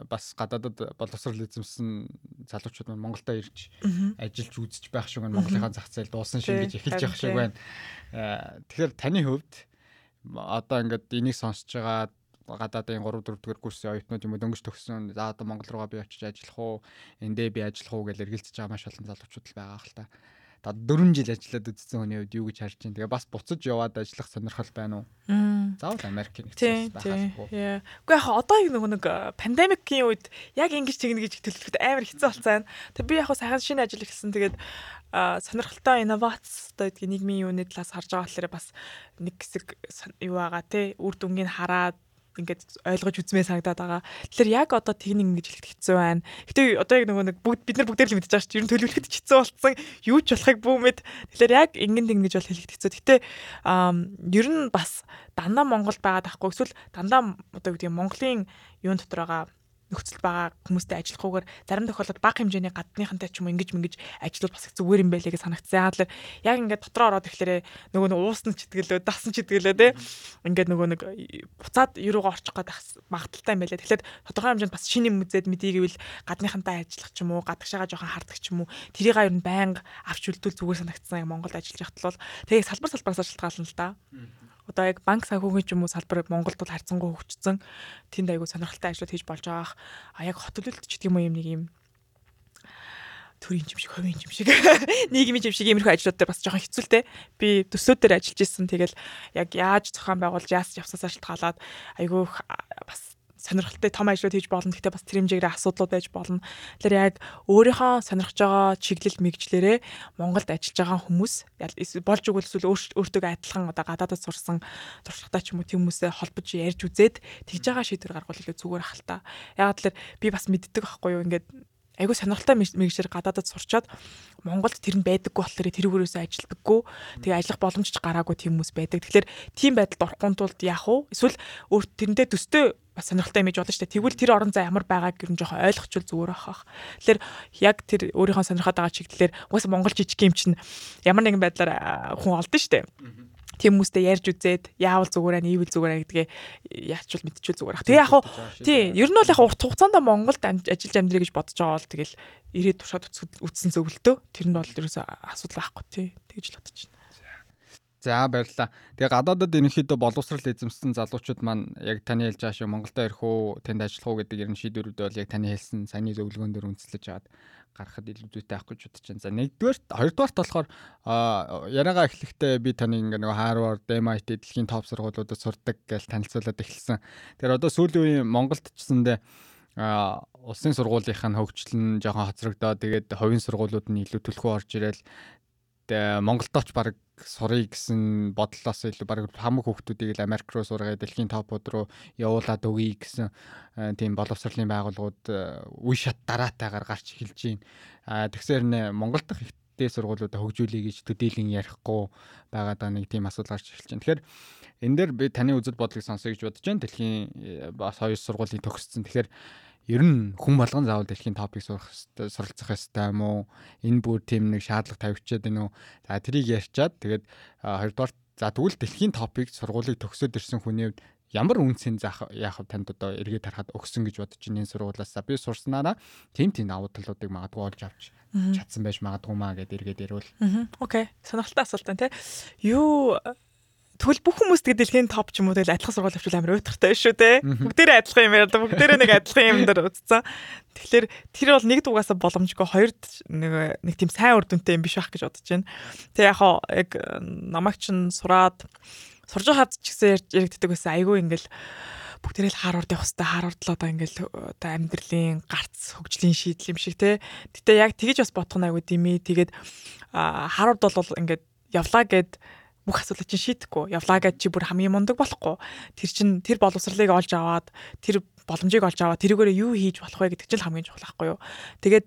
бас гадаадад боловсрал эзэмсэн залуучууд маань Монголдо ирж ажиллаж үзэж байх шиг байна. Монголынхаа зах зээл дуусан шиг гэж эхэлж явах шиг байна. Тэгэхээр таны хувьд одоо ингээд энийг сонсож байгаа гадаадын 3 4 дугаар курсын оюутнууд юм уу дөнгөж төгссөн. За одоо Монгол руугаа би очиж ажиллах уу? Эндээ би ажиллах уу гэж эргэлзэж байгаа маш олон залуучууд л байгаа хэл та 4 жил ажиллаад үзсэн хүний хувьд юу гэж харж байна. Тэгээ бас буцаж яваад ажиллах сонирхол байна уу? Заавал Америкийн нэгэн байхаас. Үгүй яг одоо нөгөө нэг э, пандемикийн үед яг ингэж тэгнэ гэж төлөвлөхөд амар хэцүү болсон. Тэг би яг сайхан шинэ ажил эхэлсэн. Тэгээд сонирхолтой инновац одоо гэдгийг нийгмийн юуны талаас харж байгаа болохоор бас нэг хэсэг юу байгаа те үр дүнгийг хараад ингээд ойлгож үзмээ санагдаад байгаа. Тэгэхээр яг одоо техник ингэж хэлэхэд хэцүү байна. Гэтэ одоо яг нөгөө нэг бүгд бид нар бүгдээр л мэдчихэж байгаа чинь ер нь төлөвлөхөд хэцүү болсон. Юу ч болохыг бүүмэд. Тэгэхээр яг ингэн тэг гэж бол хэлэхэд хэцүү. Гэтэ ер нь бас дандаа Монголд байгаад ахгүй эсвэл дандаа одоо гэдэг Монголын юун дотор байгаа нөхцөл байгаа хүмүүстэй ажиллахгүйгээр зарим тохиолдолд бага хэмжээний гадныхантай ч юм уу ингэж мэнгэж ажиллавал бас зүгээр юм байлээ гэж санагдсан. Яг л яг ингээд дотроо ороод ирэхлээрээ нөгөө нэг уусна читгэлөө, дасан читгэлөө те. Ингээд нөгөө нэг буцаад юуруугаа орчих гээд магадaltaй юм байлээ. Тэгэхээр тодорхой хэмжээнд бас шинэ үзээд мэдээ гэвэл гадныхантай ажиллах ч юм уу, гадагшаага жоохон хардаг ч юм уу. Тэрийг ер нь байнга авч үлдвэл зүгээр санагдсан. Яг Монголд ажиллаж байхад бол тэгээ салбар салбараас шалтгаална л да одоо яг банк санхүүгийн ч юм уу салбар Монголд бол харьцангуй хөгжсөн. Тэнд айгу сонирхолтой ажлууд хийж болж байгаах. А яг хот төлөлт ч гэдэг юм юм нэг юм төрийн юм шиг, хувийн юм шиг, нийгмийн юм шиг иймэрхүү ажлууд дээр бас жоохон хэцүүлтэй. Би төсөө дээр ажиллаж исэн. Тэгэл яг яаж зохион байгуулж яас явсаасаа шалтгаалаад айгүй бас сонирхолтой том ажлууд хийж болно. Гэхдээ бас тэр хэмжээгээр асуудлууд байж болно. Тэгэхээр яг өөрийнхөө сонирхож байгаа чиглэл мэгжлэрээ Монголд ажиллаж байгаа хүмүүс болж өгвөл эсвэл өөртөө адилхан одоо гадаадд сурсан туршлагатай ч юм уу тийм хүмүүсээ холбож ярьж үзээд тэгж байгаа шийдвэр гаргавал илүү зүгээр ахalta. Яг тэгэхээр би бас мэддэг байхгүй юу ингээд айгүй сонирхолтой мэрэгчээр гадаадад сурчаад Монголд тэр нь байдаггүй болохоор тэрүүгээрөөсөө ажилдаггүй. Тэгээ ажиллах боломж ч гараагүй тийм хүмүүс байдаг. Тэгэхээр тийм байдалд орохгүй тулд яах вэ? Эсвэл өөр тэрэндээ төстэй бас сонирхолтой имиж болно шүү дээ. Тэгвэл тэр орон зай ямар байгааг гэрн жоохон ойлгочвол зүгээр ахах. Тэгэхээр яг тэр өөрийнхөө сонирхоод байгаа чиглэлээр угаасаа Монгол жижиг юм чинь ямар нэгэн байдлаар хүн олдсон шүү дээ тийм хүмүүстэй ярьж үзээд яавал зүгээр аа нийвэл зүгээр аа гэдгээ яачвал мэдчихвэл зүгээр ах. Тэгээ яг хуу тий ер нь бол яг урт хугацаанд Монголд ажиллаж амьдрий гэж бодож байгаа бол тэгэл ирээд туршаад үтсэн зөвлөлтөө тэр нь бол ерөөсөө асуудал байхгүй тий тэгж л бодож байна. За баярлалаа. Тэгээ гадаадад ерөнхийдөө боловсрал эзэмсэн залуучууд маань яг таны хэлж байгаа шиг Монголд ирэх үү, тэнд ажиллах уу гэдэг ерөн шийдвэрүүд бол яг таны хэлсэн саяны зөвлөгөөн дээр үндэслэж аваад гарахад илүү зүйтэй авах гэж бодож байна. За нэгдүгээрт хоёрдугаарт болохоор яриагаа эхлэхдээ би таны ингээ нэг Harvard, MIT дэлхийн топ сургуулиудад сурдаг гэж танилцуулаад эхэлсэн. Тэгэхээр одоо сүүлийн үеийн Монголд ч гэсэндээ а улсын сургуулийнх нь хөгжлөн жоохон хоцрогдоод тэгээд хувийн сургуулиуд нь илүү төлхөө орж ирэл Монголдооч баг сурыг гэсэн бодлоос илүү баг хамаг хүүхдүүдийг л Америк руу сургаад дэлхийн топууд руу явуулаад өгье гэсэн тийм боловсролын байгууллагууд үе шат дараатайгаар гарч эхэлж байна. Тэгсээр нэ Монгол дахь ихтэй сургуулиудаа хөгжүүлэе гэж төдийлөн ярихгүй байгаа нэг тийм асуудал гарч эхэлж байна. Тэгэхээр энэ дээр би таны үзэл бодлыг сонсоё гэж бодож байна. Дэлхийн бас хоёр сургуулийн төгссөн. Тэгэхээр ер нь хүн болгон заавал дэлхийн топик сурах суралцах ёстой юм уу? Энэ бүр тийм нэг шаардлага тавьчихад байна уу? За тэрийг ярьчаад тэгээд хоёрдугаар за тэгвэл дэлхийн топик сургуулийг төгсөөд ирсэн хүний хувьд ямар үнцэн яах вэ танд одоо эргээд харахад өгсөн гэж бодож энэ сургуулиас би сурснараа тийм тийм давуу талуудыг магадгүй олж авч чадсан байж магадгүй маа гэдээ эргээд ярил. Окей. Сонирхолтой асуулт байна те. Юу Тэгвэл бүх хүмүүс тэгээд дэлхийн топ ч юм уу тэгэл адилхан сургууль авчвал амар уйтгартай шүү дээ. Бүгдээрээ адилхан юм яриад бүгдээрээ нэг адилхан юм дээр үзсэн. Тэгэхээр тэр бол нэг дугаасаа боломжгүй хоёрд нэг нэг тийм сайн үр дүнтэй юм биш байх гэж бодож байна. Тэг яг хаа яг намайг чин сураад сурж байхад ч гэсэн яригддаг байсан. Айгүй ингээл бүгдээрээ л Харвард явах хэвээр л одоо ингээл одоо амьдралын гарц хөгжлийн шийдэл юм шиг те. Гэтэ яг тэгэж бас бодох нь айгүй димээ. Тэгээд Харвард бол ингээд явлаа гэд бүх асуудлыг чинь шийдэхгүй. Явлаа гэж чи бүр хамгийн мундаг болохгүй. Тэр чин тэр боловсролыг олж аваад тэр боломжийг олж аваад тэрүүгээр юу хийж болох вэ гэдэг чинь хамгийн чухал байхгүй юу. Тэгээд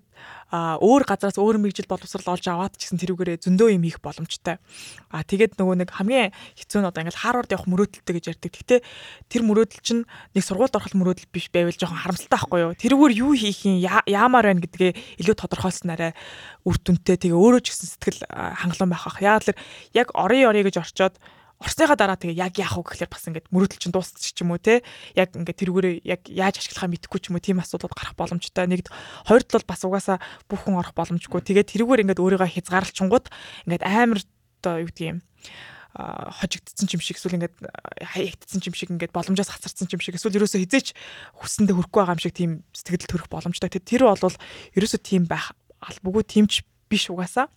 а өөр газараас өөр мэрэгжил боловсрал олж аваад ч гэсэн тэрүүгээрээ зөндөө юм хийх боломжтой. А тэгээд нөгөө нэг хамгийн хэцүү нь одоо ингээл Харвард явах мөрөөдөлтэй гэж ярьдаг. Гэхдээ тэр мөрөөдөл чинь нэг сургуульд орох мөрөөдөл биш байвал жоохон харамсалтай байхгүй юу? Тэрүүгээр юу хийх юм яамаар байна гэдгээ илүү тодорхойлснараа үр дүнтэй тэгээ өөрөө ч гэсэн сэтгэл хангалуун байх ах. Яг л яг орой орой гэж орчоод Орсныхаа дараа тэгээ яг яах вэ гэхлээр бас ингээд мөрөөдөл чинь дуусчих ч юм уу те яг ингээд тэрүүгээрээ яг яаж ашиглахаа мэдэхгүй ч юм уу тийм асуудал гарах боломжтой. Нэгд хоёрд бол бас угаасаа бүх хүн орох боломжгүй. Тэгээд тэрүүгээр ингээд өөрийгөө хязгаарлалчингууд ингээд амар одоо юу гэдгийг юм хожигдсон юм шиг эсвэл ингээд хаягдсан юм шиг ингээд боломжоос хацарсан юм шиг эсвэл ерөөсөө хизээч хүссэндээ хүрэхгүй байгаа юм шиг тийм сэтгэл төрөх боломжтой. Тэр бол ерөөсөө тийм байх албагүй тиймч биш угаасаа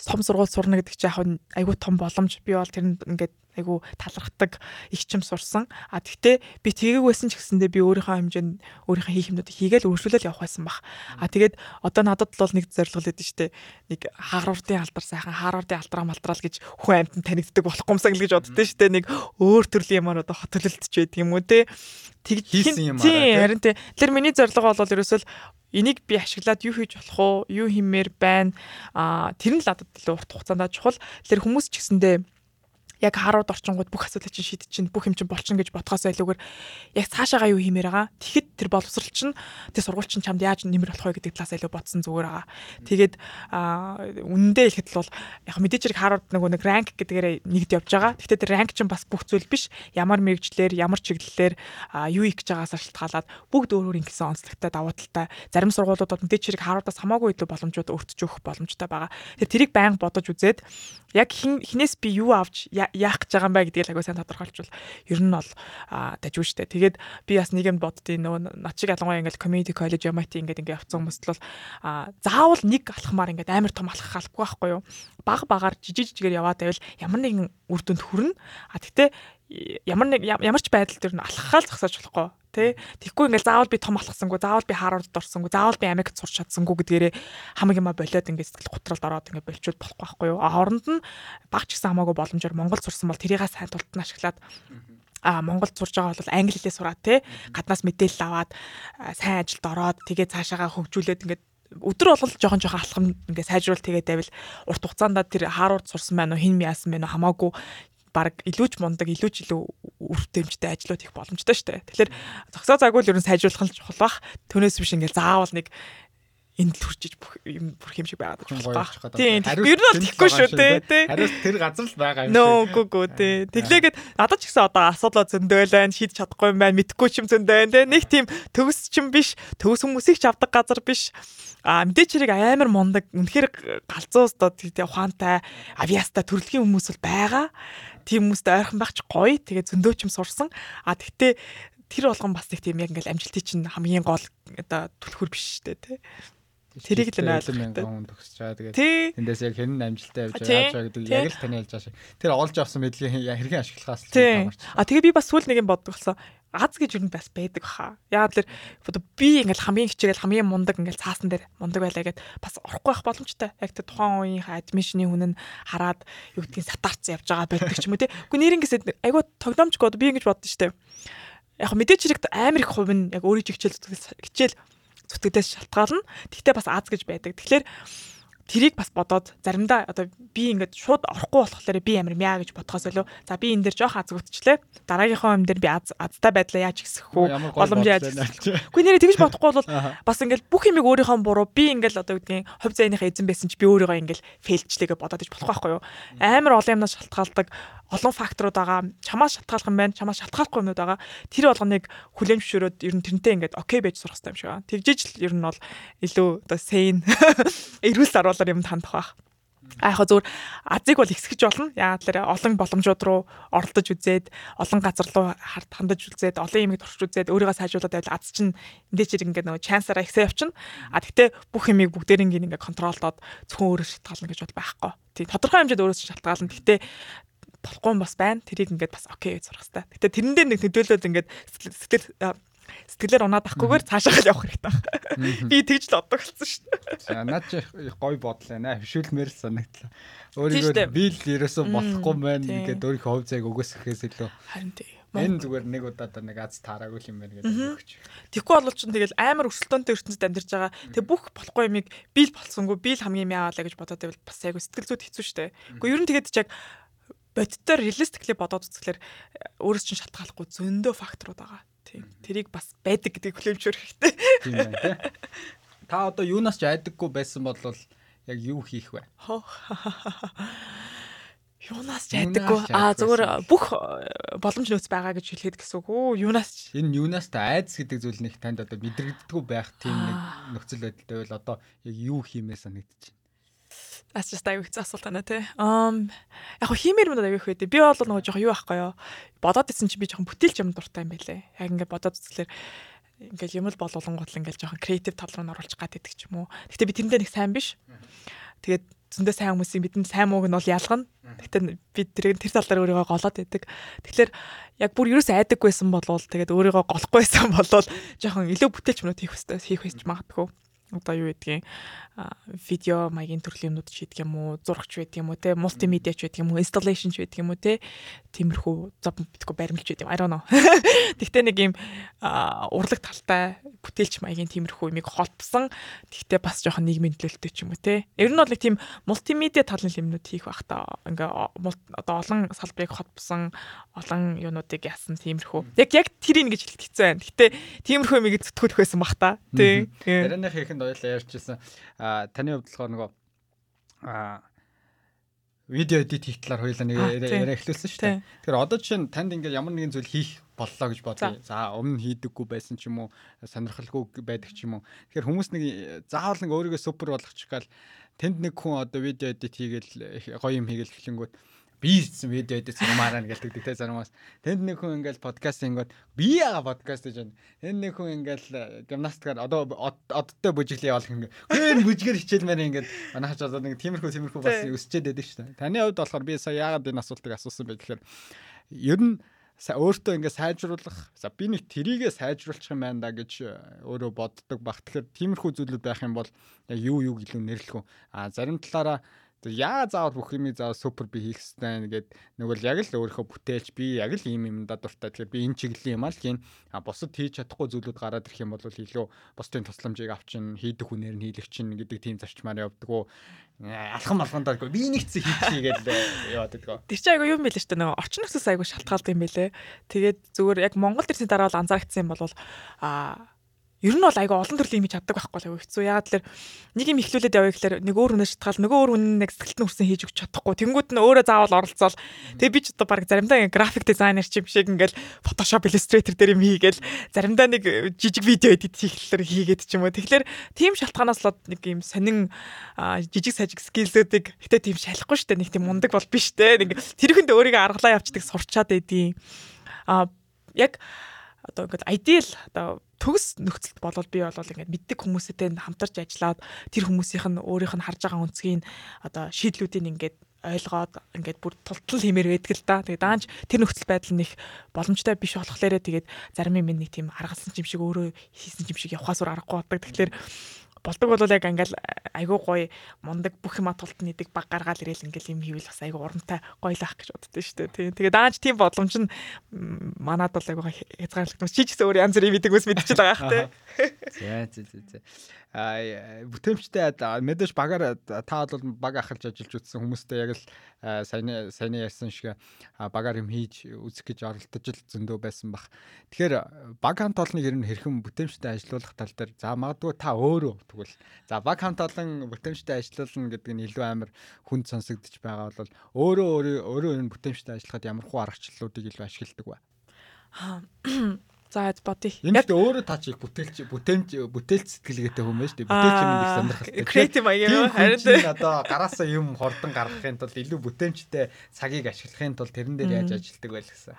том сургууль сурна гэдэг чинь яг айгүй том боломж. Би бол тэрэнд ингээд айгу талархдаг ихчим сурсан. А тэгтээ би тгийг байсан ч гэсэндээ би өөрийнхөө хэмжээнд өөрийнхөө хийх юмнуудыг хийгээл өргөжлөл явах байсан баг. А тэгээд одоо надад бол нэг зорилго лээд штэ. Нэг хаагруудын алдар сайхан хаагруудын алдраа малтраал гэж хүн амьтан танигддаг болохгүй юмсаа гэж боддөө штэ. Нэг өөр төрлийн юмар одоо хот төлөлтч байдаг юм уу те. Тэгж хийсэн юм аа. Тийм харин те. Тэр миний зорилго бол ерөөсөл энийг би ашиглаад юу хийж болох уу? Юу хиймээр байна? А тэр нь л надад илүү урт хугацаанд чухал. Тэр хүмүүс ч гэсэндээ яг харууд орчингууд бүх асуудлыг чинь шийдэж чинь бүх юм чинь болчихно гэж бодхоос илүүгээр яг цаашаага юу хиймээр байгаа. Тэгэхэд тэр боловсрал чинь тэр сургууль чинь чамд яаж нэмэр болох вэ гэдэг талаас илүү бодсон зүгээр байгаа. Тэгээд үнэндээ хэлэхэд бол яг мэдээж хэрэг харууд нөгөө нэг ранк гэдгээр нэгд явж байгаа. Гэхдээ тэр ранк чинь бас бүх зүйл биш. Ямар мэрэгчлэр, ямар чиглэлээр юу их гэж байгаас шалтгаалаад бүгд өөр өөр ингэсэн онцлогтой давуу талтай. Зарим сургуулиудад мэдээж хэрэг харуудаас хамаагүй илүү боломжууд өртөж өгөх боломжтой байгаа. Тэр тэрийг байнга бодож үзээд яг хинээс би юу авч яах гэж байгаа юм бэ гэдгийг агай сайн тодорхойлчвал ер нь бол дажгүй штэ. Тэгээд би бас нэг юм боддیں۔ Нөгөө над шиг ялангуяа ингээл community college MIT ингээд ингээд явцсан хүмүүст бол заавал нэг алхмаар ингээд амар том алхах албагүй байхгүй юу? Баг багаар жижиг жигээр яваад байвал ямар нэгэн үр дүнд хүрнэ. А тэгтээ ямар нэг ямар ч байдал төр нь алхахаал зогсоож болохгүй тий. Тэгэхгүй ингээл заавал би том алхасангүй заавал би Харвард орсонгүй заавал би Америкт сурч чадсангүй гэдгээрээ хамаг юма болоод ингээд сэтгэл готролд ороод ингээд болчихвол болохгүй байхгүй юу? А хооронд нь баг ч гэсэн хамаагүй боломжоор Монгол сурсан бол тэрийг сайн тултан ашиглаад а Монголд сурж байгаа бол англи хэлээ сураад те гаднаас мэдээлэл аваад сайн ажилд ороод тэгээ цаашаагаа хөгжүүлээд ингээд өдөр болгол жоохон жоохон алхам ингээ сайжруул тэгээд байвал урт хугацаанд тэр Харвард сурсан байна уу хин яасан байна уу хамаагүй баг илүү ч мундаг, илүү ч илүү үр дүнжтэй ажлууд их боломжтой шүү дээ. Тэгэхээр зогсоо цагуул ер нь сайжруулах нь чухал бах. Түүнээс биш ингээл заавал нэг энд л хүрчиж бүх юм бүр юм шиг байгаад байгаа. Тийм. Ер нь бол тийхгүй шүү дээ. Хариу тэр газар л байгаа юм шиг. Нөө гү гү тий. Тэглээгээд надад ч гэсэн одоо асуудал зөндөөл байна, шийдэж чадахгүй юм байна, мэдхгүй ч юм зөндөө байна тий. Нэг тийм төгс ч юм биш, төгс хүмүүсийг ч авдаг газар биш. А мэдээч хэрэг амар мундаг, үнэхээр галзуус доо тий ухаантай, авиастай төрөлхийн хүмүүс бол байгаа тийм хүмүүстэй ойрхон байх ч гоё. Тэгээ зөндөөч юм сурсан. А тэгтээ тэр болгон бас их тийм яг ингээл амжилтыг чинь хамгийн гол оо түлхүр биш шүү дээ тий. Тэрийг л ойлгох хүн төгсөж байгаа. Тэгээд тэндээс яг хэн амжилттай явж байгаа гэдэг яг л таны хэлж байгаа шиг. Тэр олж авсан мэдлэгийг хэрхэн ашиглахаас л таарч. А тэгээ би бас сүүл нэг юм бодгоолсон. Аз гэж юу бас байдаг хаа. Яг л би ингээл хамгийн хичээл хамгийн мундаг ингээл цаасан дээр мундаг байлаа гэд бас орохгүй байх боломжтой. Яг тэр тухайн үеийн адмишны хүн нь хараад юу гэдгийг сатаарц явж байгаа байдаг ч юм уу те. Гэхдээ нэрнгэсэд айгуу тогтоомжгүй би ингэж боддоо штэ. Яг мэдээч хэрэг амар их хувь нь яг өөрийн хичээл хичээл зүтгэлээс шалтгаална. Тэгтээ бас аз гэж байдаг. Тэгэхээр тэрийг бас бодоод заримдаа одоо би ингээд шууд орохгүй болохоор би амир мяа гэж бодхоос илүү за би энэ дэр жоох аз өгчлээ дараагийнхаа юм дээр би аз азтай байдлаа яаж ихсэх үү боломж яаж үгүй нэрээ тэгж бодохгүй бол бас ингээд бүх юмыг өөрийнхөө буруу би ингээд одоо гэдгийг хувь зайныхаа эзэн байсан ч би өөрийгөө ингээд фейлчлээгээ бодоод иж болох байхгүй юу? Амар олон юмнаас шалтгаалдаг олон факторууд байгаа. Чамаас шалтгаалах юм байна, чамаас шалтгаалахгүй юмуд байгаа. Тэр болгоныг хүлээн зөвшөөрөөд ер нь тэрнтэй ингээд окей байж сурах хэрэгтэй юм шиг байна. Тэгжиж л ер нь бол илүү одоо сейн эрүүл саруулаар юм хандах байх. А яг зүгээр азыг бол ихсгэж болно. Яг л олон боломжууд руу оролдож үзээд, олон газар руу хандаж үзээд, олон юмыг туршиж үзээд өөрийгөө сайжруулад байвал аз чинь мэдээж хэрэг ингээд нөгөө чансаараа ихсээ явчихна. А тэгтээ бүх юмыг бүгдээрийг ингээд контролдоод зөвхөн өөрөө шалтгаална гэж бол байхгүй. Тийм тодорхой хэмжээнд өөрөөсөө шалтгаална. Тэгтээ болохгүй юм бас байна. Тэрийг ингээд бас окей гэж сурах хэрэгтэй. Гэтэ тэрэн дээр нэг төдөөлөд ингээд сэтгэл сэтгэлээр унаад ахгүйгээр цаашаа явах хэрэгтэй байна. Би тэгж л боддог болсон шүү дээ. Наад чи гой бодол байна. Хөвшүүлмээр л санагдлаа. Өөрийгөө би л ерөөсөө болохгүй мэн ингээд өөрийнхөө хувь зайг өгөөсөхөөс илүү. Харин тий. Энэ зүгээр нэг удаа нэг аз таараагүй юм байна гэдэг өгч. Тэгэхгүй бол ч тэгэл амар өрсөлдөөнтэй ертөнцид амьдарч байгаа. Тэг бүх болохгүй юмыг би л болсонгүй би л хамгийн мяаваа гэж бодоод байвал бас айгу сэтгэл зүйд хэцүү шттэ. Гэхдээ ер нь тэгээд чаг бодитоор реалистиклээ бодоод үзэхлээр өөрөөс чинь шалтгааллахгүй зөндөө факторууд байгаа. Тийм. Тэрийг бас байдаг гэдгийг хүлээмжшүүр хэрэгтэй. Тийм байна тий. Та одоо юунаас ч айдаггүй байсан бол яг юу хийх вэ? Юунаас ч айдаггүй. Аа зүгээр бүх э, боломж нөөц байгаа гэж хэлэхэд гэсэн үг үү? Юунаас ч энэ юунаас та айдас гэдэг зүйл нэг танд одоо мэдрэгддэггүй байх тийм нэг нөхцөл байдалтай байл одоо яг юу хиймээ санагдчих. Ас ч аягүй хэцүү асуулт байна те. Ам яг хо хиймээр мөн аягүй хэвээ. Би бол нөгөө жоохон юу байхгүй юу. Бодоод исэн чи би жоохон бүтээлч юм дуртай юм байлээ. Яг ингээд бодоод үзлээр ингээл юм л болуулангууд л ингээл жоохон креатив тал руу оруулах гад идэх ч юм уу. Гэтэ би тэрэндээ нэг сайн биш. Тэгээд зөндөө сайн хүмүүсийн бидэнд сайн мууг нь бол ялгана. Гэтэ би тэр тэр тал дээр өөрийгөө голоод байдаг. Тэгэхээр яг бүр ерөөс айдаггүйсэн болвол тэгээд өөрийгөө голохгүйсэн болвол жоохон илүү бүтээлч юмнууд хийх хэрэгтэй хийх байж магадгүй одоо юу гэдгийг видео маягийн төрлийн юмнууд ч гэдэг юм уу зурагч байдаг юм уу те мултимедиач байдаг юм уу installation ч байдаг юм уу те тиймэрхүү зов битгүү баримлж байдаг I don't know. Тэгтээ нэг юм урлаг талтай бүтээлч маягийн тиймэрхүү юмыг холбосон тэгтээ бас жоохон нийгмийн төлөлтөй ч юм уу те. Ер нь бол нэг тийм мултимедиа талын юмнууд хийх байх та ингээ одоо олон салбарыг холбосон олон юунуудыг яасан тиймэрхүү. Яг яг тэрийг гэж хэлэх хэцүү байна. Гэтээ тиймэрхүү юмыг зүтгүүлэх байсан бах та. Тий. Ярианых ихэнд ойлаа ярьжсэн таны хувьд болохоор нөгөө а видео эдит хийх талаар хоёулаа нэг яриа эхлүүлсэн шүү дээ. Тэгэхээр одоо жишээ нь танд ингээд ямар нэгэн зүйл хийх боллоо гэж бодлоо. За өмнө хийдэггүй байсан ч юм уу сонирхолгүй байдаг ч юм уу. Тэгэхээр хүмүүс нэг заавал нэг өөрийгөө супер болгочих гал тэнд нэг хүн одоо видео эдит хийгээл гоё юм хийгээл эхлэнгүүт би хийсэн видео эдээс юмараа ингээл тэгдэг те заримаас тэнд нэг хүн ингээл подкаст ингэод би яага подкаст гэж байна. Тэнд нэг хүн ингээл гимнастикаар одоо одтой бүжиглээ явуулах ингээ хөөе бүжгээр хичээлмээр ингээд манайч одоо нэг тиймэрхүү тиймэрхүү бас өсчээд байдаг шүү дээ. Таны хувьд болохоор би сая яагаад энэ асуултыг асуусан бэ гэхээр ер нь өөртөө ингээ сайжруулах за би нэг трийгээ сайжруулах юм байна да гэж өөрөө боддог баг тэгэхээр тиймэрхүү зүйлүүд байх юм бол яг юу юу илүү нэрлэх үү а зарим талаараа яа заавал бүх юмыг заавал супер би хийх хэрэгтэй нэгэд нөгөө л яг л өөрийнхөө бүтээлч би яг л ийм юмда дуртай. Тэгэхээр би энэ чиглэлийн юм аа л хийн. А бусад хийж чадахгүй зүйлүүд гараад ирэх юм бол илүү бусдын тусламжийг авчин хийдэг хүнээр нь хийлэг чинь гэдэг тийм зарчмаар явдаг уу. Алхан малгандаа би нэг зэ хийчихье гэж яваад байдаг. Тэр чинь айгу юм байл шүү дээ. Нөгөө орчин нөхцөөс айгу шалтгаалдаг юм байлээ. Тэгээд зүгээр яг Монгол төрсний дараа бол анзаарчихсан юм бол а ер нь бол айгаа олон төрлийн юм чаддаг байхгүй л хэцүү. Яагаад тэлэр нэг юм ихлүүлээд явъя гэхээр нэг өөр хүнээс шатгаал нөгөө өөр хүн нэг сэтгэлд нь хүрсэн хийж өгч чадахгүй. Тэнгүүд нь өөрөө заавал оролцоол. Тэгээ би ч одоо баг заримдаа график дизайнер ч юм шиг ингээл Photoshop Illustrator дээр юм хийгээл заримдаа нэг жижиг видео эдит хийхлээр хийгээд ч юм уу. Тэгэхээр тийм шалтгаанаас л нэг юм сонин жижиг сажиг скиллүүдийг гэтээ тийм шалахгүй штэ нэг тийм мундаг бол биш те. Нэг тэрхэнд өөрийгөө аргалаа явцдаг сурчаад байдیں۔ А яг одоо ингээд ideal одоо төгс нөхцөлд болвол би бол ингээд мэддэг хүмүүстэй хамтарч ажиллаад тэр хүмүүсийнх нь өөрийнх нь харж байгаа үнцгийг одоо шийдлүүдийг ингээд ойлгоод ингээд бүр тултал хэмээр байдаг л да. Тэгээ даанч тэр нөхцөл байдал нэг боломжтой биш болохоор тэгээд зарим юм нэг тийм аргалсан юм шиг өөрөө хийсэн юм шиг явхаас өөр аргагүй болдог. Тэгэхээр болдог бол яг ингээл айгүй гоё мундаг бүх юм тулт нэдэг баг гаргаал ирээл ингээл юм хийвэл бас айгүй урамтай гоёлах гэж боддоо шүү дээ. Тэгээ даанч тийм бодломж нь манад бол айгүй хязгаарлагдсан. Чи ч гэсэн өөр янз бүрийн мэддэг ус мэдчихэж байгаа хэ. За за за а бүтээмжтэй мэдээж багаар та бол баг ахалж ажиллаж үзсэн хүмүүстэй яг л саяны саяны ярьсан шиг багаар юм хийж үзэх гэж оролдож л зөндөө байсан бах. Тэгэхээр баг хамт олныг ер нь хэрхэн бүтээмжтэй ажилуулах тал дээр за магадгүй та өөрөө тэгвэл за баг хамт олон бүтээмжтэй ажилуулна гэдэг нь илүү амар хүнд сонсогдож байгаа бол өөрөө өөрөө өөрөө энэ бүтээмжтэй ажиллахад ямар хуу аргачлалуудыг илүү ашигладаг вэ? За бодъё. Яг өөрөө та чи бүтээлч бүтээмж бүтээлч сэтгэлгээтэй хүн байж тээ. Бүтээлч юм их сонирхолтой. Креатив маяг харин одоо гараасаа юм хордон гаргахын тулд илүү бүтээмжтэй цагийг ашиглахын тулд тэрэн дээр яаж ажилладаг байл гэсэн.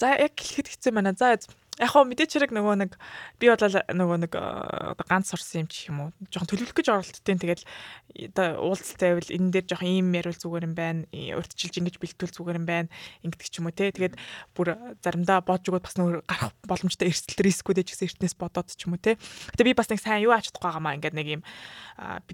За яг хэлэхэд хэцүү байна. За яг хоо мэдээч хэрэг нөгөө нэг би бодлоо нөгөө нэг одоо ганц сурсан юм чи юм уу жоохон төлөвлөх гэж оролдтiin тэгэл одоо уулзалтай байвал энэ дээр жоохон ийм яриул зүгээр юм байна урьдчилж ингэж бэлтүүл зүгээр юм байна ингэдэг ч юм уу те. Тэгээд бүр заримдаа бодж өгөөд бас нөгөө гарах боломжтой эрсдэл рискүүд ч гэсэн эртнээс бодоод ч юм уу те. Гэтээ би бас нэг сайн юу аач чадахгүй байгаамаа ингээд нэг юм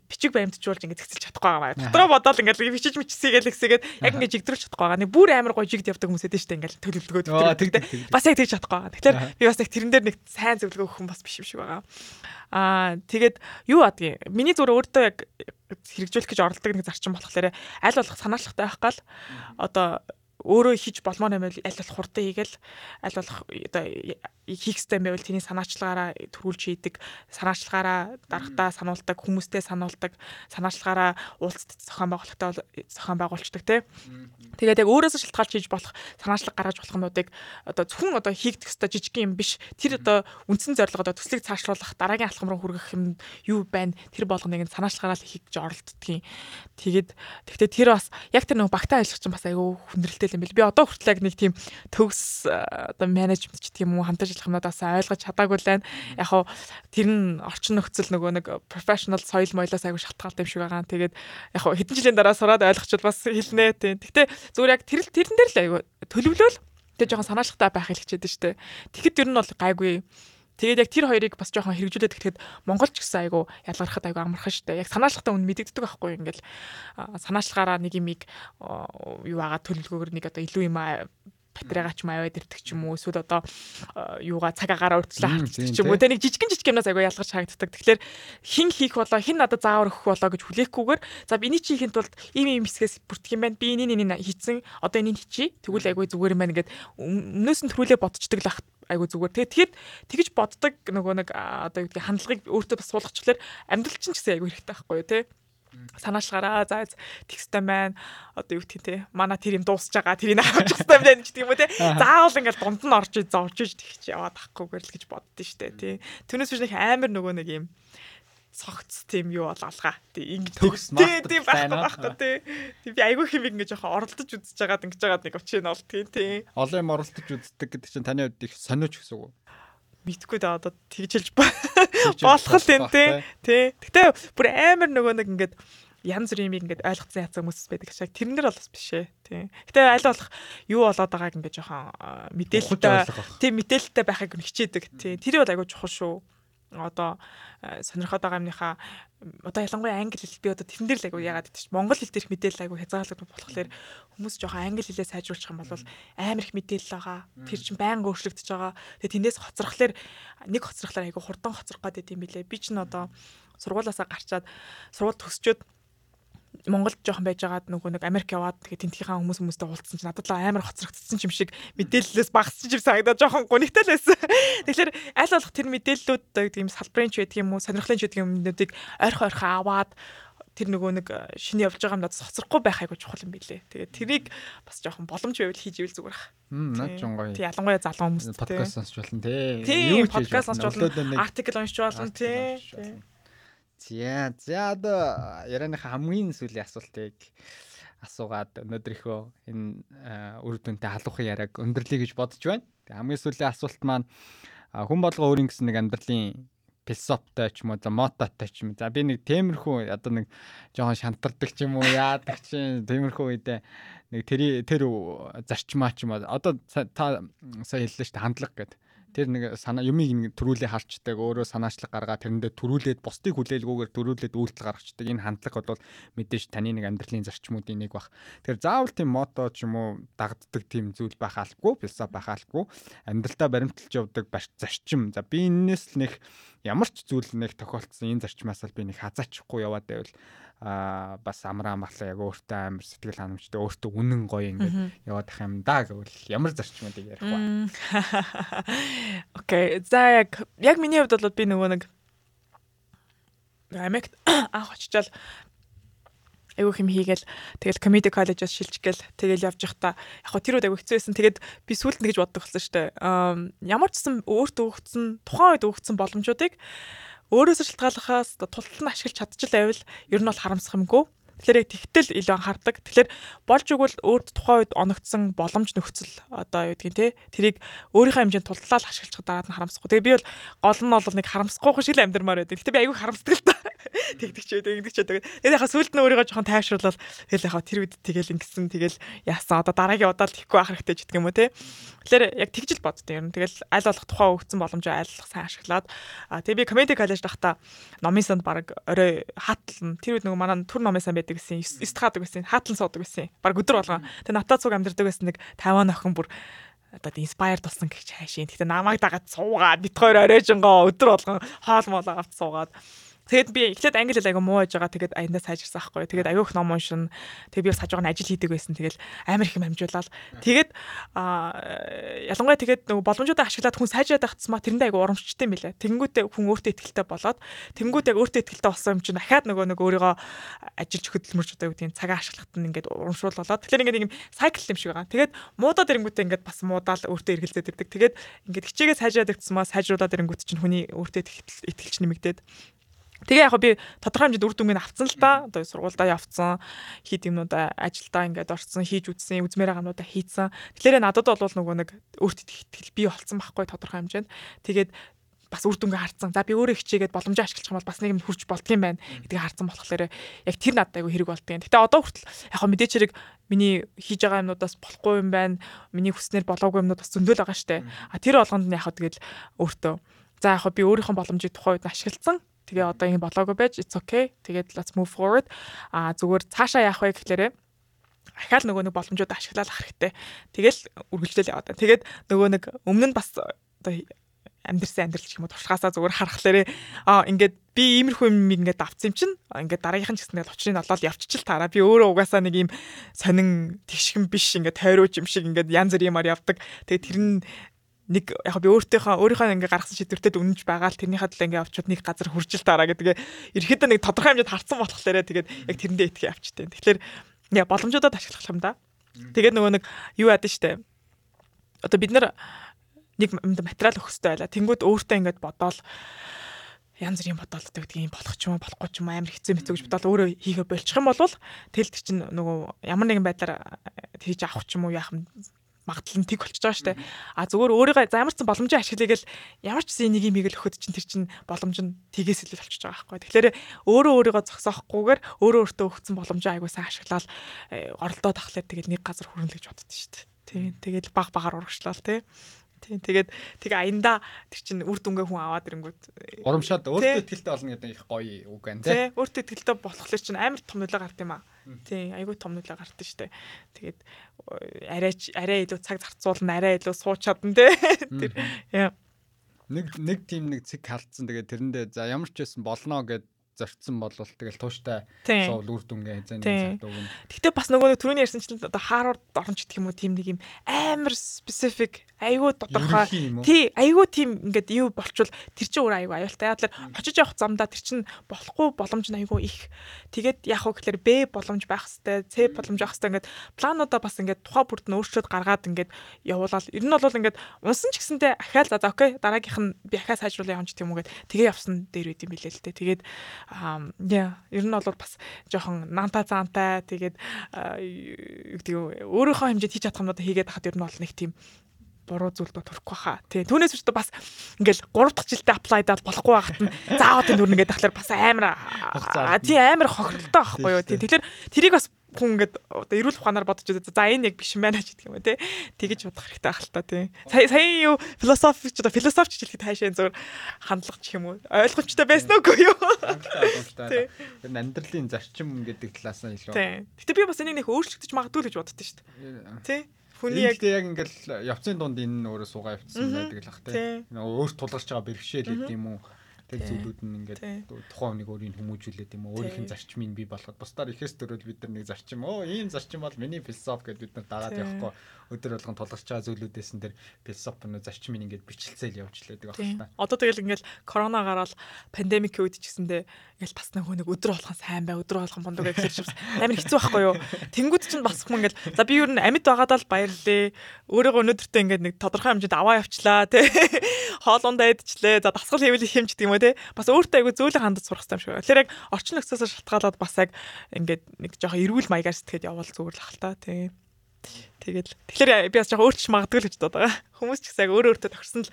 бичиг баримтжуулж ингээд зэгцэлж чадахгүй байгаамаа дотроо бодоод ингээд бичиж мичсээгээл гисээгээд яг ингээд жигдрүүлж чадахгүй байгаа. Нэг бүр амар гоё жигд явдаг хүмүүс эдэн штэ ингээд төлөвлөгөө бас яг тэгж чадахгүй байгаа. Тэгэхээр би бас яг тэрэн дээр нэг сайн зөвлөгөө өгөх юм бас биш юм шиг байгаа. Аа тэгээд юу адгийг миний зүгээр өөртөө яг хэрэгжүүлэх гэж оролдог нэг зарчим болохоор аль болох санаачлагтай байх гал одоо өөрөө хийж болмоор юм байл аль болох хурдан хийгээл аль болох одоо хийх хэрэгтэй байвал тэний санаачлагаараа төрүүлж хийдэг. Санаачлагаараа дарагтаа сануулдаг хүмүүстэй сануулдаг санаачлагаараа уулзалт зохион байгуулагтай зохион байгуулцдаг тий Тэгээд яг өөрөөсөө шалтгаалж хийж болох санаачлаг гаргаж болох юмнуудыг одоо зөвхөн одоо хийгдэх ёстой жижиг юм биш. Тэр одоо үндсэн зорилго одоо төслийг цаашлуулах дараагийн алхам руу хүргэх юм юу байна? Тэр болгоныг санаачлагаараа хийх гэж оролддгийн тэгээд тэгтээ тэр бас яг тэр нэг багтаа ажиллах чинь бас айгүй хүндрэлтэй юм бэл би одоо хүртэл яг нэг тийм төгс одоо менежмент ч юм уу хамтарч ажиллахнуудаас ойлгож чадаагүй л байна яг хав тэр нь орчин нөхцөл нөгөө нэг professional соёл моёлоос айгүй шалтгаалтай юм шиг байгаа тэгээд яг хав хэдэн жилийн дараа сураад ойлгочвол бас хэлнэ тийм тэгтээ зүгээр яг тэр тэрэн дээр л айгүй төлөвлөөл тэгээ жоохон санаачлагтай байх хэлчихэд штэ. Тэгэхэд ер нь бол гайгүй. Тэгээд яг тэр хоёрыг бас жоохон хэрэгжүүлээд гэхэд Монголч гэсэн айгу ялгархад айгу амархан штэ. Яг санаачлагтай үн мэдэгддэг байхгүй ингээл санаачлагаараа нэг юмыг юу агаа төлөвлөгөөр нэг одоо илүү юм батарейгаа ч маяад ирдэг ч юм уу эсвэл одоо юугаа цаг агаараа урьдчилан харцдаг ч юм уу тэ нэг жижигэн жижиг юмнаас аягүй ялгаж харагддаг. Тэгэхээр хин хийх болоо хин надад заавар өгөх болоо гэж хүлээхгүйгээр за би энийг чи хийхэд бол ийм ийм хэсгээс бүртгэх юм байна. Би энийг энийг хийцэн одоо энийг хийчи. Тэгвэл аягүй зүгээр юм байна гэд өмнөөс нь төрүүлээ бодцдаг л айгу зүгээр. Тэгээд тэгэд тэгж боддог нөгөө нэг одоо юу гэдэг хандлагыг өөртөө бас суулгачлаар амьдрал чинь гэсэн айгу хэрэгтэй байхгүй юу те санаачлагаараа за текстэй байна. Одоо юу гэх те манай тэр юм дуусж байгаа тэрийг авчих хэрэгтэй юм байна гэдэг юм уу те. Заавал ингээл дунд нь орж зовж иж тэгч яваад ахгүйгээр л гэж боддөө штэ тий. Түүнээс биш нэг амар нөгөө нэг юм цогц тийм юу бол алгаа. Тий ингэ төгс тий тий байхгүй тий. Тий би айгүй хэм ингэ жоохон оролдож үзэж байгаад ингэж байгаад нэг учрыг нь олдгийн тий. Олон юм оролдож үздэг гэдэг чинь таны хувьд их сониуч гэсэн үг мэдхгүй да одоо тэгжилж болох л энэ тий. Тий. Гэтэ бүр амар нөгөө нэг ингээд янз бүрийн юм ингээд ойлгоцсон яцсан хүмүүс байдаг шаг тэрнэр бол бас биш ээ тий. Гэтэ аль болох юу болоод байгааг ингээд жоохон мэдээлэлтэй тий мэдээлэлтэй байхыг хичээдэг тий. Тэр бол айгүй чухал шүү одоо э, сонирхоод байгаа юмныхаа одоо ялангуяа англи хэл би одоо тэрэн дээр л айгу яагаад гэдэг чинь монгол хэл дээрх мэдээлэл айгу хязгаарлагдсан болохоор хүмүүс жоохон англи хэлээ сайжруулчих юм бол амар их мэдээлэл байгаа. Тэр чинь байнга өөрчлөгдөж байгаа. Тэгээ тэндээс хоцрохлоор нэг хоцрохлоор айгу хурдан хоцрох гад идэм билээ. Би чинь одоо сургуулаасаа гарчаад сургууль төгсчөөд Монголд жоохон байжгаад нөгөө нэг Америк яваад тэгээ тентгийнхаа хүмүүс хүмүүстэй уулзсан чинь надад л амар хоцрогдсон юм шиг мэдээллээс багасч юм санагдаад жоохон гонигтай л байсан. Тэгэхээр аль болох тэр мэдээллүүд гэдэг юм салбарын ч байдаг юм уу, сонирхлын ч байдаг юмнуудыг ойрхон ойрхон аваад тэр нөгөө нэг э, шинэ явж байгаа юмнаас хоцрохгүй байх айгу чухал юм билэ. Тэгээд тэрийг бас жоохон боломж байвал хийж ивэл зүгээр ах. Над ч гоё. Тий ялангуяа залуу хүмүүс подкаст сонсч болно тий. Юу подкаст сонсч болно. Артикл уншиж болно тий. За за одоо ярианыхаа хамгийн сүүлийн асуултыг асуугаад өнөөдрийнхөө энэ үр дүнтэй халуухын яриаг өндөрлөе гэж бодож байна. Тэг хамгийн сүүлийн асуулт маань хүн болго өөрийн гэсэн нэг амьдралын философитой ч юм уу за мототой ч юм. За би нэг темирхүү одоо нэг жоохон шантардаг ч юм уу яадаг чинь темирхүү үедээ нэг тэр тэр зарчмаа ч юм уу одоо та сая хэллээ шүү дээ хандлага гэдэг тэр нэг санаа юмыг нэг төрүүлээ харчдаг өөрөө санаачлаг гаргаа тэрэндээ төрүүлээд бусдыг хүлээлгүйгээр төрүүлээд үйлдэл гаргацдаг энэ хандлага бол мэдээж таны нэг амьдралын зарчмуудын нэг бах. Тэгэхээр заавал тийм мото ч юм уу дагддаг тийм зүйл байх албагүй философи байх албагүй амьдралдаа баримталж явдаг зарчим. За би энэс л нэг ямар ч зүйл нэг тохиолдсон энэ зарчмаас л би нэг хазаачихгүй яваад байвал а бас амраа амгалаа яг өөртөө амар сэтгэл ханамжтай өөртөө үнэн гоё ингээд яваад их юм да гэвэл ямар зарчмуудыг ярих вэ? Окей. За яг яг миний хувьд бол би нөгөө нэг Америкт анх очичаал айгүй хэм хийгээл тэгэл comedy college-оос шилжих гээл тэгэл явж явахдаа яг хөө тэр үед айгүй хэцүү байсан. Тэгээд би сүүлд нэгж боддог болсон шүү дээ. Ямар ч гэсэн өөртөө өгсөн тухайн үед өгсөн боломжуудыг өөрөөсөө шалтгаалахаас тултал нь ашиглаж чадчихл байвал ер нь бол харамсах юмгүй. Тэгэхээр яг тэгтэл илүү анхаардаг. Тэгэхээр болж игэл өөрт тухайн үед оногдсон боломж нөхцөл одоо юу гэдгийг те тэрийг өөрийнхөө хэмжээнд тултлаад ашиглах дараад нь харамсахгүй. Тэгээ би бол гол нь бол нэг харамсахгүй шиг л амьдрмаар байдаг. Гэтэ би айгүй харамсдаг л та. Тэгдэг ч байдаг, ингэдэг ч байдаг. Тэгээд яхаа сүлд нь өөрийгөө жоохон тайвшруулаад тэгэл яхаа тэр үед тэгэл ингэсэн тэгэл яасан одоо дараагийн удаад хийхгүй ах хэрэгтэй ч гэдэг юм уу те. Тэгэхээр яг тэгж л боддоо юм. Тэгэл аль болох тухайн өгсөн боломжоо аль болох сайн ашиглаад а тэгээ би community college дахта номын санд баг орой хатлан тэр үед нөгөө манай түр номын сан байдаг гэсэн 9 хаадаг гэсэн хатлан суудаг гэсэн. Баг өдөр болгоо. Тэгээ натаа цуг амьдардаг байсан нэг 50 охин бүр одоо инспайр болсон гэж хайшин. Гэтэ намайг дагаад суугаад бит хоёр оройжонгоо өдөр болгон хоол моолоо авч суугаад Тэгээд би эхлээд англи хэл айгу муу байж байгаа. Тэгээд аяндаа сайжирсан аахгүй. Тэгээд аягүй их ном уншин. Тэгээд би бас хажуугаар нь ажил хийдэг байсан. Тэгээд амар их юм амжуулаад. Тэгээд аа ялангуяа тэгээд нөгөө боломжуудаа ашиглаад хүн сайжраад ахцмаа тэрэндээ айгу урамшчтай юм билэ. Тэнгүүтээ хүн өөртөө ихтэй болоод тэнгүүд яг өөртөө ихтэй болсон юм чинь дахиад нөгөө нэг өөрийгөө ажиллаж хөдөлмөрч одоо юу гэдэг цагаа ашиглахад нь ингээд урамшуул болоод. Тэгэхээр ингээд юм сайкл юм шиг байгаа. Тэгээд муудаад ирэнгүүтээ ингээд бас муудаал өөртөө эргэлзээд ирдэг. Тэгээд ингээд хичээгээ сайжраад ирцмаа сайжруулаад ирэнгүүт чинь хүний өөртөө ихтэлч нэмэгдээд Тэгээ яг би тодорхой хэмжээнд үр дүнг авцсан л да. Одоо сургуульдаа явцсан, хийд юмнуудаа ажилдаа ингээд орцсон, хийж үзсэн, үзмээр гамнуудаа хийцэн. Тэгэхээр надад бол нөгөө нэг өөртөө итгэл бий болцсон байхгүй тодорхой хэмжээнд. Тэгээд бас үр дүнгээ харцсан. За би өөрөө хичээгээд боломжоо ашиглах юм бол бас нэг юм хурж болдго юм байна гэдгийг харцсан болохоор яг тэр надад айгүй хэрэг болдго юм. Гэтэ одоо хүртэл яг мэдээч хэрэг миний хийж байгаа юмнуудаас болохгүй юм байна. Миний хүснээр болоогүй юмнууд бас зөндөл байгаа штэ. А тэр болгонд нь яг тэгэл өөртөө за яг би өөрийнхөө боломжийг тухайн үед ашигласан Тэгээ одоо ингэ болоогүй байж it's okay. Тэгээд let's move forward. А зүгээр цаашаа яах вэ гэхлээрээ ахаал нөгөө нэг боломжууд ашиглаад хэрэгтэй. Тэгэл үргэлжлэл яваад байна. Тэгээд нөгөө нэг өмнө нь бас одоо амьдрсан амьдрал гэх юм уу туршлагаасаа зүгээр харахлаарэ аа ингээд би иймэрхүү юм ингээд авцсан юм чинь ингээд дараагийнх нь ч гэсэн очрын олоод явчихл таараа би өөрөө угаасаа нэг юм сонин тэгшгэн биш ингээд тойрооч юм шиг ингээд янз бүр юмар явдаг тэгээд тэр нь нэг яг би өөртөөхөө өөрийнхөө ингээ гаргасан шийдвэртэд үнэнч байгаа л тэрнийхээ төлөө ингээ авчууд нэг газар хүрчил таараа гэдэг. Ерхэд нэг тодорхой хэмжээнд харцсан болохоор тэгээд яг тэрэндээ итгэе авчтай. Тэгэхээр яа боломжуудад ашиглах юм да. Тэгээд нөгөө нэг юу яадаг штэ. Одоо бид нар нэг материал өгөх хэрэгтэй байла. Тэнгүүд өөртөө ингээд бодоол янз бүрийн бодолтой гэдэг юм болох ч юм уу болохгүй ч юм амар хэцүү мэт гэж бодоод өөрөө хийгээ болчих юм бол тэгэл тэр чинь нөгөө ямар нэгэн байдлаар хийж авах ч юм уу яах юм магадлал нь тэг болчихж байгаа дээ. А зүгээр өөрийгөө ямар ч боломжийн ашиглая гэл ямар ч зэн нэг юм хийгээл өгөхөд чинь тэр чинь боломж нь тгээс илүү болчихж байгаа байхгүй. Тэгэхээр өөрөө өөрийгөө зогсоохгүйгээр өөрөө өөртөө өгсөн боломжоо айгуу сайн ашиглаад э, оролдоод ахлаар тэгэл нэг газар хүрнэ гэж боддоо дээ. Тийм. Тэгэл баг багаар урагшлал тий. Тийм. Тэгээд тэг аянда тэр чинь үр дүнгээ хүн аваад ирэнгүүт э, урамшаад өөртөө ихтэй болно гэдэг их гоё үг байна тий. Өөртөө ихтэй болохоор чинь амар том нөлөө гард юм аа. Тийм. Айгүй том нөлөө гардаг штэ. Тэгээд арай арай илүү цаг зарцуулна, арай илүү сууч чадна тий. Тэр яа. Нэг нэг тим нэг цэг халдсан. Тэгээд тэрэндээ за ямар ч байсан болно гэд зорцсон бол тэгэл тууштай суул үр дүнгээ зэн цаг дууг. Гэхдээ бас нөгөө түрүүний ярьсанчлан одоо Харвард оронч гэх юм уу тийм нэг юм амар specific айгүй тодорхой тий айгүй тийм ингээд юу болчвол тэр чинь өөр айгүй аюултай. Яг л очиж явах замдаа тэр чинь болохгүй боломж нь айгүй их. Тэгээд яг уу гэхэлэр Б боломж байх хэвээр С боломж байх хэвээр ингээд плануудаа бас ингээд тухай бүрд нь өөрчлөд гаргаад ингээд явуулаад ер нь бол ингээд унсан ч гэсэндээ ахаал за окей дараагийнх нь би ахаа сайжруулах юм ч тийм үгээд тэгээ явсан дээр үт юм билээ л дээ. Тэгээд яа ер нь бол бас жоохон нанта заантай тэгээд юу гэдэг өөрийнхөө хэмжээд хийж чадах юмудаа хийгээд хахад ер нь бол нэг тийм буруу зүйлд төрөхгүй хаа. Тий. Түүнээс ч бас ингээл 3 дахь жилдээ аплайдаад болохгүй байхад нь заавал энэ дүрнэ гэдэг тахлаар бас амар тий амар хохиролтой байхгүй юу. Тий. Тэгэхээр тэрийг бас хүн ингээд одоо эрүүл ухаанаар бодож үзээ. За энэ яг биш юм байна гэдэг юм уу те. Тэгэж бодох хэрэгтэй ах л та тий. Сая сая юу философич одоо философич хэлэхэд хаашаа зур хандлага ч юм уу ойлгомжтой байсан уу юу? Тэр амьдралын зарчим гэдэг талаас нь илүү. Тий. Гэтэ би бас энийг нэг өөрчлөгдөж магадгүй гэж боддоо шүү дээ. Тий. Хүний яг яг ингээл явцын дунд энэ өөрөө суугаа явцсан байдаг л ах тий. Өөрт тулгарч байгаа бэрхшээл гэдэг юм уу? Тэр зүйлүүд нь ингээд тухайн хүнийг өөрийн хүмүүжүүлээд юм уу? Өөрийнх нь зарчмыг бий болгоход бусдаар ихэс төрөл бид нар нэг зарчим. Оо ийм зарчим бол миний философи гэдээ бид нар дагаад явахгүй өдөр болгон тулгарч байгаа зүйлүүдээс нь тэр философи нь зарчмыг ингээд бичлцээл явж лээдэг байна. Одоо тэгэл ингээд корона гараад пандемикийн үед ч гэсэндээ ингээл бас нэг нэг өдөр болгон сайн бай өдөр болгон бундаг гэж хэлж амар хэцүү байхгүй юу. Тэнгүүд чинь бас хүн ингээл за би юу н амьд байгаадаа л баярлээ. Өөрийгөө өнөдөртөө ингээд нэг тодорхой хэмжээнд аваа явчлаа тий. Хоолундаа идчихлээ. За дасгал хийвэл хэмж гэдэг юм уу тий. Бас өөртөө айгүй зөөлөн хандаж сурах хэрэгтэй юм шиг. Тэгэхээр яг орчин нөхцөөс шалтгаалаад бас яг ингээд нэг жоохон эрүүл маягаар сэтгэхэд явбал зүгээр л хальтаа тий. Тэгэл тэгэхээр би бас жоохон өөрчлөж магадгүй л гэж бодоод байгаа. Хүмүүс ч гэсэн яг өөрөө өөртөө тохирсон л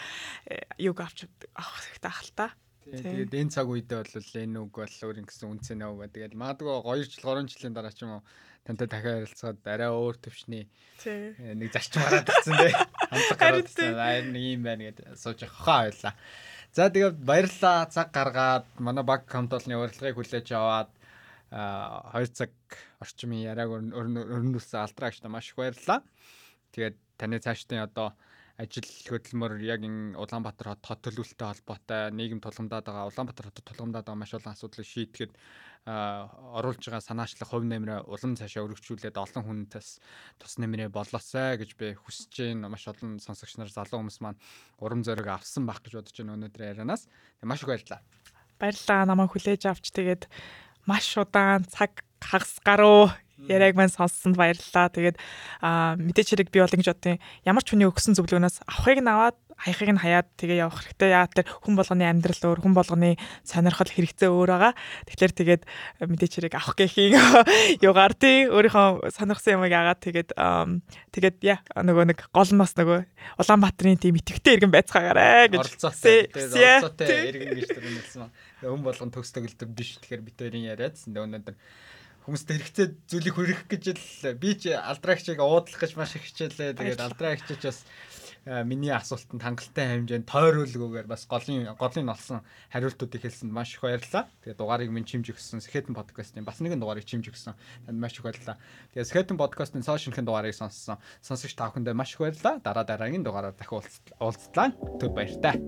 юг авч авах хэрэгтэй хальтаа. Тэгээд энэ цаг үедээ бол энэ үг бол өөр ингэсэн үнцэн нэг. Тэгээд магадгүй 2 жил 3 жилийн дараа ч юм уу тантай дахиад харилцаад арай өөр төвшний нэг зарчим гараад ирсэн дээ. Хамтлаг гараад ирсэн. Аа нэг юм байна гэдээ сууж хаа байлаа. За тэгээд баярлалаа цаг гаргаад манай баг хамтолны урилгыг хүлээж аваад 2 цаг орчмын яриаг өрнүүлсэн алдраагчтай маш их баярлалаа. Тэгээд таны цаашдын одоо ажил хөдөлмөр яг энэ Улаанбаатар хот хот төлөвлөлттэй холбоотой нийгэм тулгамдаад байгаа Улаанбаатар хотод тулгамдаад байгаа маш олон асуудлыг шийдэхэд оруулж байгаа санаачлах хувь нэмрээ улам цаашаа өргөжүүлээд олон хүнээс тус нэмрээ болоосай гэж би хүсэж байна. Маш олон сонсогч нар залуу хүмүүс маань урам зориг авсан байх гэж бодож байна өнөөдөр ярианаас. Маш их баярлалаа. Баярлалаа намайг хүлээж авч тэгээд маш удаан цаг хагас гаруй яриаг маань сонссонд баярлалаа. Тэгээд мэдээч хэрэг би бол ингэж бодсон. Ямар ч хүний өгсөн зөвлөгөөнөөс авахыг нь аваад хаяхыг нь хаяад тэгээ явах хэрэгтэй. Яа тэр хүн болгоны амьдрал өөр, хүн болгоны сонирхол хэрэгцээ өөр байгаа. Тэгэхээр тэгээд мэдээч хэрэг авах гэхийн югаар тий өөрийнхөө сонирхсан юмыг агаад тэгээд тэгээд яа нөгөө нэг гол нь бас нөгөө Улаанбаатарын тийм итгэвтэй иргэн байцгаагаарэ гэж оролцоотой иргэн гэж төрүүлсэн. Өн болгон төгс төгөлдөв биш. Тэгэхээр битэрийн яриадсан. Өнөөдөр хүмүүст хэрэгтэй зүйлийг хүргэх гэж л би ч алдраагчийг уудлах гэж маш их хичээлээ. Тэгээд алдраагч ч бас миний асуултанд хангалттай хэмжээнд тойруулгүйгээр бас голын голын олсон хариултуудыг хэлсэнд маш их баярлалаа. Тэгээд дугаарыг минь чимж өгсөн Сэхэтэн подкастын бас нэгэн дугаарыг чимж өгсөн. Танд маш их баярлалаа. Тэгээд Сэхэтэн подкастын шинхэн дугаарыг сонссон сонсогч та бүхэндээ маш их баярлалаа. Дараа дараагийн дугаараар дахин уулзтлаа. Төв баяртай.